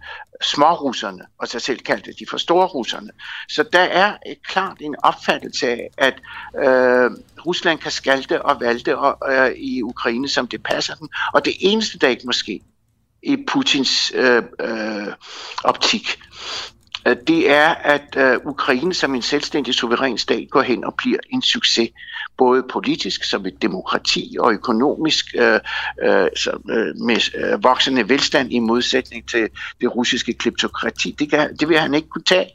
smårusserne, og sig selv kaldte de for storrusserne. Så der er et klart en opfattelse af, at øh, Rusland kan skalte og valte og, øh, i Ukraine, som det passer dem. Og det eneste, der ikke måske i Putins øh, øh, optik, øh, det er, at øh, Ukraine som en selvstændig suveræn stat går hen og bliver en succes, både politisk som et demokrati og økonomisk øh, øh, øh med øh, voksende velstand i modsætning til det russiske kleptokrati. Det, kan, det vil han ikke kunne tage.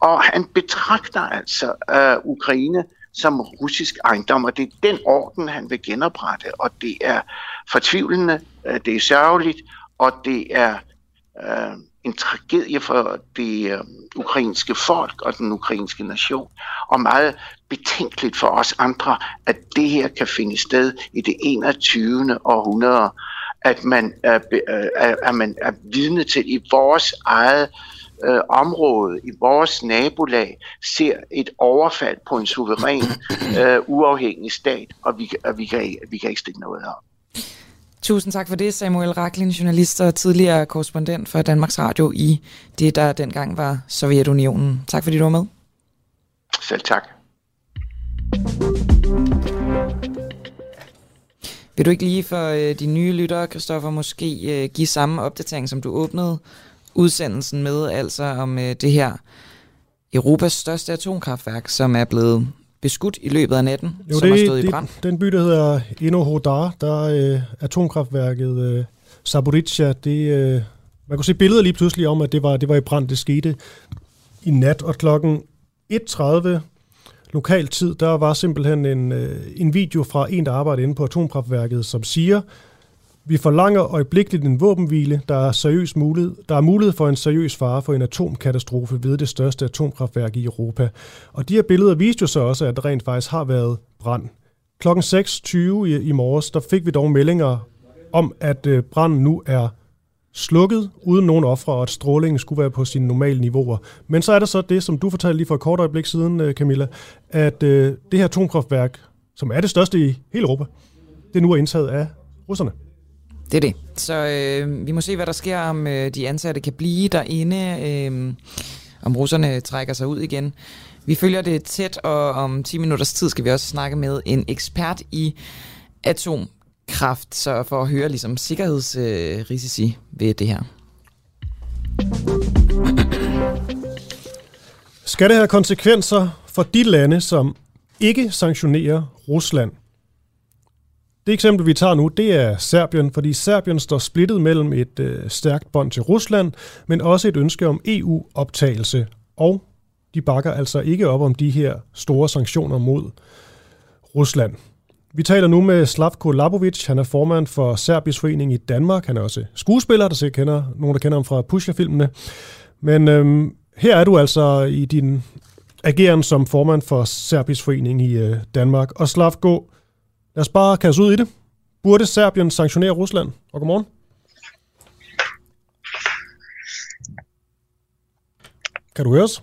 Og han betragter altså øh, Ukraine som russisk ejendom, og det er den orden, han vil genoprette, og det er fortvivlende, øh, det er sørgeligt, og det er øh, en tragedie for det øh, ukrainske folk og den ukrainske nation, og meget betænkeligt for os andre, at det her kan finde sted i det 21. århundrede, at man er, øh, at man er vidne til i vores eget øh, område, i vores nabolag, ser et overfald på en suveræn, øh, uafhængig stat, og vi, og vi, kan, vi kan ikke stikke noget op. Tusind tak for det, Samuel Raklin, journalist og tidligere korrespondent for Danmarks Radio i det, der dengang var Sovjetunionen. Tak fordi du var med. Selv tak. Vil du ikke lige for øh, de nye lyttere, Kristoffer, måske øh, give samme opdatering, som du åbnede udsendelsen med, altså om øh, det her Europas største atomkraftværk, som er blevet beskudt i løbet af natten, jo, som det, har stået det, i brand. Den by, der hedder Inohodar, der er øh, atomkraftværket øh, Zaporizhia, det, øh, man kunne se billeder lige pludselig om, at det var, det var i brand. Det skete i nat, og klokken 1.30 lokal tid, der var simpelthen en, øh, en video fra en, der arbejder inde på atomkraftværket, som siger, vi forlanger øjeblikkeligt en våbenhvile, der er, seriøs mulighed, der er mulighed for en seriøs fare for en atomkatastrofe ved det største atomkraftværk i Europa. Og de her billeder viste jo så også, at der rent faktisk har været brand. Klokken 6.20 i, i morges, der fik vi dog meldinger om, at øh, branden nu er slukket uden nogen ofre, og at strålingen skulle være på sine normale niveauer. Men så er der så det, som du fortalte lige for et kort øjeblik siden, øh, Camilla, at øh, det her atomkraftværk, som er det største i hele Europa, det nu er indtaget af russerne. Det er det. Så øh, vi må se, hvad der sker, om øh, de ansatte kan blive derinde, øh, om russerne trækker sig ud igen. Vi følger det tæt, og om 10 minutters tid skal vi også snakke med en ekspert i atomkraft, så for at høre ligesom, sikkerhedsrisici øh, ved det her. Skal det have konsekvenser for de lande, som ikke sanktionerer Rusland? Det eksempel, vi tager nu, det er Serbien, fordi Serbien står splittet mellem et øh, stærkt bånd til Rusland, men også et ønske om EU-optagelse, og de bakker altså ikke op om de her store sanktioner mod Rusland. Vi taler nu med Slavko Labovic. Han er formand for Serbisk Forening i Danmark. Han er også skuespiller, der sikkert kender nogen, der kender ham fra Pusher-filmene. Men øhm, her er du altså i din ageren som formand for Serbisk Forening i øh, Danmark. Og Slavko, Lad os bare kaste ud i det. Burde Serbien sanktionere Rusland? Og godmorgen. Kan du høre os?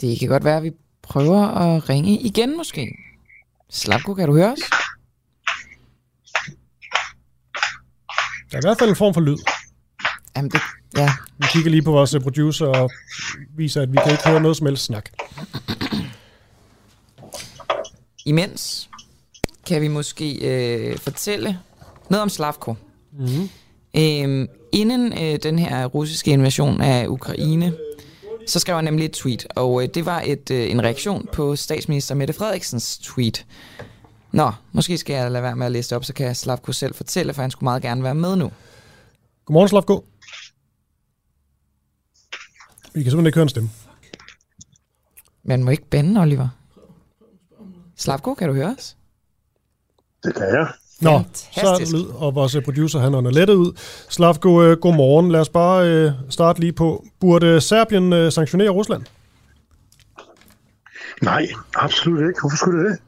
Det kan godt være, at vi prøver at ringe igen måske. Slavko, kan du høre os? Der er i hvert fald en form for lyd. Jamen det, ja. Vi kigger lige på vores producer og viser, at vi kan ikke høre noget som helst snak. Imens kan vi måske øh, fortælle noget om Slavko. Mm-hmm. Øhm, inden øh, den her russiske invasion af Ukraine, så skrev han nemlig et tweet, og øh, det var et øh, en reaktion på statsminister Mette Frederiksens tweet. Nå, måske skal jeg lade være med at læse det op, så kan Slavko selv fortælle, for han skulle meget gerne være med nu. Godmorgen, Slavko. Vi kan simpelthen ikke høre en stemme. Man må ikke bande, Oliver. Slavko, kan du høre os? Det kan jeg. Nå, Fantastisk. så er lyd, og vores producer han ånder lettet ud. Slavko, øh, godmorgen. Lad os bare øh, starte lige på. Burde Serbien øh, sanktionere Rusland? Nej, absolut ikke. Hvorfor skulle det det?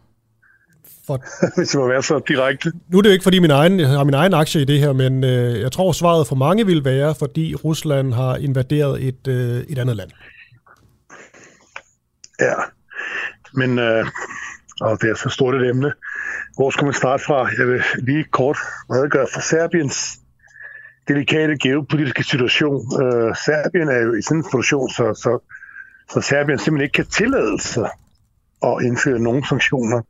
For... Hvis det må være så direkte. Nu er det jo ikke, fordi min egen, jeg har min egen aktie i det her, men øh, jeg tror, svaret for mange vil være, fordi Rusland har invaderet et, øh, et andet land. Ja, men øh, og det er så stort et emne. Hvor skal man starte fra? Jeg vil lige kort redegøre for Serbiens delikate geopolitiske situation. Øh, Serbien er jo i sådan en situation, så, så, så Serbien simpelthen ikke kan tillade sig at indføre nogen sanktioner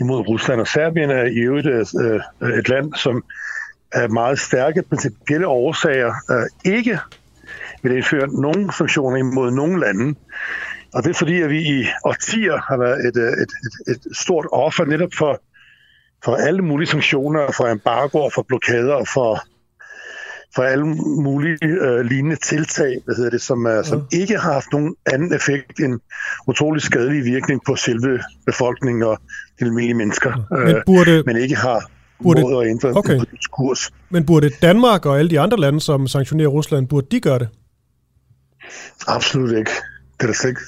imod Rusland. Og Serbien er i øvrigt øh, øh et land, som af meget stærke principielle årsager øh, ikke vil indføre nogen sanktioner imod nogen lande. Og det er fordi, at vi i årtier har været et, øh, et, et, et stort offer netop for, for alle mulige sanktioner, for embargoer, for blokader og for, for alle mulige øh, lignende tiltag, hvad hedder det, som, øh, som ikke har haft nogen anden effekt end utrolig skadelig virkning på selve befolkningen og de almindelige mennesker, Men burde- men ikke har burde- måde at ændre Okay. kurs. Men burde Danmark og alle de andre lande, som sanktionerer Rusland, burde de gøre det? Absolut ikke. Det er der, slet ikke,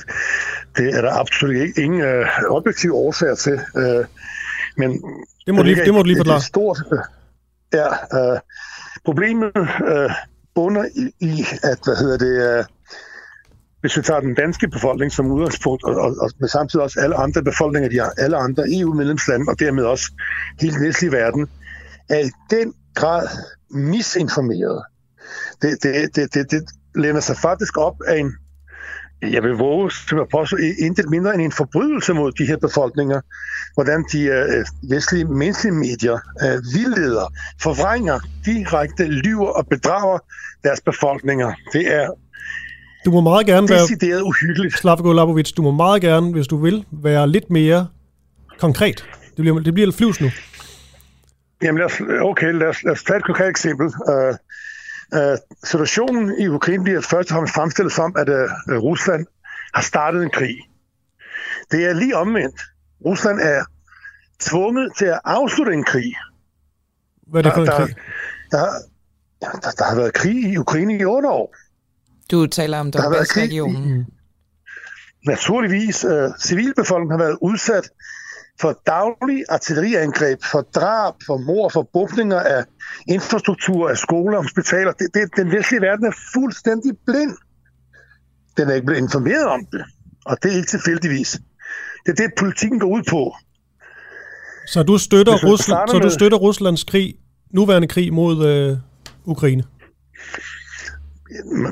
det er der absolut ikke ingen øh, objektive årsager til. Øh, men Det må du lige- det må du lige et- et forklare. Stort, øh, ja, øh, problemet øh, bunder i, i, at, hvad hedder det, øh, hvis vi tager den danske befolkning som udgangspunkt, og, og, og med samtidig også alle andre befolkninger, de har alle andre EU-medlemslande, og dermed også hele den vestlige verden, er i den grad misinformeret. Det, det, det, det, det læner sig faktisk op af en, jeg vil våge, som jeg påstå, intet mindre end en forbrydelse mod de her befolkninger, hvordan de øh, vestlige menneskelige medier øh, vildleder, forvrænger, direkte lyver og bedrager deres befolkninger. Det er Du må meget gerne være... decideret uhyggeligt. Slavko Labovic, du må meget gerne, hvis du vil, være lidt mere konkret. Det bliver, det bliver lidt flyvs nu. Jamen lad os, okay, lad os, lad os tage et konkret eksempel. Uh, uh, situationen i Ukraine bliver først og fremmest fremstillet som, at uh, Rusland har startet en krig. Det er lige omvendt. Rusland er tvunget til at afslutte en krig. Hvad er det for en der, krig? Der, der, der, der har været krig i Ukraine i otte år. Du taler om Der har været krig i- Donbass-regionen. Naturligvis, øh, civilbefolkningen har været udsat for daglige artilleriangreb, for drab, for mord, for bombninger af infrastruktur, af skoler, hospitaler. Det, det, den vestlige verden er fuldstændig blind. Den er ikke blevet informeret om det, og det er ikke tilfældigvis. Det er det, politikken går ud på. Så du støtter, Rusland, starter så du med- støtter Ruslands krig, nuværende krig mod øh, Ukraine?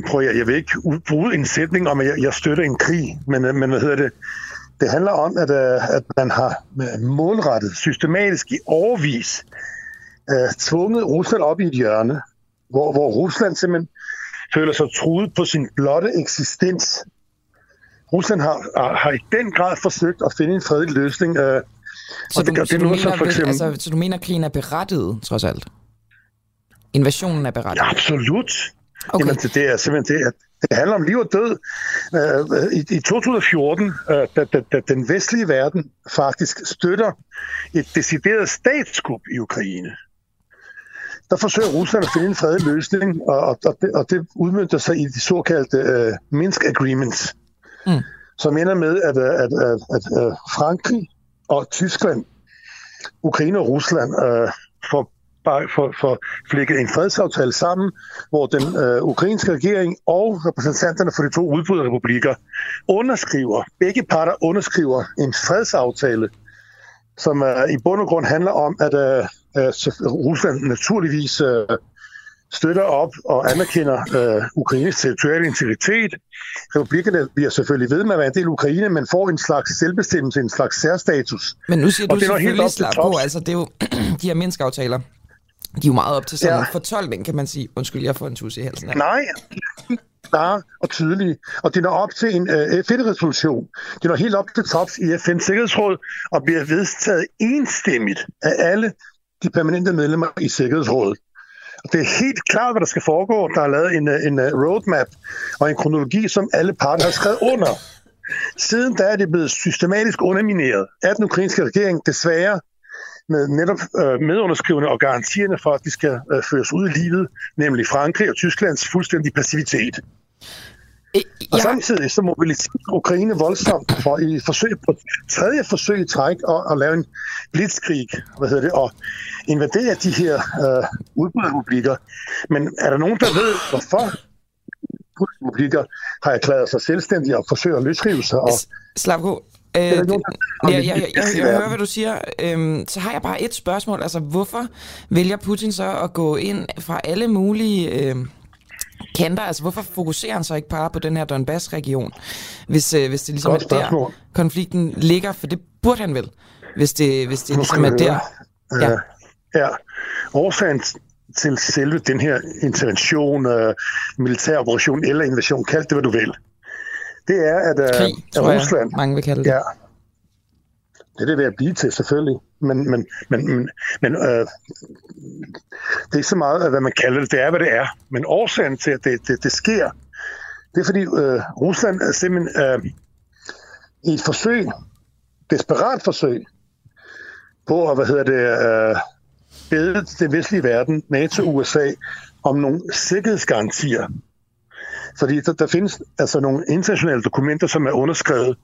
Prøv at, jeg vil ikke bruge en sætning om, at jeg, jeg støtter en krig, men, øh, men hvad hedder det? Det handler om, at, øh, at man har øh, målrettet, systematisk i overvis øh, tvunget Rusland op i et hjørne, hvor, hvor Rusland simpelthen føler sig truet på sin blotte eksistens. Rusland har, har, i den grad forsøgt at finde en fredelig løsning. Øh, Så, og du, det, så, det er du mener, for eksempel... altså, så du mener, at krigen er berettiget, trods alt? Invasionen er berettiget? Ja, absolut. Okay. Jamen, det, det er simpelthen det, at det handler om liv og død. Uh, i, I 2014, uh, da, da, da den vestlige verden faktisk støtter et decideret statskup i Ukraine, der forsøger Rusland at finde en fredelig løsning, og, og, og, det, og det udmyndter sig i de såkaldte uh, Minsk Agreements, mm. som ender med, at, at, at, at, at Frankrig og Tyskland, Ukraine og Rusland uh, får for, for flækket en fredsaftale sammen, hvor den øh, ukrainske regering og repræsentanterne for de to udbryderrepublikker underskriver, begge parter underskriver en fredsaftale, som øh, i bund og grund handler om, at øh, Rusland naturligvis øh, støtter op og anerkender øh, Ukraines territoriale integritet. Republikkerne bliver selvfølgelig ved med at være en del af Ukraine, men får en slags selvbestemmelse, en slags særstatus. Men nu siger Og du det er noget helt selvfølgelig, op Slavko, altså det er jo de her Minsk-aftaler, de er jo meget op til sådan Ja. en fortolkning, kan man sige. Undskyld, jeg får en tus i halsen. Nej, klare og tydelige. Og det når op til en øh, FN-resolution. Det når helt op til tops i FN's Sikkerhedsråd og bliver vedtaget enstemmigt af alle de permanente medlemmer i Sikkerhedsrådet. Og det er helt klart, hvad der skal foregå. Der er lavet en, øh, en øh, roadmap og en kronologi, som alle parter har skrevet under. Siden da er det blevet systematisk undermineret af den ukrainske regering, desværre med netop øh, medunderskrivende og garantierne for, at de skal øh, føres ud i livet, nemlig Frankrig og Tysklands fuldstændig passivitet. Og samtidig så mobiliserer Ukraine voldsomt for i forsøg på tredje forsøg i træk at, at lave en blitzkrig, hvad hedder det, og invadere de her øh, udbryderrepublikker. Men er der nogen, der ved, hvorfor republikker har erklæret sig selvstændige og forsøger at løsrive sig? Og, Slavko, øh, ja, jeg, jeg, jeg, jeg hører, hvad du siger. Øhm, så har jeg bare et spørgsmål. Altså, hvorfor vælger Putin så at gå ind fra alle mulige øh, kanter? Altså, hvorfor fokuserer han så ikke bare på den her Donbass-region, hvis, øh, hvis det ligesom Godt er der, konflikten ligger? For det burde han vel, hvis det, hvis det ligesom er der. høre. Øh, ja. Årsagen til selve den her intervention, øh, militær operation eller invasion, kald det hvad du vil, det er, at, øh, Krig, at tror jeg, Rusland... mange vil kalde det. Ja, det er det ved at blive til, selvfølgelig. Men, men, men, men, men øh, det er ikke så meget, øh, hvad man kalder det, det er, hvad det er. Men årsagen til, at det, det, det sker, det er fordi øh, Rusland er simpelthen øh, i et forsøg, desperat forsøg, på at, hvad hedder det, øh, bede den vestlige verden, NATO og USA, om nogle sikkerhedsgarantier. Fordi der, der findes altså nogle internationale dokumenter, som er underskrevet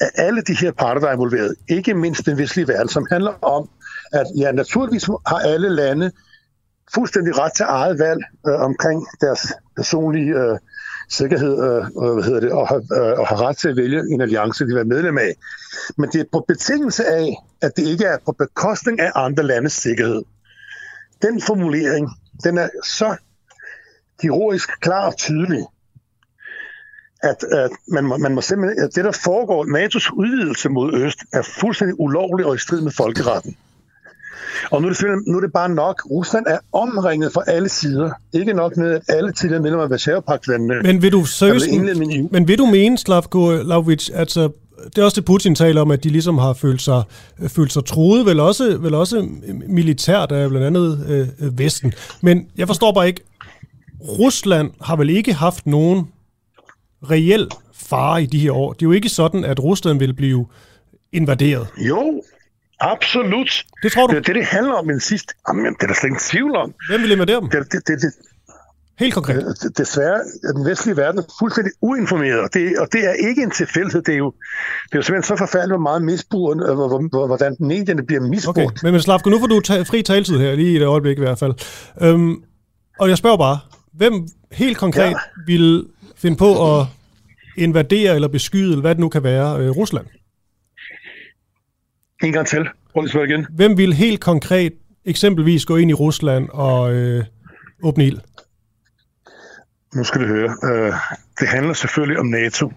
af alle de her parter, der er involveret. Ikke mindst den vestlige verden, som handler om, at ja, naturligvis har alle lande fuldstændig ret til eget valg øh, omkring deres personlige øh, sikkerhed øh, øh, hvad hedder det, og, har, øh, og har ret til at vælge en alliance, de vil være medlem af. Men det er på betingelse af, at det ikke er på bekostning af andre landes sikkerhed. Den formulering, den er så kirurgisk klar og tydelig, at, at man, må, man må simpelthen, at det, der foregår, NATO's udvidelse mod øst, er fuldstændig ulovlig og i strid med folkeretten. Og nu er, det, nu er det bare nok. Rusland er omringet fra alle sider. Ikke nok med, at alle tidligere medlemmer af Varsava-pagtlandene Men vil du er seriøst, men vil du mene, Slavko Lavric, altså, det er også det Putin taler om, at de ligesom har følt sig, øh, følt sig truet, vel også, vel også militært af blandt andet øh, øh, Vesten. Men jeg forstår bare ikke, Rusland har vel ikke haft nogen reel fare i de her år. Det er jo ikke sådan, at Rusland vil blive invaderet. Jo, absolut. Det tror du? Det er det, det handler om den sidste. Jamen, det er der slet ingen tvivl om. Hvem vil invadere dem? Det, det, det, det, Helt konkret. Desværre er den vestlige verden fuldstændig uinformeret, og det, og det er ikke en tilfældighed. Det er jo, det er jo simpelthen så forfærdeligt, hvor meget misbrug, hvor- hvor- hvor- hvordan medierne bliver misbrugt. Okay, men, men Slavko, nu får du ta- fri taletid her, lige i et øjeblik i hvert fald. Øhm, og jeg spørger bare, hvem helt konkret ja. vil finde på at invadere eller beskyde, eller hvad det nu kan være, øh, Rusland? En gang til. Prøv igen. Hvem vil helt konkret eksempelvis gå ind i Rusland og øh, åbne ild? Nu skal du høre. Øh, det handler selvfølgelig om NATO,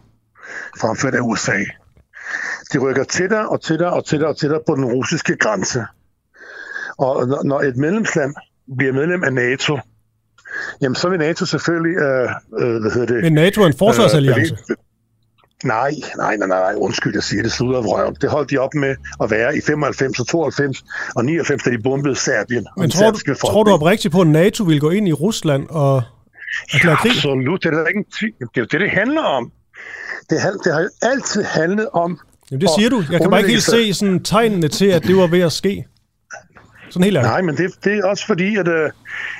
fremført af USA. De rykker tættere og tættere og tættere og tættere på den russiske grænse. Og når et medlemsland bliver medlem af NATO, jamen så vil NATO selvfølgelig... Øh, øh, hvad hedder det? Men NATO er en forsvarsalliance. Øh, Nej, nej, nej, nej, undskyld, jeg siger det slutter af røven. Det holdt de op med at være i 95 og 92 og 99, da de bombede Serbien. Men tror du, tror du oprigtigt på, at NATO vil gå ind i Rusland og erklære krig? Absolut, det er ikke. Det er det, det handler om. Det, det har altid handlet om... Jamen, det siger du. Jeg kan bare ikke helt se sådan tegnene til, at det var ved at ske. Sådan helt ærligt. Nej, men det, det er også fordi, at, øh,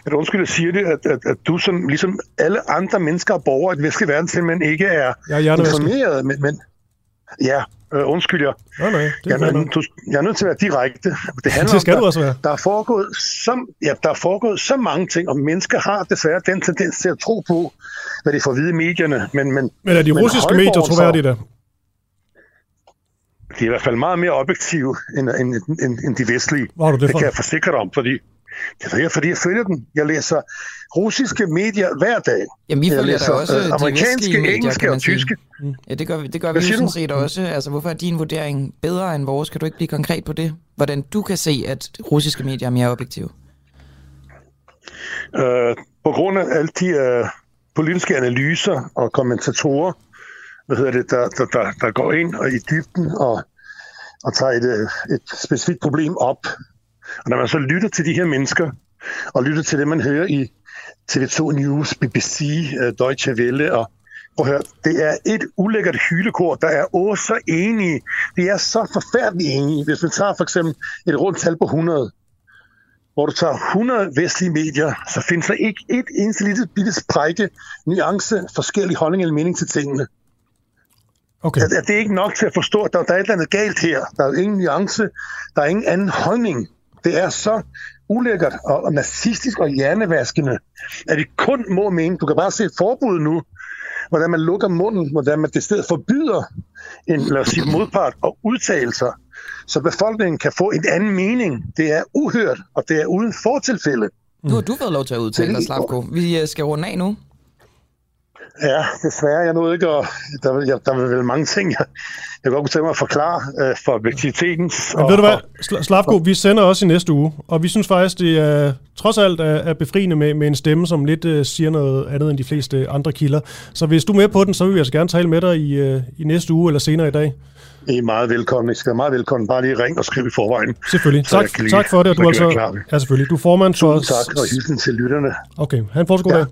at undskyld, jeg siger det, at, at, at du som ligesom alle andre mennesker og borgere i den vestlige verden simpelthen ikke er hjernevasket. informeret. Men, men, ja, øh, undskyld jeg. Nej, nej, det jeg, er, du, jeg er nødt til at være direkte. Det, handler Det skal om, du også være. Der, er foregået så, ja, der er foregået så mange ting, og mennesker har desværre den tendens til at tro på, hvad de får at vide i medierne. Men, men, Men er de russiske Højborg medier troværdige der? De er i hvert fald meget mere objektive end, end, end, end de vestlige. Hvor det fra? kan jeg forsikre dig om, fordi Det er fordi jeg følger den. Jeg læser russiske medier hver dag. Jamen, vi jeg følger da læser, også øh, amerikanske, medier, engelske og tyske. Ja, det gør vi, det gør vi Hvad jo siger sådan set også. Altså, hvorfor er din vurdering bedre end vores? Kan du ikke blive konkret på det? Hvordan du kan se, at russiske medier er mere objektive? Øh, på grund af alle de øh, politiske analyser og kommentatorer, hvad hedder det, der, der, der, der går ind og i dybden og, og tager et, øh, et specifikt problem op. Og når man så lytter til de her mennesker, og lytter til det, man hører i TV2 News, BBC, øh, Deutsche Welle, og prøv at høre, det er et ulækkert hylekor, der er åh så enige. De er så forfærdeligt enige. Hvis man tager for eksempel et rundt tal på 100, hvor du tager 100 vestlige medier, så findes der ikke et eneste lille bitte sprække, nuance, forskellig holdning eller mening til tingene. Okay. At, at det er ikke nok til at forstå, at der, der er et eller andet galt her. Der er ingen nuance, der er ingen anden holdning. Det er så ulækkert og, og nazistisk og hjernevaskende, at det kun må mene. Du kan bare se et forbud nu, hvordan man lukker munden, hvordan man det stedet forbyder en, lad os sige, modpart og udtalelser, så befolkningen kan få en anden mening. Det er uhørt, og det er uden fortilfælde. Nu har du fået lov til at udtale dig, Slavko. Vi øh, skal runde af nu. Ja, desværre. Jeg nåede ikke at... Der, vil- jeg, der er vel mange ting, jeg, jeg godt kunne tænke mig at forklare øh, for objektivitetens. Men ved du hvad, Sla- Slavko, vi sender også i næste uge, og vi synes faktisk, det er trods alt er, er befriende med, med en stemme, som lidt uh, siger noget andet end de fleste andre kilder. Så hvis du er med på den, så vil vi altså gerne tale med dig i, uh, i næste uge eller senere i dag. I er meget velkomne. I skal være meget velkomne. Bare lige ring og skriv i forvejen. Selvfølgelig. Så Tak, lige- tak for det, så du altså... Ja, selvfølgelig. Du er formand for... Tak, og hilsen til lytterne. Okay, ha' en fortsat god Ja. dag.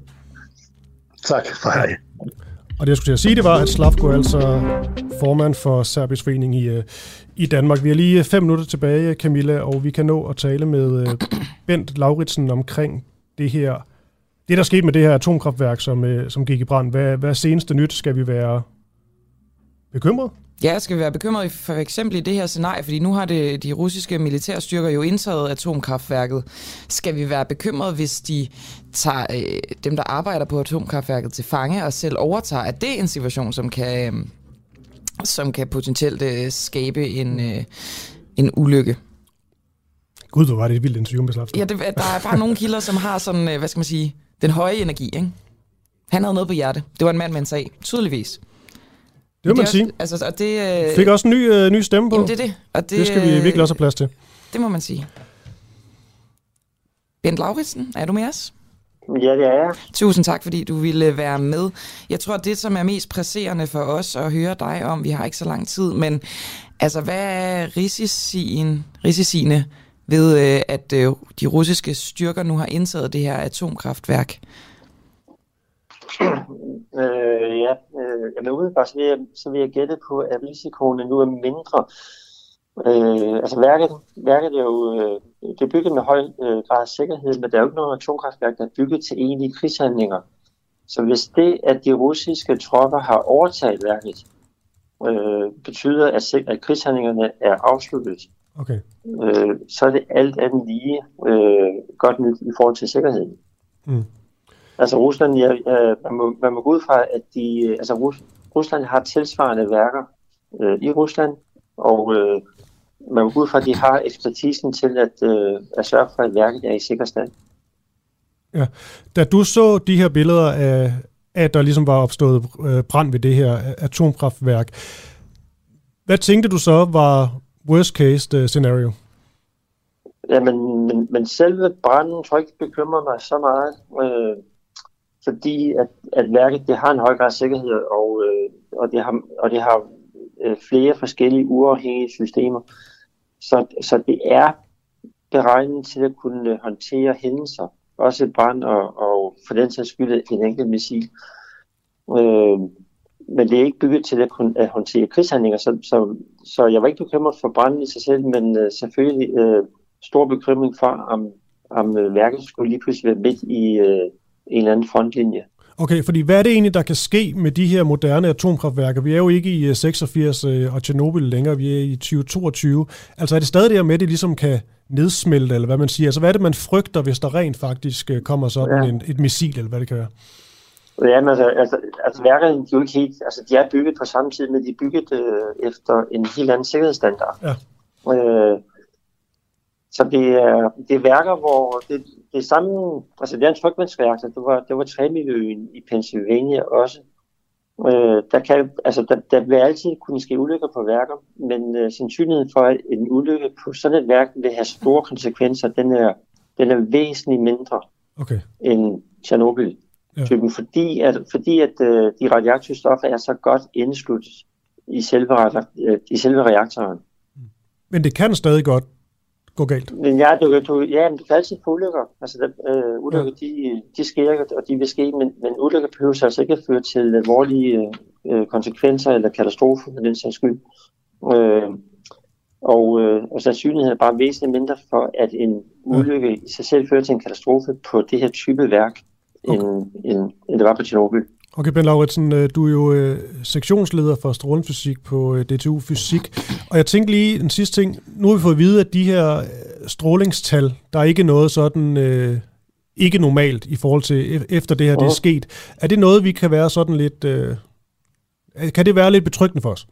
Tak, for hej. Og det, jeg skulle til at sige, det var, at Slavko er altså formand for Serbisk Forening i, øh, i Danmark. Vi har lige øh, fem minutter tilbage, Camilla, og vi kan nå at tale med øh, Bent Lauritsen omkring det her, det der skete med det her atomkraftværk, som, som gik i brand. Hvad, hvad er seneste nyt? Skal vi være bekymret? Ja, skal vi være bekymrede i for eksempel i det her scenarie, fordi nu har det, de russiske militærstyrker jo indtaget atomkraftværket. Skal vi være bekymrede, hvis de tager øh, dem, der arbejder på atomkraftværket til fange og selv overtager? Er det en situation, som kan, øh, som kan potentielt øh, skabe en, øh, en ulykke? Gud, hvor var det et vildt interview med Slavko. Ja, det, der er bare nogle kilder, som har sådan, øh, hvad skal man sige, den høje energi, ikke? Han havde noget på hjerte. Det var en mand med en sag, tydeligvis. Det vil man også- sige. Altså, og det, øh, Fik også en ny, øh, ny stemme på. Jamen, det er det. Og det, det skal vi øh, virkelig også have plads til. Det må man sige. Bent Lauritsen, er du med os? Ja, det er jeg. Tusind tak, fordi du ville være med. Jeg tror, det, som er mest presserende for os at høre dig om, vi har ikke så lang tid, men altså, hvad er risicien, risiciene ved, øh, at øh, de russiske styrker nu har indtaget det her atomkraftværk? Øh, ja, øh, jamen umiddelbart så vil, jeg, så vil jeg gætte på, at risikoen nu er mindre. Øh, altså værket, værket er jo øh, det er bygget med høj øh, grad af sikkerhed, men der er jo ikke noget atomkraftværk, der er bygget til egentlige krigshandlinger. Så hvis det, at de russiske tropper har overtaget værket, øh, betyder, at, at krigshandlingerne er afsluttet, Okay. øh, så er det alt andet lige øh, godt nyt i forhold til sikkerheden. Mm. Altså Rusland, ja, man, må, man må gå ud fra, at de, altså Rus, Rusland har tilsvarende værker øh, i Rusland, og øh, man må gå ud fra, at de har ekspertisen til at, øh, at sørge for, at værket er i sikker stand. Ja. Da du så de her billeder af, at der ligesom var opstået øh, brand ved det her atomkraftværk, hvad tænkte du så var worst case øh, scenario? Ja, men, men, men selve branden tror jeg ikke bekymrer mig så meget, øh, fordi at, at værket det har en høj grad af sikkerhed, og, øh, og det har, og det har øh, flere forskellige uafhængige systemer. Så, så det er beregnet til at kunne håndtere hændelser, også et brand og, og for den sags skyld en enkelt missil. Øh, men det er ikke bygget til at kunne at håndtere krigshandlinger, så, så, så jeg var ikke bekymret for branden i sig selv, men øh, selvfølgelig øh, stor bekymring for, om, om øh, værket skulle lige pludselig være midt i øh, en eller anden frontlinje. Okay, fordi hvad er det egentlig, der kan ske med de her moderne atomkraftværker? Vi er jo ikke i øh, 86 øh, og Tjernobyl længere, vi er i 2022. Altså er det stadig der med, at det ligesom kan nedsmelte, eller hvad man siger? Altså hvad er det, man frygter, hvis der rent faktisk øh, kommer sådan ja. en, et missil, eller hvad det kan være? Ja, men altså, altså, altså værkerne, de er jo ikke helt, altså de er bygget på samme tid, men de er bygget øh, efter en helt anden sikkerhedsstandard. Ja. Øh, så det er, det er værker, hvor det, det samme, altså det er en trykvandsværk, så det var, det var Tremiløen i Pennsylvania også. Øh, der, kan, altså der, der vil altid kunne ske ulykker på værker, men øh, sandsynligheden for, at en ulykke på sådan et værk vil have store konsekvenser, den er, den er væsentligt mindre okay. end Tjernobyl-typen, ja. fordi at, fordi at øh, de radioaktive stoffer er så godt indsluttet i selve, øh, i selve reaktoren. Men det kan stadig godt gå galt. Men ja, du, du, ja, men du kan altid få ulykker. Altså, der, øh, ulykker, ja. de, de sker, og de vil ske, men, men ulykker behøver altså ikke at føre til alvorlige øh, konsekvenser eller katastrofer med den sags skyld. Øh, og, øh, og sandsynligheden er bare væsentligt mindre for, at en ulykke ja. i sig selv fører til en katastrofe på det her type værk, okay. end, end, end det var på Tjernobyl. Okay, Ben Lauritsen, øh, du er jo øh, sektionsleder for strålefysik på øh, DTU Fysik, og jeg tænkte lige en sidste ting. Nu har vi fået at vide, at de her strålingstal, der er ikke noget sådan øh, ikke normalt i forhold til efter det her det er sket. Er det noget, vi kan være sådan lidt... Øh, kan det være lidt betryggende for os?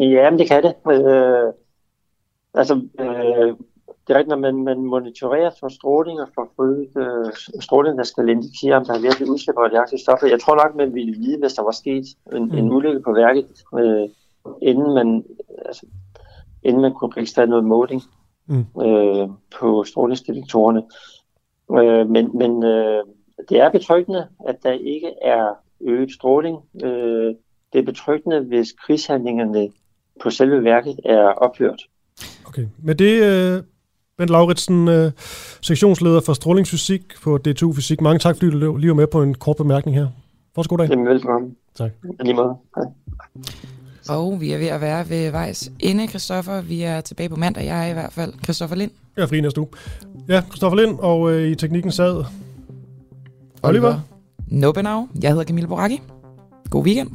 Ja, men det kan det. Øh, altså, øh, det er rigtigt, når man, man monitorerer for stråling og for øh, stråling, der skal indikere, om der er virkelig udslip af radioaktive stoffer. Jeg tror nok, man ville vide, hvis der var sket en, mm. en ulykke på værket, øh, inden, man, altså, inden man kunne registrere noget måling mm. øh, på strålingsdetektorerne. Øh, men men øh, det er betryggende, at der ikke er øget stråling. Øh, det er betryggende, hvis krigshandlingerne på selve værket er ophørt. Okay, med det, øh, Bent Lauritsen, øh, sektionsleder for strålingsfysik på DTU Fysik. Mange tak, fordi du lige var med på en kort bemærkning her. Fortsat god dag. Jamen, velkommen. Tak. Lige måde. Hej. Og vi er ved at være ved vejs ende, Christoffer. Vi er tilbage på mandag, jeg er i hvert fald. Christoffer Lind. Jeg er fri næste uge. Ja, Christoffer Lind, og øh, i teknikken sad Oliver. Nobenau. Jeg hedder Camille Boracchi. God weekend.